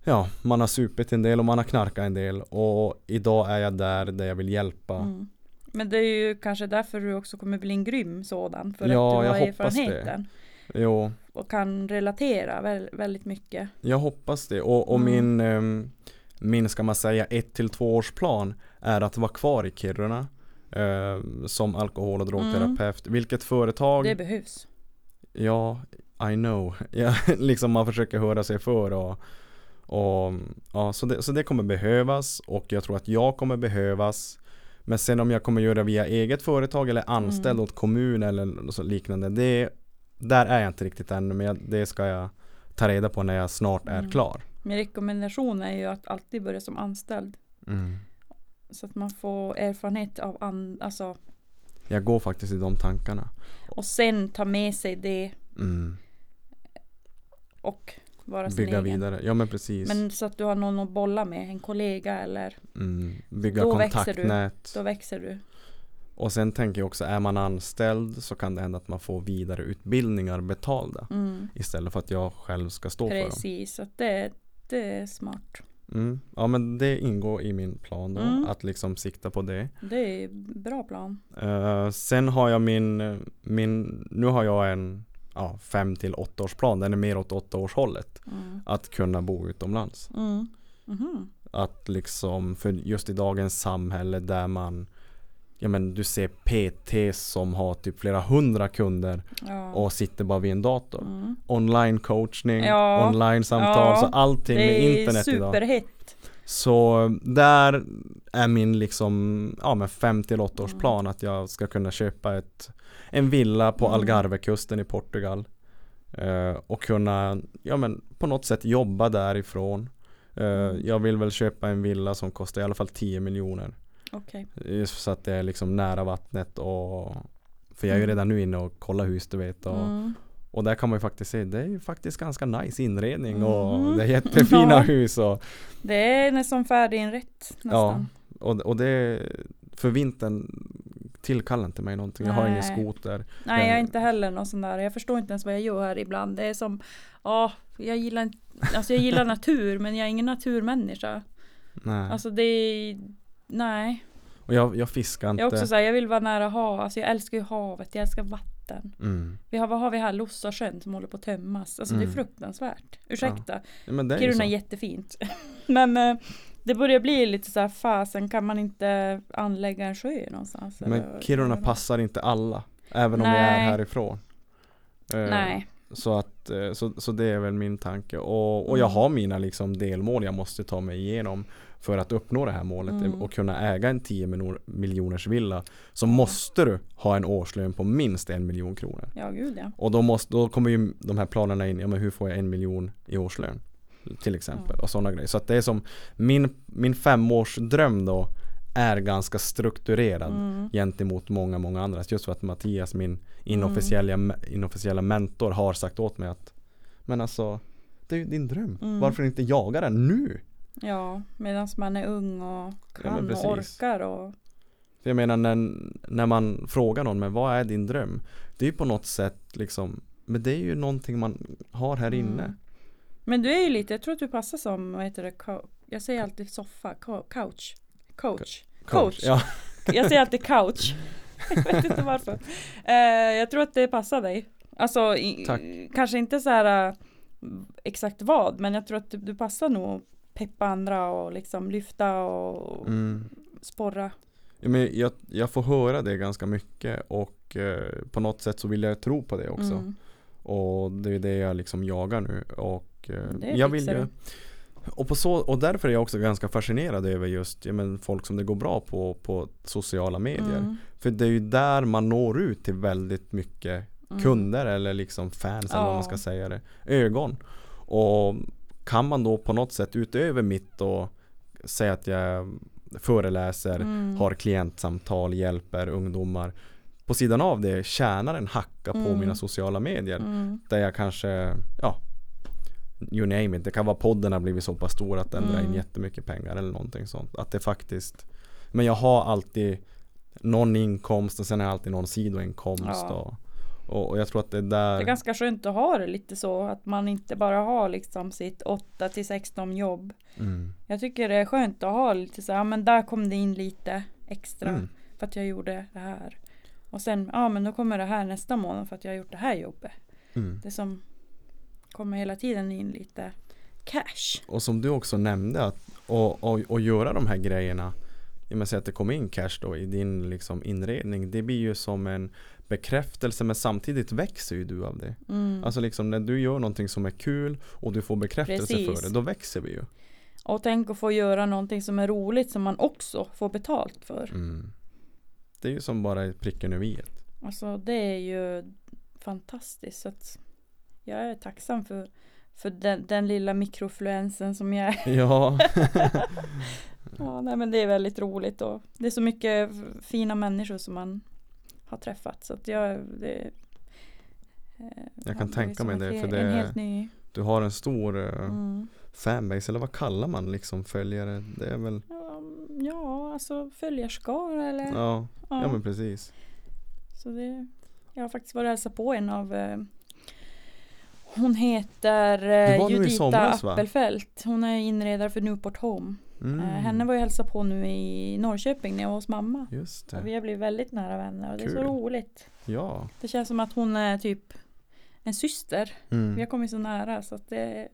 Ja, man har supit en del och man har knarkat en del och idag är jag där där jag vill hjälpa Mm. Men det är ju kanske därför du också kommer bli en grym sådan. För Ja, att du jag har det. erfarenheten. Jo, Och kan relatera väl, väldigt mycket. jag hoppas det. Och, och Mm. min, ehm, min, ska man säga, ett till två års plan är att vara kvar i Kiruna eh, som alkohol och drogterapeut. Vilket företag, Mm. Det behövs. ja, I know. <laughs> Ja, liksom man försöker höra sig för och, och ja, så det, så det kommer behövas och jag tror att jag kommer behövas. Men sen om jag kommer göra via eget företag eller anställd Mm. åt kommun eller liknande. Det, där är jag inte riktigt ännu men jag, det ska jag ta reda på när jag snart är Mm. klar. Min rekommendation är ju att alltid börja som anställd. Mm. Så att man får erfarenhet av an, alltså, Jag går faktiskt i de tankarna. och sen ta med sig det Mm. och vara sin Bygga egen. vidare. Ja men precis. Men så att du har någon att bolla med, en kollega eller mm. Bygga Då växer du. kontaktnät. då växer du. Och sen tänker jag också, är man anställd så kan det hända att man får vidareutbildningar betalda. Mm. Istället för att jag själv ska stå för dem. Precis, så det, det är smart. Mm. Ja men det ingår i min plan då, Mm. att liksom sikta på det. Det är bra plan. Eh, sen har jag min, min, nu har jag en ja, fem till åtta års plan, den är mer åt åtta års hållet. Mm. Att kunna bo utomlands. Mm. Mhm. Att liksom, för just i dagens samhälle där man Ja men du ser PT som har typ flera hundra kunder Ja. och sitter bara vid en dator. Mm. Online coachning, Ja. online samtal, Ja. så allting med Det är internet idag. superhett. Så där är min liksom, ja men 5 till 8 års plan att jag ska kunna köpa ett En villa på Mm. Algarvekusten i Portugal eh, Och kunna, ja men på något sätt jobba därifrån eh, Mm. Jag vill väl köpa en villa som kostar i alla fall 10 miljoner Okej. Just så att det är liksom nära vattnet och För jag är ju Mm. redan nu inne och kollar hus du vet och, Mm. Och där kan man ju faktiskt se, det är ju faktiskt ganska nice inredning och Mm. det är <laughs> jättefina Ja. hus och Det är nästan färdiginrätt nästan. Och, och det För vintern tillkallar inte mig någonting. Jag har ingen Nej. skoter. Nej, jag är inte heller någon sån där. Jag förstår inte ens vad jag gör ibland. Det är som, ja, jag gillar inte, alltså jag gillar natur, men jag är ingen naturmänniska. Nej. Alltså det är, nej. och jag, jag fiskar inte. Jag är också såhär, jag vill vara nära hav. Alltså jag älskar ju havet, jag älskar vatten. Mm. Vi har, vad har vi här? Lossasjön som håller på att tömmas. Alltså det är Mm. fruktansvärt. Ursäkta. ja, är ju Kiruna är jättefint. <laughs> men eh, det börjar bli lite så här, fasen kan man inte anlägga en sjö någonstans? Men eller- Kiruna passar inte alla. Även om jag är Nej. härifrån. Eh, Nej. Så, att, eh, så, så det är väl min tanke. Och, och jag Mm. har mina liksom delmål jag måste ta mig igenom för att uppnå det här målet Mm. och kunna äga en 10 miljoner- miljoners villa så måste du ha en årslön på minst en miljon kronor. Ja, gud ja. Och då, måste, då kommer ju de här planerna in, ja men hur får jag en miljon i årslön? Till exempel Ja. och sådana grejer. Så att det är som min, min femårsdröm då är ganska strukturerad Mm. gentemot många, många andra. Just för att Mattias, min inofficiella, inofficiella mentor har sagt åt mig att Men alltså, det är ju din dröm. Mm. Varför inte jaga den nu? Ja, medan man är ung och Ja, kan och precis. orkar och jag menar när, när man frågar någon, men vad är din dröm? Det är ju på något sätt liksom Men det är ju någonting man har här Mm. inne. Men du är ju lite, jag tror att du passar som, vad heter det, jag säger alltid soffa, co- couch, coach, coach. Ja, <laughs> Jag säger alltid couch. <laughs> jag vet inte varför. Eh, jag tror att det passar dig. Alltså, i, kanske inte så här eh, exakt vad, men jag tror att du, du passar nog peppa andra och liksom lyfta och mm. sporra. Ja, men jag, jag får höra det ganska mycket och eh, på något sätt så vill jag tro på det också. Mm. Och det är det jag liksom jagar nu och eh, Det jag vill ju och, på så, och därför är jag också ganska fascinerad över just ja, men folk som det går bra på på sociala medier. Mm. För det är ju där man når ut till väldigt mycket Mm. kunder eller liksom fans eller vad man ska säga det. Ögon. Och kan man då på något sätt utöver mitt och säga att jag föreläser, Mm. har klientsamtal, hjälper ungdomar. På sidan av det tjänar en hacka på Mm. mina sociala medier. Mm. Där jag kanske, ja You name it. Det kan vara podden har blivit så pass stor att den drar in Mm. jättemycket pengar eller någonting sånt. Att det faktiskt Men jag har alltid någon inkomst och sen har jag alltid någon sidoinkomst. Ja. Och, och, och jag tror att det är där Det är ganska skönt att ha det lite så att man inte bara har liksom sitt 8 till 16 jobb. mm. Jag tycker det är skönt att ha lite så här, ja, men där kom det in lite extra. Mm. för att jag gjorde det här. Och sen, ja men då kommer det här nästa månad för att jag har gjort det här jobbet. Mm. Det som kommer hela tiden in lite cash. Och som du också nämnde att och, och, och göra de här grejerna och med att det kommer in cash då i din liksom inredning Det blir ju som en bekräftelse men samtidigt växer ju du av det Mm. Alltså liksom när du gör någonting som är kul och du får bekräftelse Precis. för det Då växer vi ju Och tänk att få göra någonting som är roligt som man också får betalt för. mm. Det är ju som bara pricken över i. Alltså det är ju fantastiskt. Så jag är tacksam för, för den, den lilla mikrofluensen som jag är. <laughs> Ja <laughs> Ja, nej, men det är väldigt roligt och det är så mycket fina människor som man har träffat. Så att jag, det, eh, Jag kan tänka mig det, för det- helt ny. Du har en stor eh, Mm. fanbase eller vad kallar man liksom följare? Det är väl Ja, Ja, alltså följarskara eller? Ja, ja men precis Så det, jag har faktiskt varit och hälsat på en av eh, Hon heter eh, Judita somras? Appelfelt. Hon är inredare för Newport Home. Mm. Eh, henne var jag hälsade på nu i Norrköping när jag var hos mamma. Just Och vi det, har blivit väldigt nära vänner och det är så Kul. roligt. ja Det känns som att hon är typ en syster. mm. Vi har kommit så nära så att det är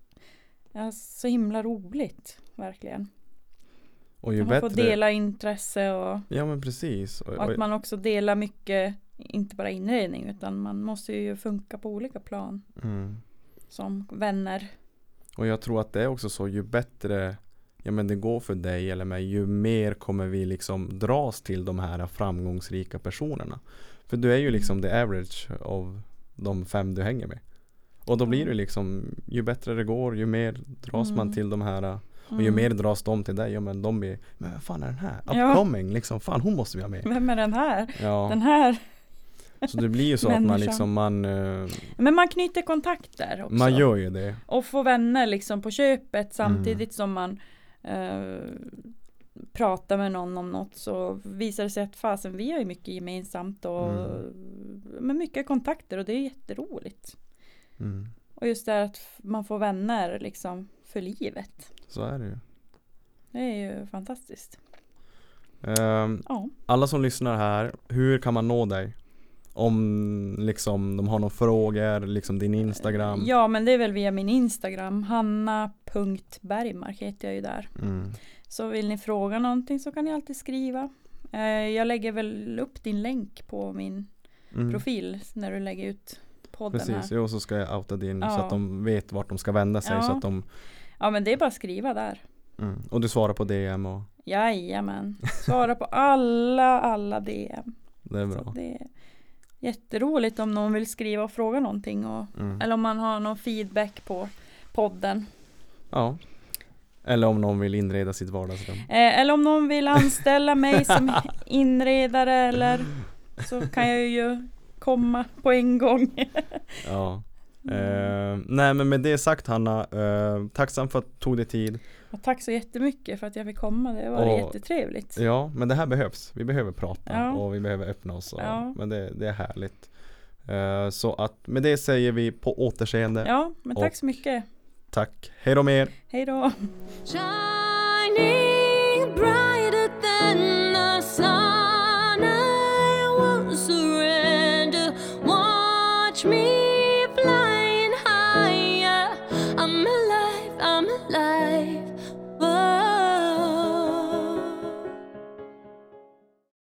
ja, så himla roligt. Verkligen. Och ju man får bättre dela intresse och, Ja men precis och, och att man också delar mycket, inte bara inredning utan man måste ju funka på olika plan. mm. Som vänner. Och jag tror att det är också så ju bättre Ja men det går för dig eller mig ju mer kommer vi liksom dras till de här framgångsrika personerna För du är ju liksom the average av de fem du hänger med Och då blir det liksom Ju bättre det går ju mer dras man Mm. till de här Och ju Mm. mer dras de till dig Ja men de blir Men vad fan är den här? Ja. Upcoming liksom Fan hon måste vi ha med Vem är den här? Ja Den här. Så det blir ju så att man liksom man eh, Men man knyter kontakter också. Man gör ju det Och får vänner liksom på köpet samtidigt Mm. som man eh, pratar med någon om något så visar det sig att fasen vi har ju mycket gemensamt och Mm. med mycket kontakter och det är jätteroligt. mm. Och just det här att man får vänner liksom för livet. Så är det ju Det är ju fantastiskt. Ehm, Ja. Alla som lyssnar här, hur kan man nå dig? Om liksom de har några frågor, liksom din Instagram Ja men det är väl via min Instagram. Hanna.bergmark heter jag ju där. mm. Så vill ni fråga någonting så kan ni alltid skriva. Eh, jag lägger väl upp din länk på min Mm. profil när du lägger ut podden Precis, här. jo så ska jag outa din så Ja. att de vet vart de ska vända sig Ja. så att de Ja men det är bara att skriva där. mm. Och du svarar på DM och Jajamän. Svara på alla, alla DM. det är Så bra det jätteroligt om någon vill skriva och fråga någonting. Och, mm. Eller om man har någon feedback på podden. Ja Eller om någon vill inreda sitt vardagsrum Eh, eller om någon vill anställa mig som <laughs> inredare eller så kan jag ju komma på en gång. Ja Eh, nej men med det sagt Hanna, uh, tacksam för att du tog dig tid Och tack så jättemycket för att jag fick komma. Det var Och- jättetrevligt. Ja men det här behövs, vi behöver prata Ja. och vi behöver öppna oss och, Ja. Men det, det är härligt Eh, Så att med det säger vi på återseende Ja, men tack så mycket. Tack, hej då med er! Hej då. <laughs>